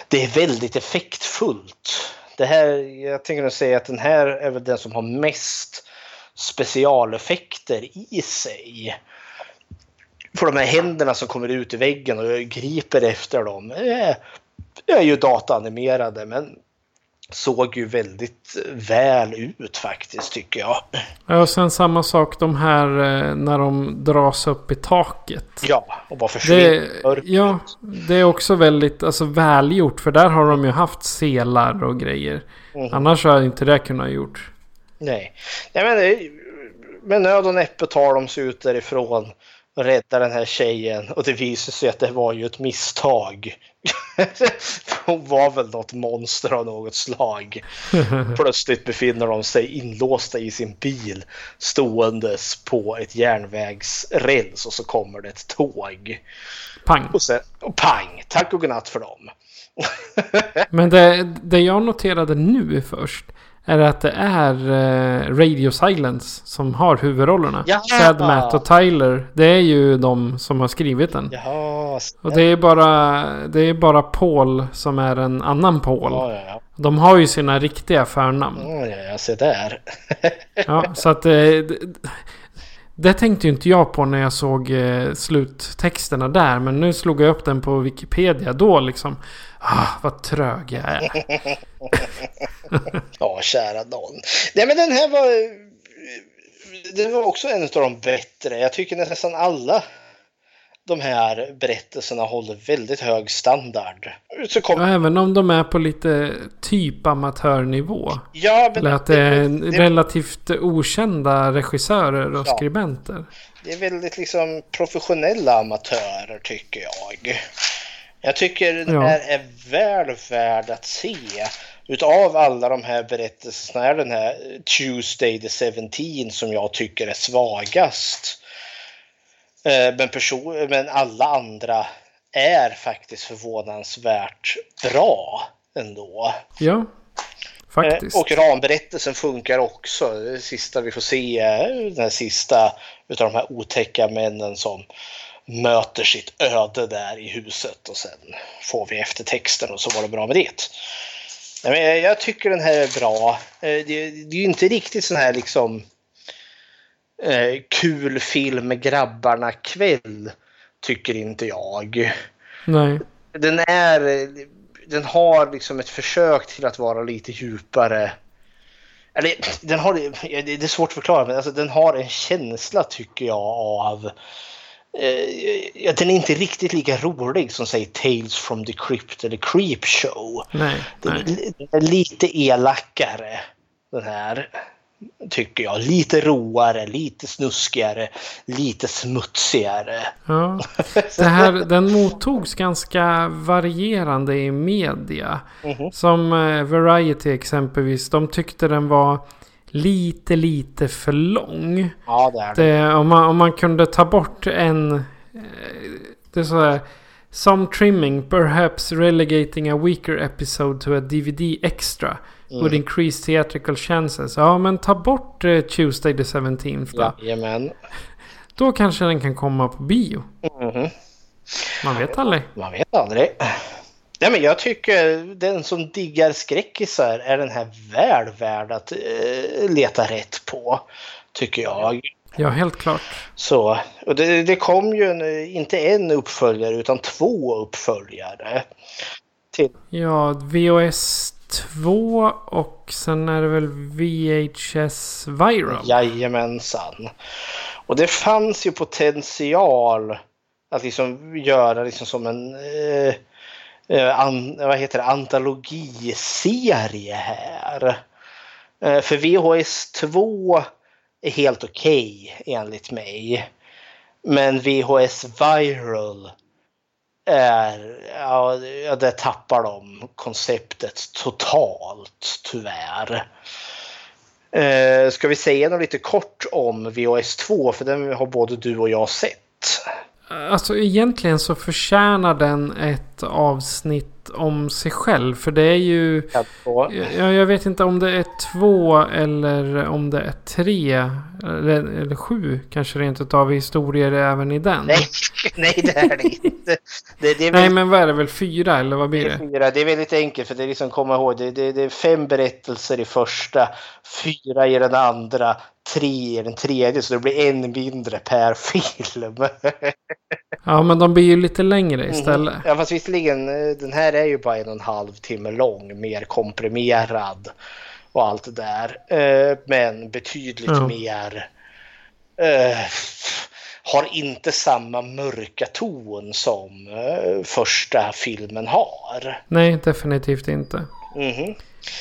det är väldigt effektfullt. Det här, jag tänker nog säga att den här är väl den som har mest specialeffekter i sig. För de här händerna som kommer ut i väggen och griper efter dem är, är ju dataanimerade men såg ju väldigt väl ut faktiskt tycker jag. Ja, och sen samma sak de här eh, när de dras upp i taket. Ja, och bara försvinner. Det, ja, det är också väldigt alltså, välgjort för där har de ju haft selar och grejer. Mm. Annars hade inte det kunnat gjort. Nej, Nej men med nöd och näppe tar de sig ut därifrån och räddar den här tjejen och det visar sig att det var ju ett misstag. Hon var väl något monster av något slag. Plötsligt befinner de sig inlåsta i sin bil ståendes på ett järnvägsräls och så kommer det ett tåg. Pang! Och, sen, och pang! Tack och godnatt för dem. Men det, det jag noterade nu först är att det är eh, Radio Silence som har huvudrollerna. Jaha. Sad Matt och Tyler. Det är ju de som har skrivit den. Jaha, och det är, bara, det är bara Paul som är en annan Paul. Ja, ja, ja. De har ju sina riktiga förnamn. Ja, ja, ja se där. ja, så att... Eh, det, det tänkte ju inte jag på när jag såg eh, sluttexterna där. Men nu slog jag upp den på Wikipedia. Då liksom... Ah, vad trög jag är. ja, kära någon. Nej, men den här var... Eh, det var också en av de bättre. Jag tycker nästan alla de här berättelserna håller väldigt hög standard. Så kom... ja, även om de är på lite typ amatörnivå. Ja, men Eller att det är det, relativt okända regissörer och ja, skribenter. Det är väldigt liksom professionella amatörer tycker jag. Jag tycker den här ja. är väl värd att se. Utav alla de här berättelserna är den här Tuesday the 17 som jag tycker är svagast. Eh, men, person, men alla andra är faktiskt förvånansvärt bra ändå. Ja, faktiskt. Eh, och ramberättelsen funkar också. Det sista vi får se den sista utav de här otäcka männen som möter sitt öde där i huset och sen får vi eftertexten och så var det bra med det. Jag, tycker den här är bra. Eh, Det, det är ju inte riktigt sån här liksom eh, kul film med grabbarna kväll, tycker inte jag. Nej. Den är, den har liksom ett försök till att vara lite djupare. Eller den har, det är svårt att förklara, men alltså, den har en känsla tycker jag av eh, den är inte riktigt lika rolig som säg Tales from the Crypt eller Creep Show. Nej. Den är lite elakare den här. Tycker jag. Lite roare, lite snuskigare, lite smutsigare. Ja. Det här, den mottogs ganska varierande i media. Som eh, Variety exempelvis. De tyckte den var lite, lite för lång. Ja, det är det. Det, om, man, om man kunde ta bort en... eh, Det är så här. Some trimming, perhaps relegating a weaker episode to a DVD extra. Would increase theatrical chances. Ja, men ta bort eh, Tuesday the 17th då. Jajamän. Då kanske den kan komma på bio. Mhm. Man vet aldrig. Man vet aldrig. Nej, men jag tycker den som diggar skräckisar är den här väl värd att eh, leta rätt på. Tycker jag. Ja, helt klart. Så, och det, det kom ju en, inte en uppföljare utan två uppföljare. Till, Ja, VHS 2 och sen är det väl VHS Viral. Jajamensan. Och det fanns ju potential att liksom göra liksom som en eh, eh an, vad heter det, antologiserie här. Eh, för VHS 2 är helt okej enligt mig. Men VHS Viral är, ja, där tappar de konceptet totalt tyvärr. Eh, ska vi säga något lite kort om VHS 2? För den har både du och jag sett. Alltså egentligen så förtjänar den ett avsnitt om sig själv. För det är ju... Jag, jag vet inte om det är två eller om det är tre. Eller, eller sju kanske rent utav historier även i den. nej, nej, det är det inte. Det, det är Nej väl, men vad är det väl? Fyra eller vad blir det, det? fyra. det är väldigt enkelt för det är liksom komma ihåg. Det, det, det är fem berättelser i första, fyra i den andra, tre i den tredje. Så det blir en mindre per film. Ja men de blir ju lite längre istället. Ja fast visserligen, eh, den här är ju bara en och en halv timme lång, mer komprimerad och allt det där. Eh, Men betydligt Ja. mer eh, har inte samma mörka ton som första filmen har. Nej definitivt inte. Mhm.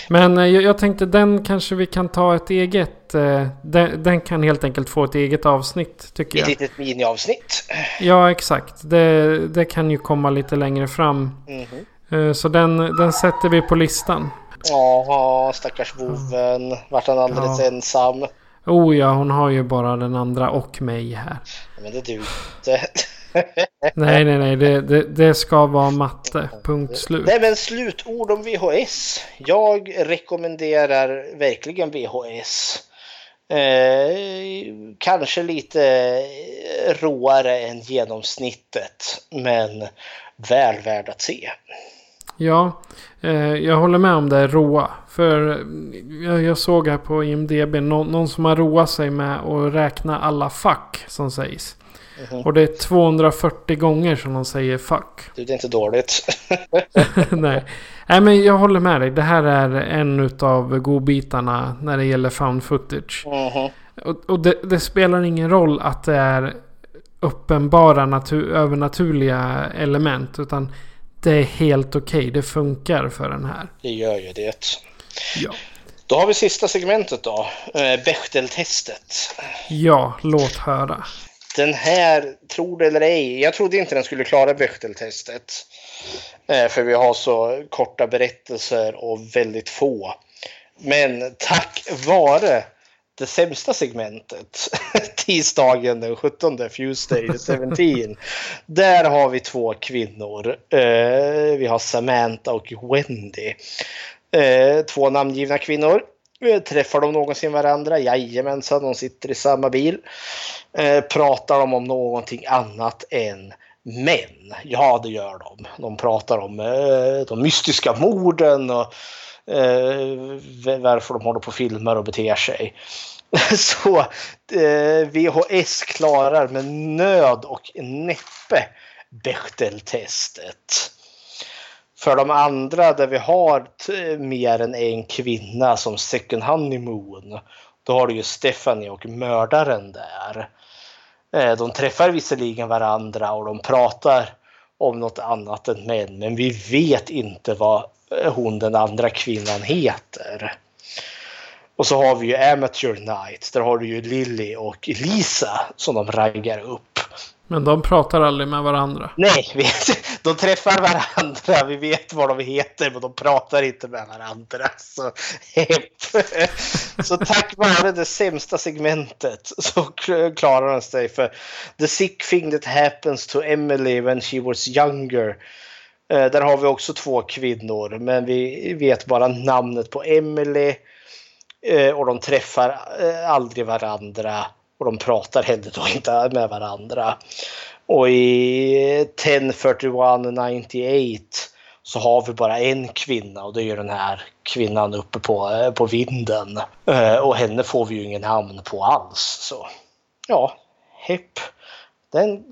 Men eh, jag, jag tänkte den kanske vi kan ta ett eget. eh, Den, den kan helt enkelt få ett eget avsnitt tycker Ett jag. litet miniavsnitt. Ja exakt. Det, det kan ju komma lite längre fram. Mhm. Eh, Så den, den sätter vi på listan. Ja, stackars boven. Vart han alldeles Ja. ensam. Oh ja, hon har ju bara den andra och mig här. Men det duger inte. Nej, nej, nej. Det, det, det ska vara matte. Punkt slut. Nej men slutord om VHS. Jag rekommenderar verkligen VHS. Eh, kanske lite råare än genomsnittet men väl värd att se. Ja, eh, jag håller med om det råa. För jag, jag såg här på IMDB någon, någon som har roat sig med att räkna alla fuck som sägs. Och det är 240 gånger som de säger fuck. Det är inte dåligt. Nej. Nej men jag håller med dig. Det här är en utav godbitarna när det gäller found footage. Mhm. Och, och det, det spelar ingen roll att det är uppenbara natu- övernaturliga element. Utan det är helt okej. Det funkar för den här. Det gör ju det. Ja. Då har vi sista segmentet då. Eh, Bechteltestet. Ja, låt höra. Den här, tror det eller ej, jag trodde inte den skulle klara Bechteltestet. Eh, För vi har så korta berättelser och väldigt få. Men tack vare det sämsta segmentet, tisdagen den 17, Tuesday the 17. Där har vi två kvinnor. Eh, Vi har Samantha och Wendy. Eh, Två namngivna kvinnor. Träffar de någonsin varandra? Jajamensan, de sitter i samma bil. Eh, pratar de om någonting annat än män? Ja, det gör de. De pratar om eh, de mystiska morden och eh, varför de håller på och filmar och beter sig. Så eh, VHS klarar med nöd och näppe Bechteltestet. För de andra där vi har mer än en kvinna som second honeymoon, då har du ju Stephanie och mördaren där. Eh, de träffar visserligen varandra och de pratar om något annat än män, men vi vet inte vad eh, hon den andra kvinnan heter. Och så har vi ju Amateur Night, där har du ju Lily och Lisa som de raggar upp. Men de pratar aldrig med varandra. Nej, vi, de träffar varandra, vi vet vad de heter, men de pratar inte med varandra. Så, så tack vare det sämsta segmentet så klarar de sig för The sick thing that happens to Emily when she was younger. Eh, Där har vi också två kvinnor, men vi vet bara namnet på Emily. Eh, Och de träffar eh, aldrig varandra och de pratar heller då inte med varandra. Och i 104198 så har vi bara en kvinna och det är ju den här kvinnan uppe på, eh, på vinden. Eh, och henne får vi ju ingen namn på alls. Så ja, hepp. Den,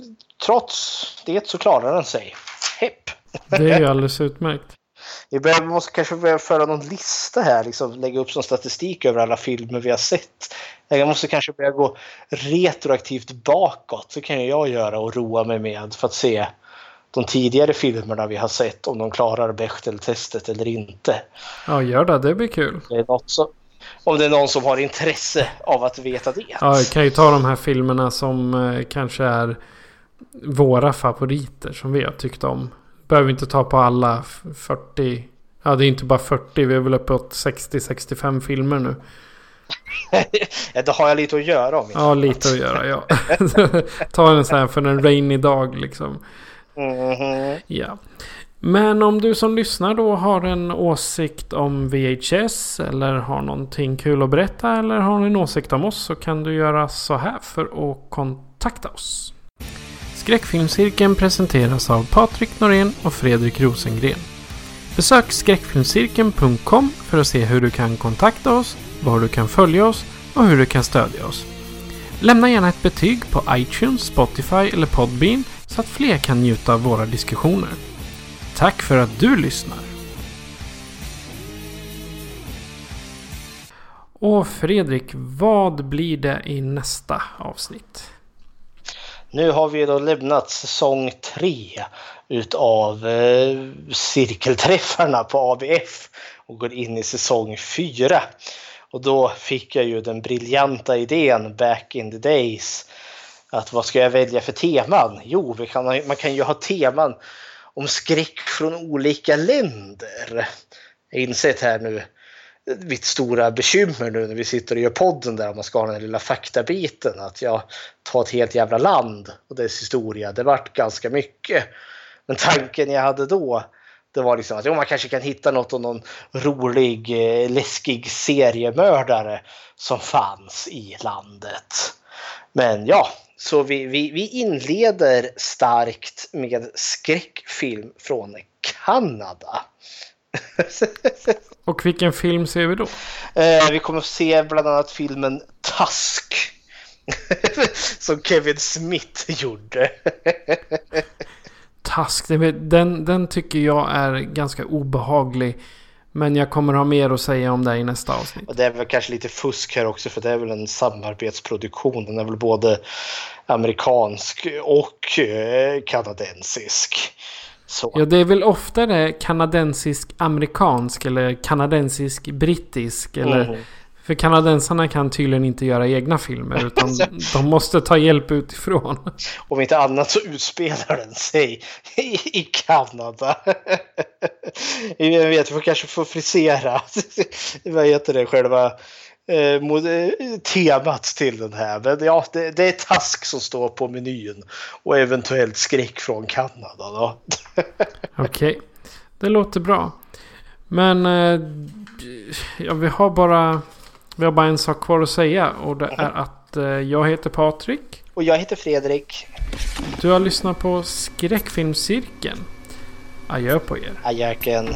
trots det så klarar den sig. Hepp. Det är ju alldeles utmärkt. Vi måste kanske börja föra någon lista här, liksom lägga upp som statistik över alla filmer vi har sett. Jag måste kanske börja gå retroaktivt bakåt, det kan jag göra och roa mig med för att se de tidigare filmerna vi har sett, om de klarar Bechdel-testet eller inte. Ja, gör det. Det blir kul. Det som, om det är någon som har intresse av att veta det. Ja, jag kan ju ta de här filmerna som eh, kanske är våra favoriter som vi har tyckt om. Behöver inte ta på alla f- 40. Ja, det är inte bara 40. Vi är väl uppåt 60-65 filmer nu. Det har jag lite att göra om. Ja, lite att göra, ja. ta en sån här för en rainy dag liksom. Mhm. Ja. Men om du som lyssnar då har en åsikt om VHS eller har någonting kul att berätta eller har en åsikt om oss så kan du göra så här för att kontakta oss. Skräckfilmscirkeln presenteras av Patrik Norén och Fredrik Rosengren. Besök skräckfilmscirkeln.com för att se hur du kan kontakta oss, var du kan följa oss och hur du kan stödja oss. Lämna gärna ett betyg på iTunes, Spotify eller Podbean så att fler kan njuta av våra diskussioner. Tack för att du lyssnar! Och Fredrik, vad blir det i nästa avsnitt? Nu har vi då lämnat säsong tre utav eh, cirkelträffarna på ABF och går in i säsong fyra. Och då fick jag ju den briljanta idén back in the days att vad ska jag välja för teman? Jo, vi kan, man kan ju ha teman om skräck från olika länder. Jag har insett här nu mitt stora bekymmer nu när vi sitter och gör podden där om man ska ha den här lilla faktabiten att jag tar ett helt jävla land och dess historia. Det vart ganska mycket. Men tanken jag hade då det var liksom att jo, man kanske kan hitta något om någon rolig, eh, läskig seriemördare som fanns i landet. Men ja, så vi, vi, vi inleder starkt med skräckfilm från Kanada. Och vilken film ser vi då? Eh, vi kommer att se bland annat filmen Tusk. Som Kevin Smith gjorde. Task, den, den tycker jag är ganska obehaglig. Men jag kommer ha mer att säga om det i nästa avsnitt. Och det är väl kanske lite fusk här också för det är väl en samarbetsproduktion. Den är väl både amerikansk och eh, kanadensisk. Så. Ja, det är väl oftare kanadensisk-amerikansk eller kanadensisk-brittisk. Eller, Mhm. För kanadensarna kan tydligen inte göra egna filmer utan de måste ta hjälp utifrån. Om inte annat så utspelar den sig i, i Kanada. Jag vet, vi får kanske få frisera. Vad heter det själva eh, mod- eh, temat till den här. Men ja, det, det är task som står på menyn. Och eventuellt skräck från Kanada då. Okej, det låter bra. Men eh, ja, vi, har bara, vi har bara en sak kvar att säga och det är att eh, jag heter Patrik. Och jag heter Fredrik. Du har lyssnat på Skräckfilmscirkeln. Adjö på er. Adjöken.